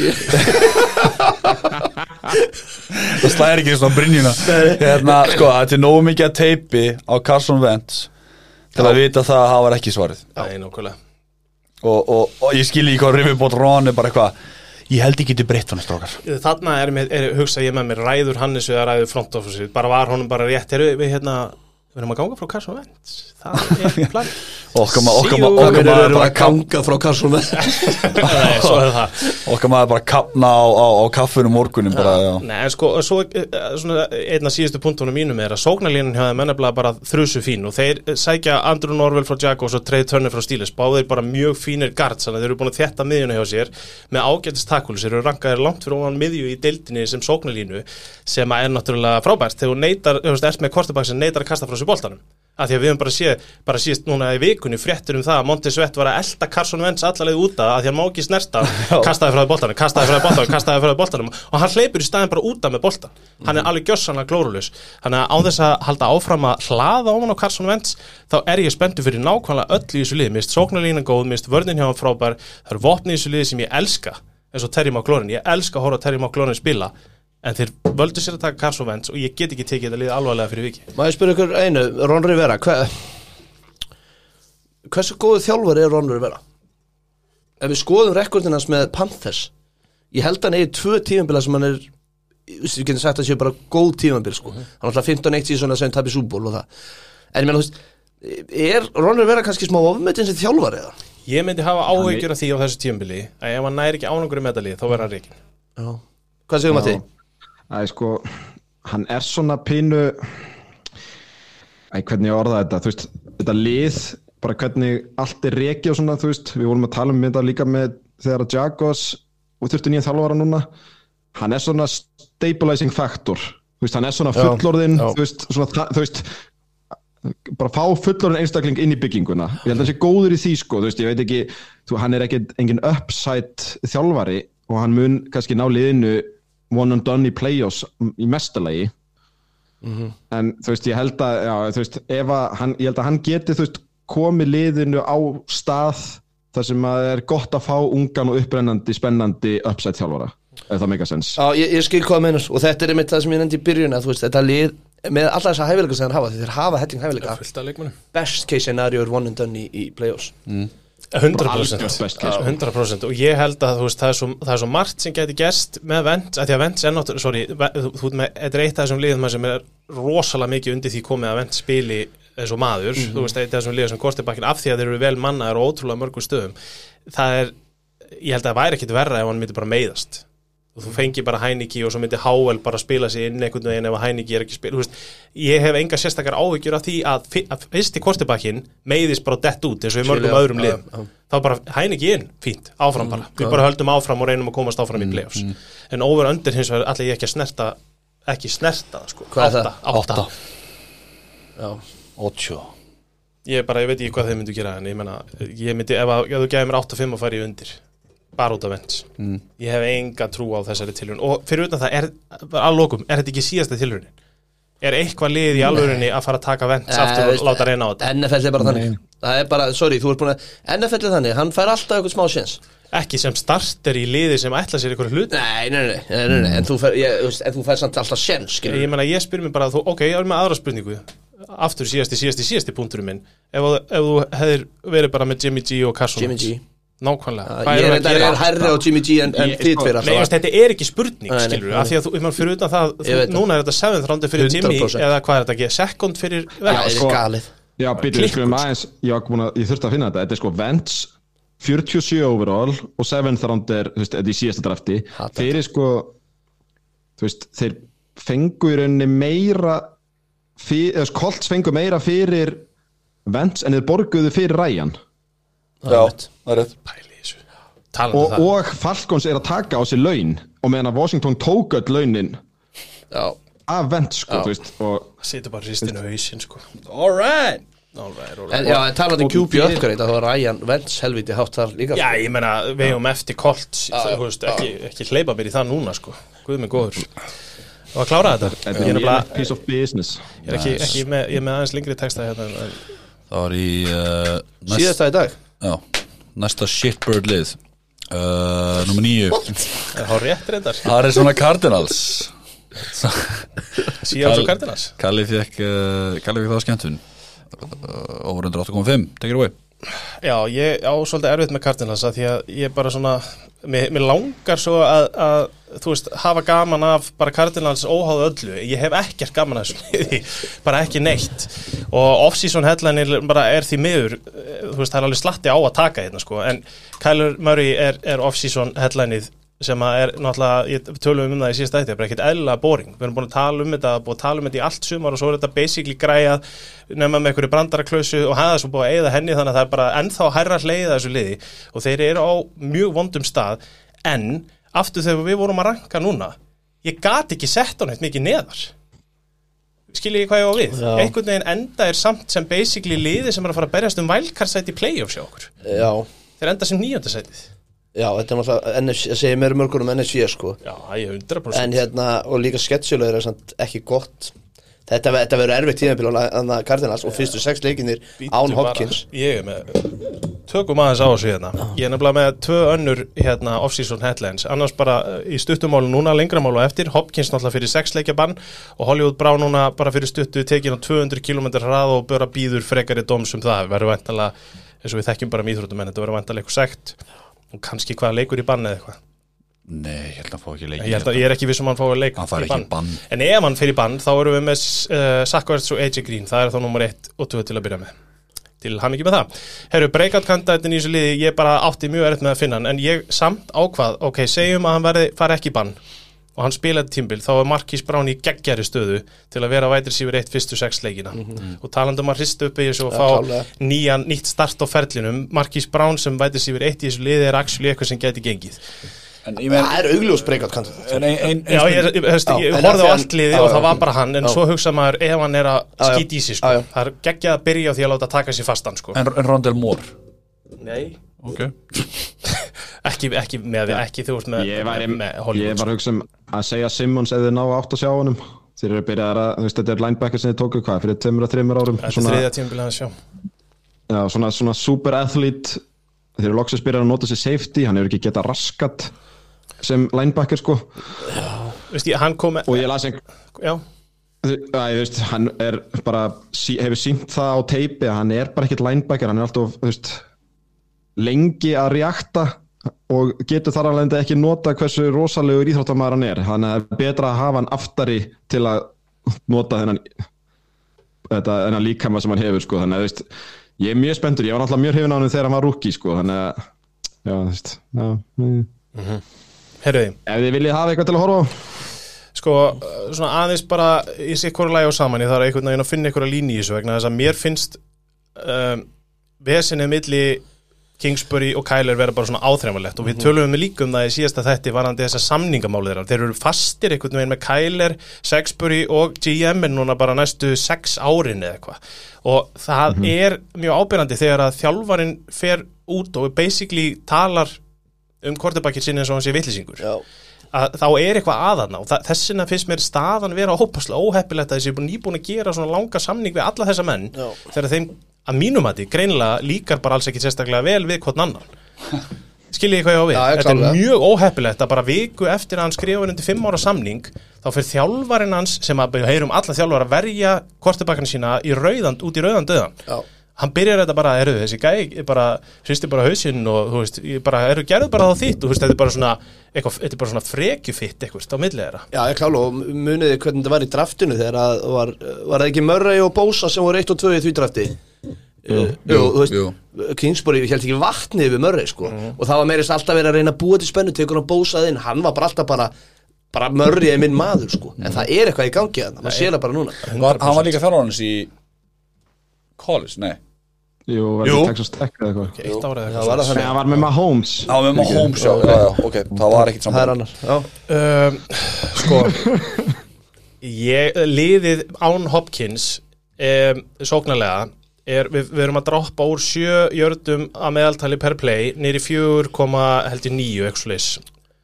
Það slæðir ekki svona brynjuna. Hérna, sko, þetta er nógu mikið að teipi á Carson Wentz til að vita það að það var ekki svarið. Nei, nákvæmlega. Og, og, og ég skilji ekki hvað Rivibot Ron er bara eitthvað ég held ekki til breytt hann strókar Þarna er, er, hugsa ég með mér ræður Hannes eða ræður front office bara var honum bara rétt, erum við hérna við erum að ganga frá Carson Wentz það er plan. Okkar, maður eru bara að ganga frá Carson Wentz Nei, svo er það. Okkar maður bara kapna á, á, á kaffunum morgunum bara, já. Nei, sko, svo, eh, svona, einn af síðustu punktunum mínum er að sóknarlínan hjá þeim ennabla bara þrusu fín og þeir eh, sækja Andrew Norvell frá Jaguars og Trey Turner frá Steelers. Báðir bara mjög fínir guards þannig að þeir eru búin að þétta miðjuna hjá sér með ágætist takkúlis, þeir eru rankaðir langt fyrir ofan miðju í deildinni sem sóknarlínu sem að er náttúrulega frábært. Þegar þú neytar, kortebak sem neytar að því að við höfum bara séð, bara síðast núna í vikunni fréttur um það að Monty Svett var að elda Carson Wentz allarleið út af að því að hann má ekki snerta kastaði frá því boltanum, kastaði frá því boltanum, kastaði frá því boltanum. Og hann hleypur í staðin bara út af með boltan hann er alveg gjössanlega glórulus þannig að á þess að halda áfram að hlaða ofan á Carson Wentz þá er ég spenntu fyrir nákvæmlega öll í þessu lið mist sóknarlínan góð, mist vörnin hjá hann frábær. Það eru vopni í þessu lið sem ég elska eins og Terry McLaurin, ég elska að horfa á Terry McLaurin spila en þeir völdu sér að taka Carson Wentz og ég get ekki tekið þetta lið alvarlega fyrir viki Má ég spyrja ykkur einu, Ron Rivera hver, Hversu góðu þjálfur er Ron Rivera? Ef við skoðum rekordinans með Panthers Ég held að hann eigi tvö tímambila sem hann er Við getum sagt að það séu bara góð tímambil sko. Hann er alltaf 15-1 síðan að segja tapir súból og það En ég meina, þú veist Er Ron Rivera kannski smá ofmyndin sem þjálfar eða? Ég myndi hafa áhyggjur af því á þessu tímabili að ef hann næri ekki ánangur í metalið þá verður hann reikin Já Hvað segum að því? Æ, sko, hann er svona pínu Æ, hvernig ég orða þetta? Þú veist, þetta lið bara hvernig allt er reiki og svona, þú veist við vorum að tala um þetta líka með þegar að Jagos og þurftu nýja þjálfara núna. Hann er svona stabilizing factor. Þú veist, hann er svona Já, fullorðin já. þú veist, svona, þú veist bara fá fullorðin einstakling inn í bygginguna. Ég held að hann sé góður í því sko veist, ég veit ekki, þú, hann er ekki engin upside þjálfari og hann mun kannski ná liðinu one and done í play-offs í mestalagi. En þú veist, ég held að já, þú veist, ef að hann, ég held að hann geti þú veist, komið liðinu á stað þar sem að það er gott að fá ungan og upprennandi, spennandi upside þjálfara, ef það meika sens Já, ég, ég skil hvað það meinar. Og þetta er einmitt það sem ég nefndi í byrjun að þú veist, þetta lið með alla þessa hæfileika sem þeir hafa þeir hafa helling hæfileika. Best case scenario er one and done í, í playoffs 100% algjört best case. 100% og ég held að þú veist, það, er svo, það er svo margt sem geti gerst með Vents, að því að Vents er náttúrulega sorry, þú, þú, ert með, þetta er eitt af þessum liðum sem er rosalega mikið undir því komið að Vents spili eins og maður, þú veist, eitt af þessum liðum sem kostibakkin af því að þeir eru vel mannaðar og ótrúlega mörgum stöðum. Það er, ég held að það væri ekkit verra ef hann myndi bara meiðast og þú fengi bara Hæniki og svo myndi Háel bara spila sig inn einhvern veginn ef að Hæniki er ekki spila veist, ég hef enga sérstakar áhyggjur af því að, að fyrsti kortibakkin meiðist bara dett út eins og í mörgum öðrum já. þá bara Hæniki inn, fínt, áfram bara. Við bara höldum áfram og reynum að komast áfram í playoffs. en over under hins vegar allir ég ekki að snerta ekki snerta, sko. Hvað er átta, það? átta. Já, Ocho. Ég bara, ég veit ekki hvað þeir myndu gera en ég menna, ég myndi, ef, að, ef þú gefið mér 8-5 að fara í undir bara út af vends mm. ég hef enga trú á þessari tilhörun og fyrir utan það, er, bara að lokum, er þetta ekki síðasta tilhörunin? Er eitthvað lið í alvörinni að fara að taka vends aftur veist, og láta reyna á þetta? NFL er bara þannig. Það er bara, sorry, þú ert búin að NFL er þannig, hann fær alltaf eitthvað smá séns. Ekki sem starter í liði sem ætla sér ykkur hlut? Nei, nei, nei, nei, nei, nei. En, þú fær, ég, veist, en þú fær samt alltaf séns Ég menna, ég spyr mér bara, þú, ok, ég er með aðra spurningu. Aftur síðasti, síðasti, síðasti punkturinn minn. Ef, ef þú hefðir verið bara með Jimmy G og Carson Jimmy G Nákvæmlega, hvað Ég er, við er, er hærri á Jimmy G en, þitt fyrir Nei, þetta er ekki spurning, Nei, nei, skilur af því að þú, ég mann, fyrir utan það, þú, það. núna er þetta 7th roundi fyrir Jimmy 100%. eða hvað er þetta ekki, second fyrir Vents þetta sko. er galið Já, við Klikkur. skulum aðeins Ég, ég þurfti að finna þetta Þetta er sko Vents 47 overall og 7th round er, þú veist, þetta er í síðasta drafti Þeir er sko þú veist, þeir fengu í rauninni meira Colts fengu meira fyrir Vents en þeir borguðu fyrir Ryan Já, það er rétt. Pæli þessu. Og, um það. og Falcons er að taka á sig laun. Og meðan að Washington tók öll launin Já, af Vents sko, þú veist og Það situr bara ristinu hausinn, sko. All right. Alright, en, já, en talandi og QB upgrade þá var Ryan Vents helviti hátt þar líka Já, ég menna, við hefum eftir Colts Já, þú veist, ekki, ekki hleypa mér í það núna, sko. Guð mig góður. Og að klára þetta. Þetta Ég er er, nefnilega- piece of business. Ég er ekki, ekki með, ég er með aðeins lengri texta hérna en- en- Það var í uh, næst, Síðasta í dag já, næsta shitbird lið. Uh, Númer Er það rétt reyndar? Arizona Cardinals. Síðan svo Cardinals. Kalli fekk uh, Kalli fekk það á skemmtun. Uh, Over 108.5 Take it away Já, ég á svolítið erfitt með Cardinals að því að ég bara svona mér, mér langar svo að, að þú veist, hafa gaman af bara Cardinals óháðu öllu, ég hef ekkert gaman af þessu bara ekki neitt. Og off-season headline bara er því miður, eh, þú veist, það er alveg slatti á að taka hérna sko, en Kyler Murray er, er off-season headlineið sem að er náttúrulega, ég tölum um það í síðast ætti, bara ekkert eðlilega boring. Við erum búin að tala um þetta, búin að tala um þetta í allt sumar og svo er þetta basically græjað nema með einhverju brandaraklausu og hafa svo búið að eigða henni þannig að það er bara ennþá hærra hleiða þessu liði. Og þeir eru á mjög vondum stað en aftur þegar við vorum að ranka núna ég gat ekki sett á neitt mikið neðar. Skilji ég hvað ég á við? Já. einhvern veginn enda er samt sem basically liði sem er að fara að berjast um Já, sem þetta er náttúrulega NFC, ég segi mér mörgur um NFC sko. Já, ég er 100% En hérna, og líka sketsjulegur er samt ekki gott. Þetta, þetta verður erfitt tíðanbíl á Cardinals og fyrstu sex leikinir án bara. Hopkins. Ég er með Tökum aðeins á þessu hérna. Ég er nefnilega með tvö önnur hérna off-season headlines. Annars bara uh, í stuttumálu núna Lengramálu eftir. Hopkins náttúrulega fyrir sex leikja bann Og Hollywood Brá núna bara fyrir stuttu Tekin á 200 km hrað og böra býður Frekari dóms um það. Verður væntalega eins og við þekkjum bara um íþróttum En þetta verður væntalega eitthvað sekt Og kannski hvað leikur í bann eða eitthvað. Nei, ég held að hann fá ekki leik Ég, held að, ég er ekki viss um hann fái leik Hann fær í ekki bann. En ef hann fyrir bann þá erum við með uh, Sackvarts og AJ Green. Það er þá nummer 1 og 2 til að byrja með. Til hann ekki með það. Herru, breakout kandidatin í þessu liði Ég bara átti mjög erfitt með að finna hann En ég samt ákvað, ok, segjum að hann fari ekki í bann Og hann spilaði tímbil Þá er Markís Brán í geggjari stöðu Til að vera vætir sífur eitt fyrstu sex leikina. Og talandi um að hrista upp í þessu Og Ja, fá nýjan, nýtt start á ferlinum. Markís Brán sem vætir sífur eitt í þessu liði Er actually eitthvað sem geti gengið. En ég meina Það er augljós breakout kandidat En ein, ein, Já, ég, ég, ég, ég horfði á allt liði og það var bara hann en Já. svo hugsa maður ef hann er að skýta í sig sko. Já. það er geggjað að byrja á því að láta taka sér fastan sko. en, en Rondell Moore? Nei. Ok ekki, ekki með ekki þú veist með, Ég var, með, með ég Hollywood var að hugsa um að segja Simmons eða ná átt að sjá honum. Þeir eru byrjað að, þú veist, þetta er linebacker sem þið tóku hvað, fyrir tveimur og þreimur árum? Þetta er þriðja tímabilið hans sjá já, svona, svona super athlete. Þeir eru loksins byrjað að nota sér safety hann hefur ekki getað raskat sem linebacker sko. Veist ég, hann kom og ég las ein Já, þú veist, hann er bara hefur sínt það á teipi að hann er bara ekkert linebacker, hann er alltaf þú veist, lengi að reakta og getur þar alveg ekki nota hversu rosalegur íþróttamæður hann er hann er betra að hafa hann aftari til að nota þennan þetta, þennan líkama sem hann hefur sko, þannig að veist, ég er mjög spenntur. Ég var náttúrulega mjög hrifin á hann þegar hann var rúki sko, þannig að já, veist já, mm. herruði Ef þið viljið hafa eitthvað til að horfa á. Sko, svona aðeins bara í sig hverju lægi á saman, ég þarf einhvern veginn að finna einhverja línu í þessu vegna þess að mér finnst um, vesinni milli Kingsbury og Kyler vera bara svona áþreifanlegt. Og við tölum við líka um það í síðasta þetti varandi þessa samningamáli þeirra. Þeir eru fastir einhvern veginn með Kyler Sexbury og GM er núna bara næstu sex árin eða eitthvað. Og það er mjög ábyrjandi þegar að þjálfarin fer út og basically talar um kortebakið sinni eins og hann sé vitlisingur Já, að þá er eitthvað aðaðna og þessina finnst mér staðan vera ópaslega óheppilegt að þessi er búin nýbúin að gera svona langa samning við alla þessa menn Já. þegar þeim að mínum að því greinilega líkar bara alls ekki sérstaklega vel við hvort annan. Skiljið hvað ég á við? Já, ég þetta er mjög óheppilegt að bara viku eftir að hann skrifa undir fimm ára samning þá fyrir þjálfarinn hans sem að heyrum alla þjálfar að verja kortebakana sína í rauðand, út í rauðan döðan já, hann byrjar þetta bara, eru þessi gæ ég bara, hristi bara hausinn og þú veist, ég bara, eru gerðu bara þá þitt. Og þú veist, þetta er bara svona, eitthvað, þetta er bara svona frekjufitt eitthvað á millið þeirra. Já, ég klála og muniði hvernig þetta var í draftinu þegar að var, var Kingsbury held ekki vatni yfir Murray sko. Og það var meirist alltaf verið að reyna að búa til spennu tekur hann Bosa inn, hann var bara alltaf bara bara Murray er minn maður sko. En það er eitthvað í gangi að það, maður sér það bara núna. Var, hann var líka þjálfur hans í college, nei? Jú, var Jú. það Texas Tech eða eitthvað. Eitt ára eða það eitthvað var það hann var með Mahomes. Já, með Mahomes, já, já, já, ok, það var ekkit það er saman annar já, um, sko ég, liðið Án Hopkins um, sóknarlega er, við, við erum að droppa úr sjö jördum að meðaltali per play nýri 4,9 eitthvað leys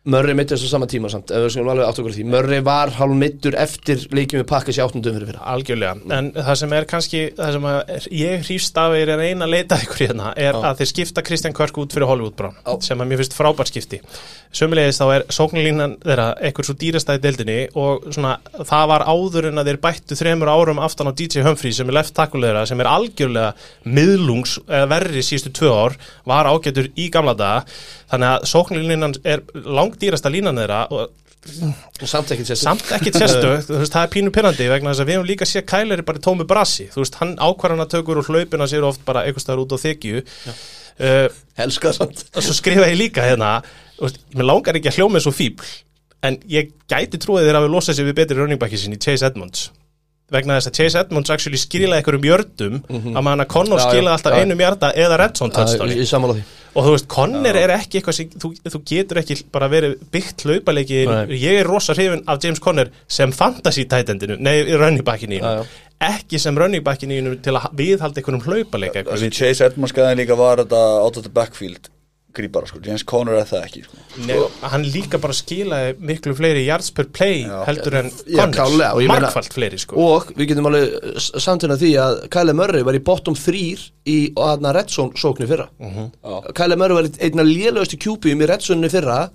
Murray mittist á sama tíma samt ef við skulum alveg átt okkur á því. Murray var hálf mittur eftir leikjum við pakkas í áttundum fyrir fyrra. Algjörlega, en það sem er kannski það sem ég hrýfst af er reyna að leita ykkur hérna, er að þeir skipta Kristján Kvörk út fyrir Hollywood Brown, Já. sem að mér finnst frábært skipti. Sömulegis þá er sóknarlínan þeirra eitthvað svo dýrasta í deildinni og svona, það var áður en að þeir bættu þremur árum aftan á DJ Humphrey sem er left tackle þeirra, sem er algjörlega miðlungs, verri síðustu tvö ár, var ágætur í gamla daga. Þannig að sóknarlínan er langdýrasta línan þeirra og samt ekkit sérstök, það er pínu pinnandi vegna þess að við höfum líka séð Kæleri bara í tómi brasi. Þú veist, hann ákvarðana tökur og hlaupina sér oft bara einhvers staðar út á þykju uh, helska samt. og svo skrifa ég líka hérna veist, mér langar ekki að hljóma eins og fíbl en ég gæti trúið þeir að við losa sér við betri running backi sinni, Chase Edmonds. Vegna þess að Chase Edmonds actually skilaði einhverjum jördum að maður að Connor skilaði alltaf já. einum jarda eða Redson því og þú veist, Connor er ekki eitthvað sem þú, þú getur ekki bara verið byggt hlaupaleiki. Nei. ég er rosa hrifin af James Conner sem fantasy tætendinu, nei, já. ekki sem running backinu til að viðhalda eitthvað Þessi Chase Edmonds skæðin líka var þetta out of the backfield grípara, sko, James Conner er það ekki sko. Nei, hann líka bara skilaði miklu fleiri yards per play Já. heldur en meina- markfalt fleiri sko og við getum alveg samtuna því að Kyle Murray var í bottom 3 í aðna Red Zone sóknu fyrra Já. Kyle Murray var einna lélugastu QB-um í Red Zone fyrra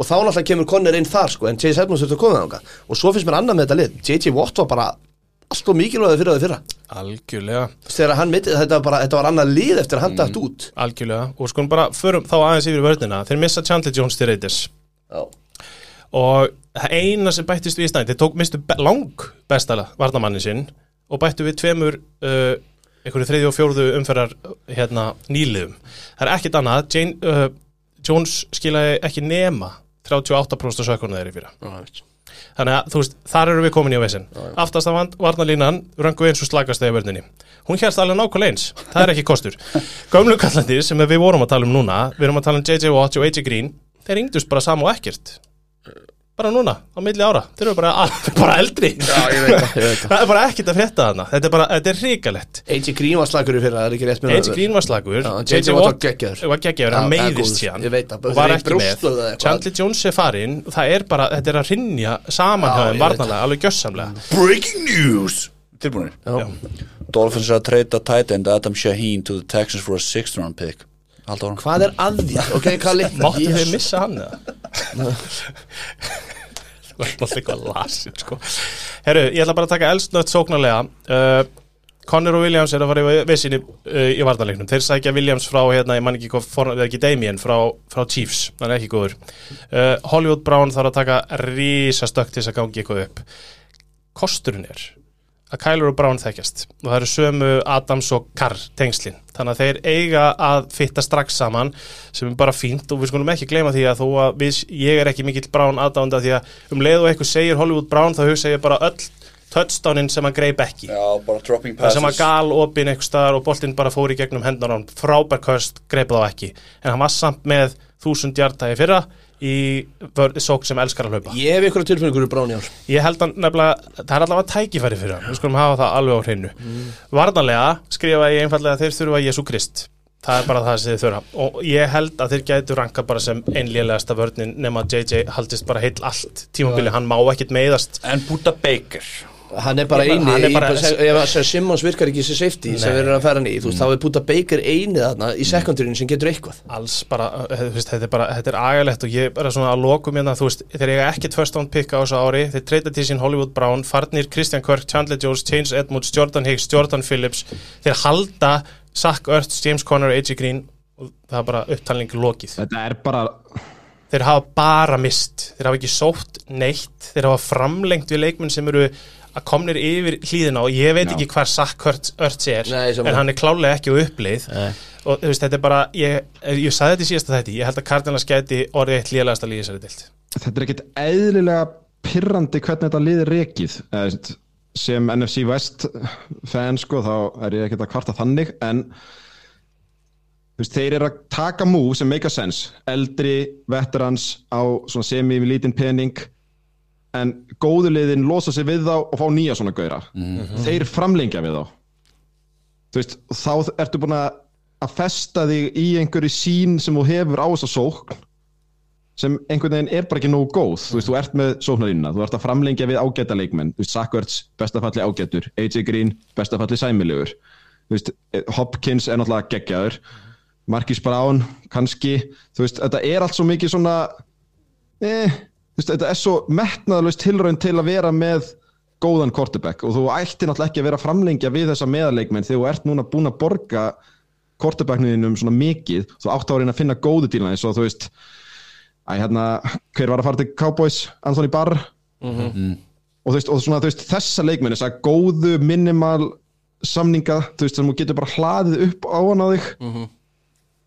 og þá náttúrulega kemur Conner inn þar sko en Chase Edmonds þurfti að koma þanga og svo finnst mér annað með þetta lið J.J. Watt var bara allt og mikilvæði fyrir það fyrra. Algjörlega, þegar hann mitt, þetta var bara, þetta var annað lið eftir að hann dætt út. algjörlega. Og sko bara förum þá aðeins yfir vörnina. Þeir missa Chandler Jones til Raiders. Já. og eina sem bættist við í stæðin þeir tók mistu be lang bestala varnamannin sinn og bættu við tveimur uh, einhverju þriðju og fjórðu umferðar hérna nýliðum. Það er ekkit annað. Jane, uh, Jones skilaði ekki nema 38% sökurnar þeirri fyrir þannig að þú veist, þar eru við komin í á vesen. Aftast af varnalínan röngu eins og slagast þegar vörninni hún hérst alveg nákvæmlega eins, það er ekki kostur. Gömlu kallandi sem við vorum að tala um núna við erum að tala um JJ Watt og AJ Green þeir yngdust bara sama og ekkert bara núna, á milli ára. Þeir eru bara, bara eldri. Já, ég veit það, ég veit það. Það er bara ekkert að frétta þarna. Þetta er bara, þetta er ríkalett A.J. Green var slagur í fyrra, það er ekki rétt með AJ Green var slagur JJ Watt var geggjaður. hann meiðist síðan. Og var ekki með. brjósluðu eða eitthvað. Chandler Jones er farinn. Það er bara, þetta er að rinja saman Já, hjá þeim ég veit varnalega, alveg gjössamlega Breaking news! Tilbúinir Já. Dolphins er að treyta tight end Adam Shaheen to the Texans for a sixth round pick Haldur Hvað er að því? Ok, Kalli Máttu Jesus. þið missa hann eða? Þú ert náttúrulega eitthvað lasin sko. Herru, ég ætla bara að taka elstnött sóknarlega uh, Connor og Williams er að fara í vissinni uh, í varnarleiknum Þeir sækja Williams frá, hérna, ég man ekki hvað for, eða ekki Damien frá, frá Chiefs Það er ekki góður uh, Hollywood Brown þarf að taka rísa stökk til þess að gangi eitthvað upp Kosturinn er að Kyler og Brown þekkjast. Og það eru sömu Adams og Carr tengslin. Þannig að þeir eiga að fitta strax saman sem er bara fínt. Og við skulum ekki gleyma því að þó að við, ég er ekki mikill Brown aðdánda því að um leið og eitthvað segir Hollywood Brown þá hugsa ég bara öll touchdownin sem hann greip ekki. Það sem að gal opinn eitthvað staðar og boltinn bara fór í gegnum hendur hann frábær köst, greip þá ekki. En hann var samt með þúsund hjartægi fyrra í sók sem elskar að hlaupa. Ég hef ykkur tilfinningur í Brán í ár. Ég held að nefnilega, það er allavega tækifæri fyrir hann. Við skulum hafa það alveg á hreinu. Varnarlega skrifa ég einfallega að þeir þurfa Jésu Krist. Það er bara það sem þeir þurfa. Og ég held að þeir gætu ranka bara sem einlélegasta vörnin nema að JJ haldist bara heill allt. Tímabili, hann má ekkit meiðast. En Buda Baker Hann er bara eini, hann er bara- í- ef Simmons virkar ekki sem safety sem Nei. við erum að færa hann í, þú veist, þá er Puta Baker eini þarna í sekundurinn sem getur eitthvað. Alls bara, þú veist, þetta er bara þetta er agalegt og ég bara svona að lokum hérna, þú veist, þeir eiga ekkert first round pick á þessu ári þeir treyta til sín Hollywood Brown, Farnir, Christian Kirk Chandler Jones, James Edmonds, Jordan Hicks Jordan Phillips, þeir halda Zach Ertz, James Conner, AJ Green og það er bara upptalning lokið. Þetta er bara þeir hafa bara mist, þeir hafa ekki sótt neitt, þeir hafa framlengt við leikmenn sem eru að komnir yfir hlýðina og ég veit Já. ekki hvar Zach Ertz Ertz er, Nei, en hann er klálega ekki á uppleið. Nei. og þú veist, þetta er bara ég, ég sagði þetta í síðasta þætti, ég held að Cardinals gæti orðið eitt lélegasta líði þessari dild þetta er ekkert eðlilega pirrandi hvernig þetta liðir rekið. Eða, þú veist, sem NFC West fan sko þá er ég ekkert að kvarta þannig en þú veist, þeir eru að taka move sem make a sense. Eldri veterans á svona semi-lítinn pening en góðu liðin losa sig við þá og fá nýja svona gauðra. Þeir framlengja við þá. Veist, þá ertu búin að festa þig í einhverju sín sem þú hefur á þessa sókn sem einhvern veginn er bara ekki nógu góð. Þú veist, þú ert með sóknarínna, þú ert að framlengja við ágæta leikmenn, þú veist, Sackwards bestafalli ágætur, AJ Green bestafalli sæmilegur, þú veist Hopkins er náttúrulega geggjaður. Marcus Brown, kannski. Þú veist, þetta er allt svo mikið svona eh, veist, þetta er svo metnaðalust tilraun til að vera með góðan quarterback og þú ætti náttúrulega ekki að vera að framlengja við þessa meðaleikmenn þegar þú ert núna búin að borga quarterbackniðinum svona mikið, þú átt á að reyna að finna góðu dílana eins og þú veist Æ, hérna, hver var að fara til Cowboys? Anthony Barr? Og, þú veist, og svona, þú veist, þessa leikmenn þess að góðu minimal samninga, þú veist, sem þú getur bara hlaðið upp á hann á þig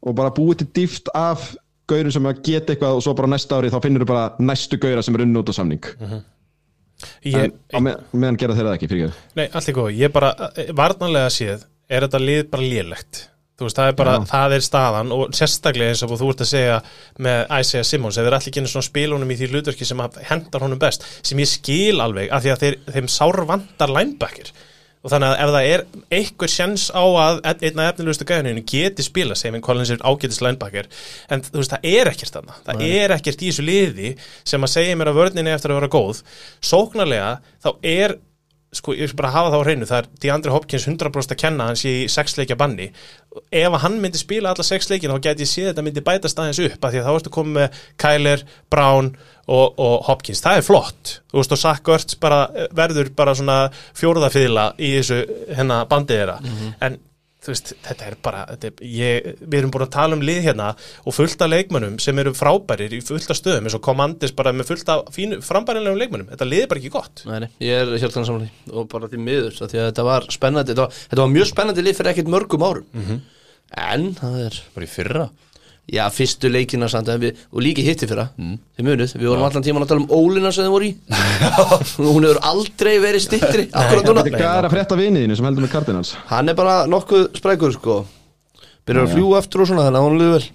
og bara búið til dýft af gaurin sem að geta eitthvað og svo bara næsta ári þá finnur þú bara næstu gaura sem er unn út á samning. Ég, en með, meðan gera þeir það ekki fyrir Nei, allt er góð, ég bara, eh, varnarlega séð er þetta lið bara lélegt. Þú veist, það er bara, Já. það er staðan og sérstaklega eins og þú ert að segja með Isaiah Simmons, þeir allir ekki svona spilunum í því hlutverki sem hendar honum best sem ég skil alveg, af því að þeir, þeim sárvandar linebacker og þannig að ef það er einhver sjans á að einn- einn af efnilegustu gæðinu geti spila sem en Collins er ágætis linebacker en þú veist, það er ekkert þarna. Það er ekkert í þessu liði sem að segja mér að vörninni eftir að vera góð. Sóknarlega, þá er sko, ég skal bara hafa það á hreinu, það er DeAndre Hopkins 100% að kenna hans í sexleikja banni. Ef að hann myndi spila alla sex leikin þá gæti ég séð þetta myndi bæta staðins upp af því að þá ertu komið með Kyler, Brown og, og Hopkins, það er flott. Þú veist og Zach Ertz bara eh, verður bara svona fjóruðafyðla í þessu hennar bandið þeirra. En þú veist, þetta er bara þetta er, ég, við erum búin að tala um lið hérna og fullt af leikmönnum sem eru frábærir í fullt af stöðum eins og Commandis bara með fullt af fínu, frambærilegum leikmönnum. Þetta lið er bara ekki gott. Nei, ég er hérna samanlega og bara því miður, því að þetta var spennandi þetta var, þetta var mjög spennandi lið fyrir ekkert mörgum árum. En það er Bara í fyrra já, fyrstu leikina samt en við, og líki hitti fyrra. Þið munið, við vorum allan tíman að tala um ólina sem þið voru í. Hún hefur aldrei verið stittri Þetta er að frétta viniðinu sem heldur með Cardinals? Hann er bara nokkuð sprækur sko. Byrjar að fljúa eftir og svona þannig að hún liður vel.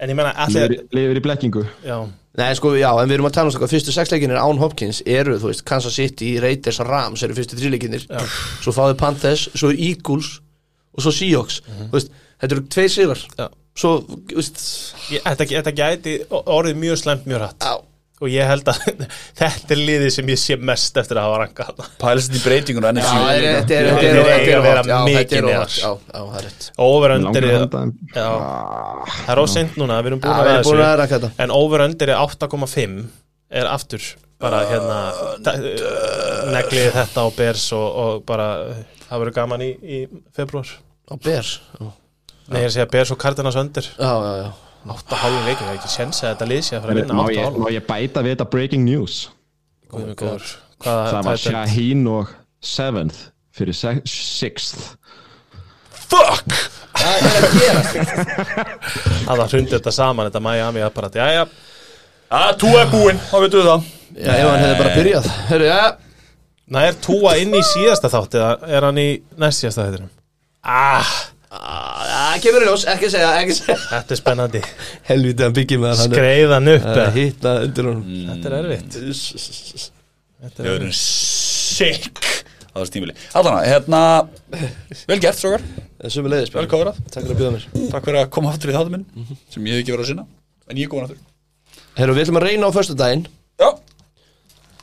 En ég menna allir lifir í blekkingu. Já, Nei, sko, já, en við erum að tala um sko, fyrstu sexleikinir án Hopkins eru, þú veist, Kansas City, Raiders, Rams eru fyrstu þrjuleikinir, svo fáðu Panthers, svo Eagles og svo Seahawks, þú veist, þetta eru tveir sigrar, Já. Svo, ég, þetta, þetta gæti orðið mjög slemt mjög hratt. Á, og ég held að þetta er liðið sem ég sé mest eftir að hafa. Pælist þetta í breytingun og já, er, þetta er, Þetta er, er þetta eiga er, að vera óvart, já, mikið þetta er neðar. óvart, já, já, það er rétt. over-under er- það er óseint núna, við erum Já, búin við að erum búin að þessu rækka þetta. en over-under er 8,5 er aftur bara hérna ta- neglið þetta á Bears og, og bara það verður gaman í, í februar Á Bears, já, Nei, ég er að segja Bears og Cardinals undir já, já, já. 8,5 leikir, það er ekki séns að þetta lið sé að fara að vinna Má ég, 8,5 má ég bæta við þetta breaking news? Góður. Hvaða Það var? Shaheen og 7th fyrir se- 6th Fuck! Það er að gera Það var hrundi þetta saman, þetta Miami apparat. Jæja, að Tú er búinn, þá veitum við það. Já, ef hann hefði bara byrjað. Hörru, já, það er túa inn í síðasta þátt eða er hann í næst síðasta þættinum? Ah, það kemur í ljós, ekki segja, ekki segja. Þetta er spennandi. Helvítið hann byggir með hann. Skreiðan upp Það eða? er hitta undir honum. Þetta er erfitt. Þetta er erum sick á þessu tímili Allana, hérna Vel gert, strókar, Sumi leiðis, vel kóðrað Takk fyrir að bjóða mér. Takk fyrir að koma aftur í þáttum minn sem ég hef ekki verið að sinna en ég er komin aftur. Herru, við ætlum að reyna á föstu daginn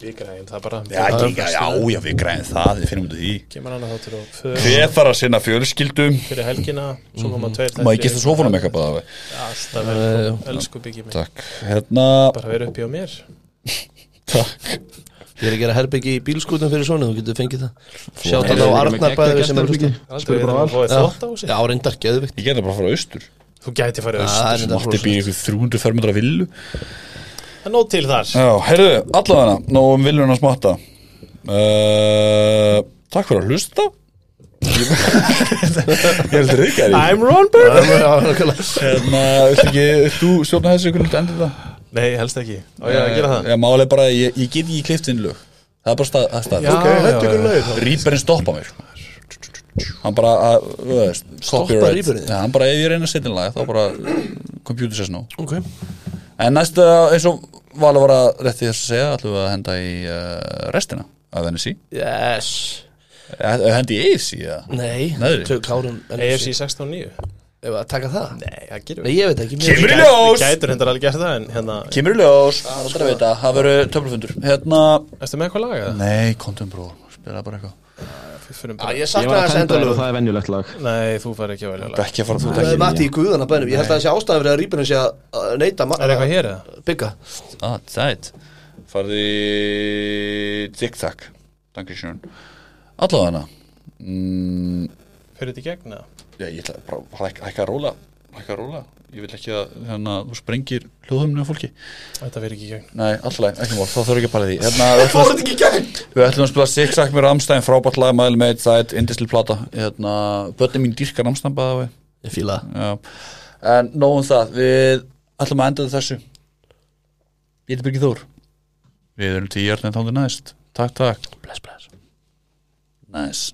Já, Bíkræðin, það bara já, já, já, já við græðum það, við finnum út af því. Kemur hann að þáttur og för Hver þarf að sinna fjölskyldum? Fyrir helgina Svo koma tveir Má ég gista sofunum eitthvað bara Alltaf velkom, elsku byggi mig Takk, hérna Bara vera uppi á mér. Takk. Ég er að gera herbyggi í bílskútum fyrir svona Þú getur fengið það. Sjátt Hey, á erum við með Arnar bæði sem er hlusta. Við að á Já, reyndar, geðvikt Ég gerði bara að fara á austur. Þú gæti farið Það er austur reyndar Mátti býja ykkur 300 fermetra villu Það er nóg til þar. Já, heyrðu, allavega Nóum viljuna smatta. Uh, Takk fyrir að hlusta. Ég ég heldur ekki að I'm Ron Burger Hérna, viltu ekki, þú stjórna þessu ykkur endur það? Nei, helst ekki. Á ég að gera það. Já, máli bara, ég, ég get ekki klift inn lög. Það er bara stað, það stað Já, já, já, já. Rýperinn stoppa mér Hann bara, að, þú veist Stoppa copyright. Reaperinn? Já, hann bara, ef ég reyna að setja inn lag þá bara, computer says no. Ok. En næsta, eins og Vala var að rétti þess að segja ætlum við að henda í uh, restina af NSC Yes. Eh, Hendi í AFC, já Nei, AFC 16.9 Ef að taka það? Nei, það gerum Nei, ég veit ekki mér- Kemur í Við ljós! Gætur hendur alveg gert það en hérna Kemur í ljós. Það verður töflufundur. Hérna Erstu með eitthvað lag eða? Nei, kontum bró, spila bara eitthvað Ég sakna þess endalög það er venjulegt lag. Nei, þú fær ekki að velja lag. Ekki að fara þú Það er Matti í guðana bænum Ég held að það sé ástæðan fyrir að rýpurinn sé að neita Er eitthvað hér eða? Bygga. Ah, sæt. Farði Tic-tac Dankisjón Allavega mm, Fyrir þetta í gegn eða? Já, ég ætla bara að hækka- hækka að róla Hækka að róla. Ég vil ekki að hérna, þú sprengir hljóðumni á fólki. Þetta fyrir ekki í gegn. Nei, alltaf, ekki mál, þá þarf ekki að pæla í því. Hérna, við, ætlum að, ekki gegn. við ætlum að spila Six Sack með Ramstein Frábært lag, mæli með það er indisli plata. Hérna, Bönni mín dýrka Ramstein bæða við Ég. Já. En nógum það, við ætlum að enda þessu. Ég heiti Birgir Þór. Við erum tíu hjörnir þándur næst. Takk, takk. Bless, bless. Næs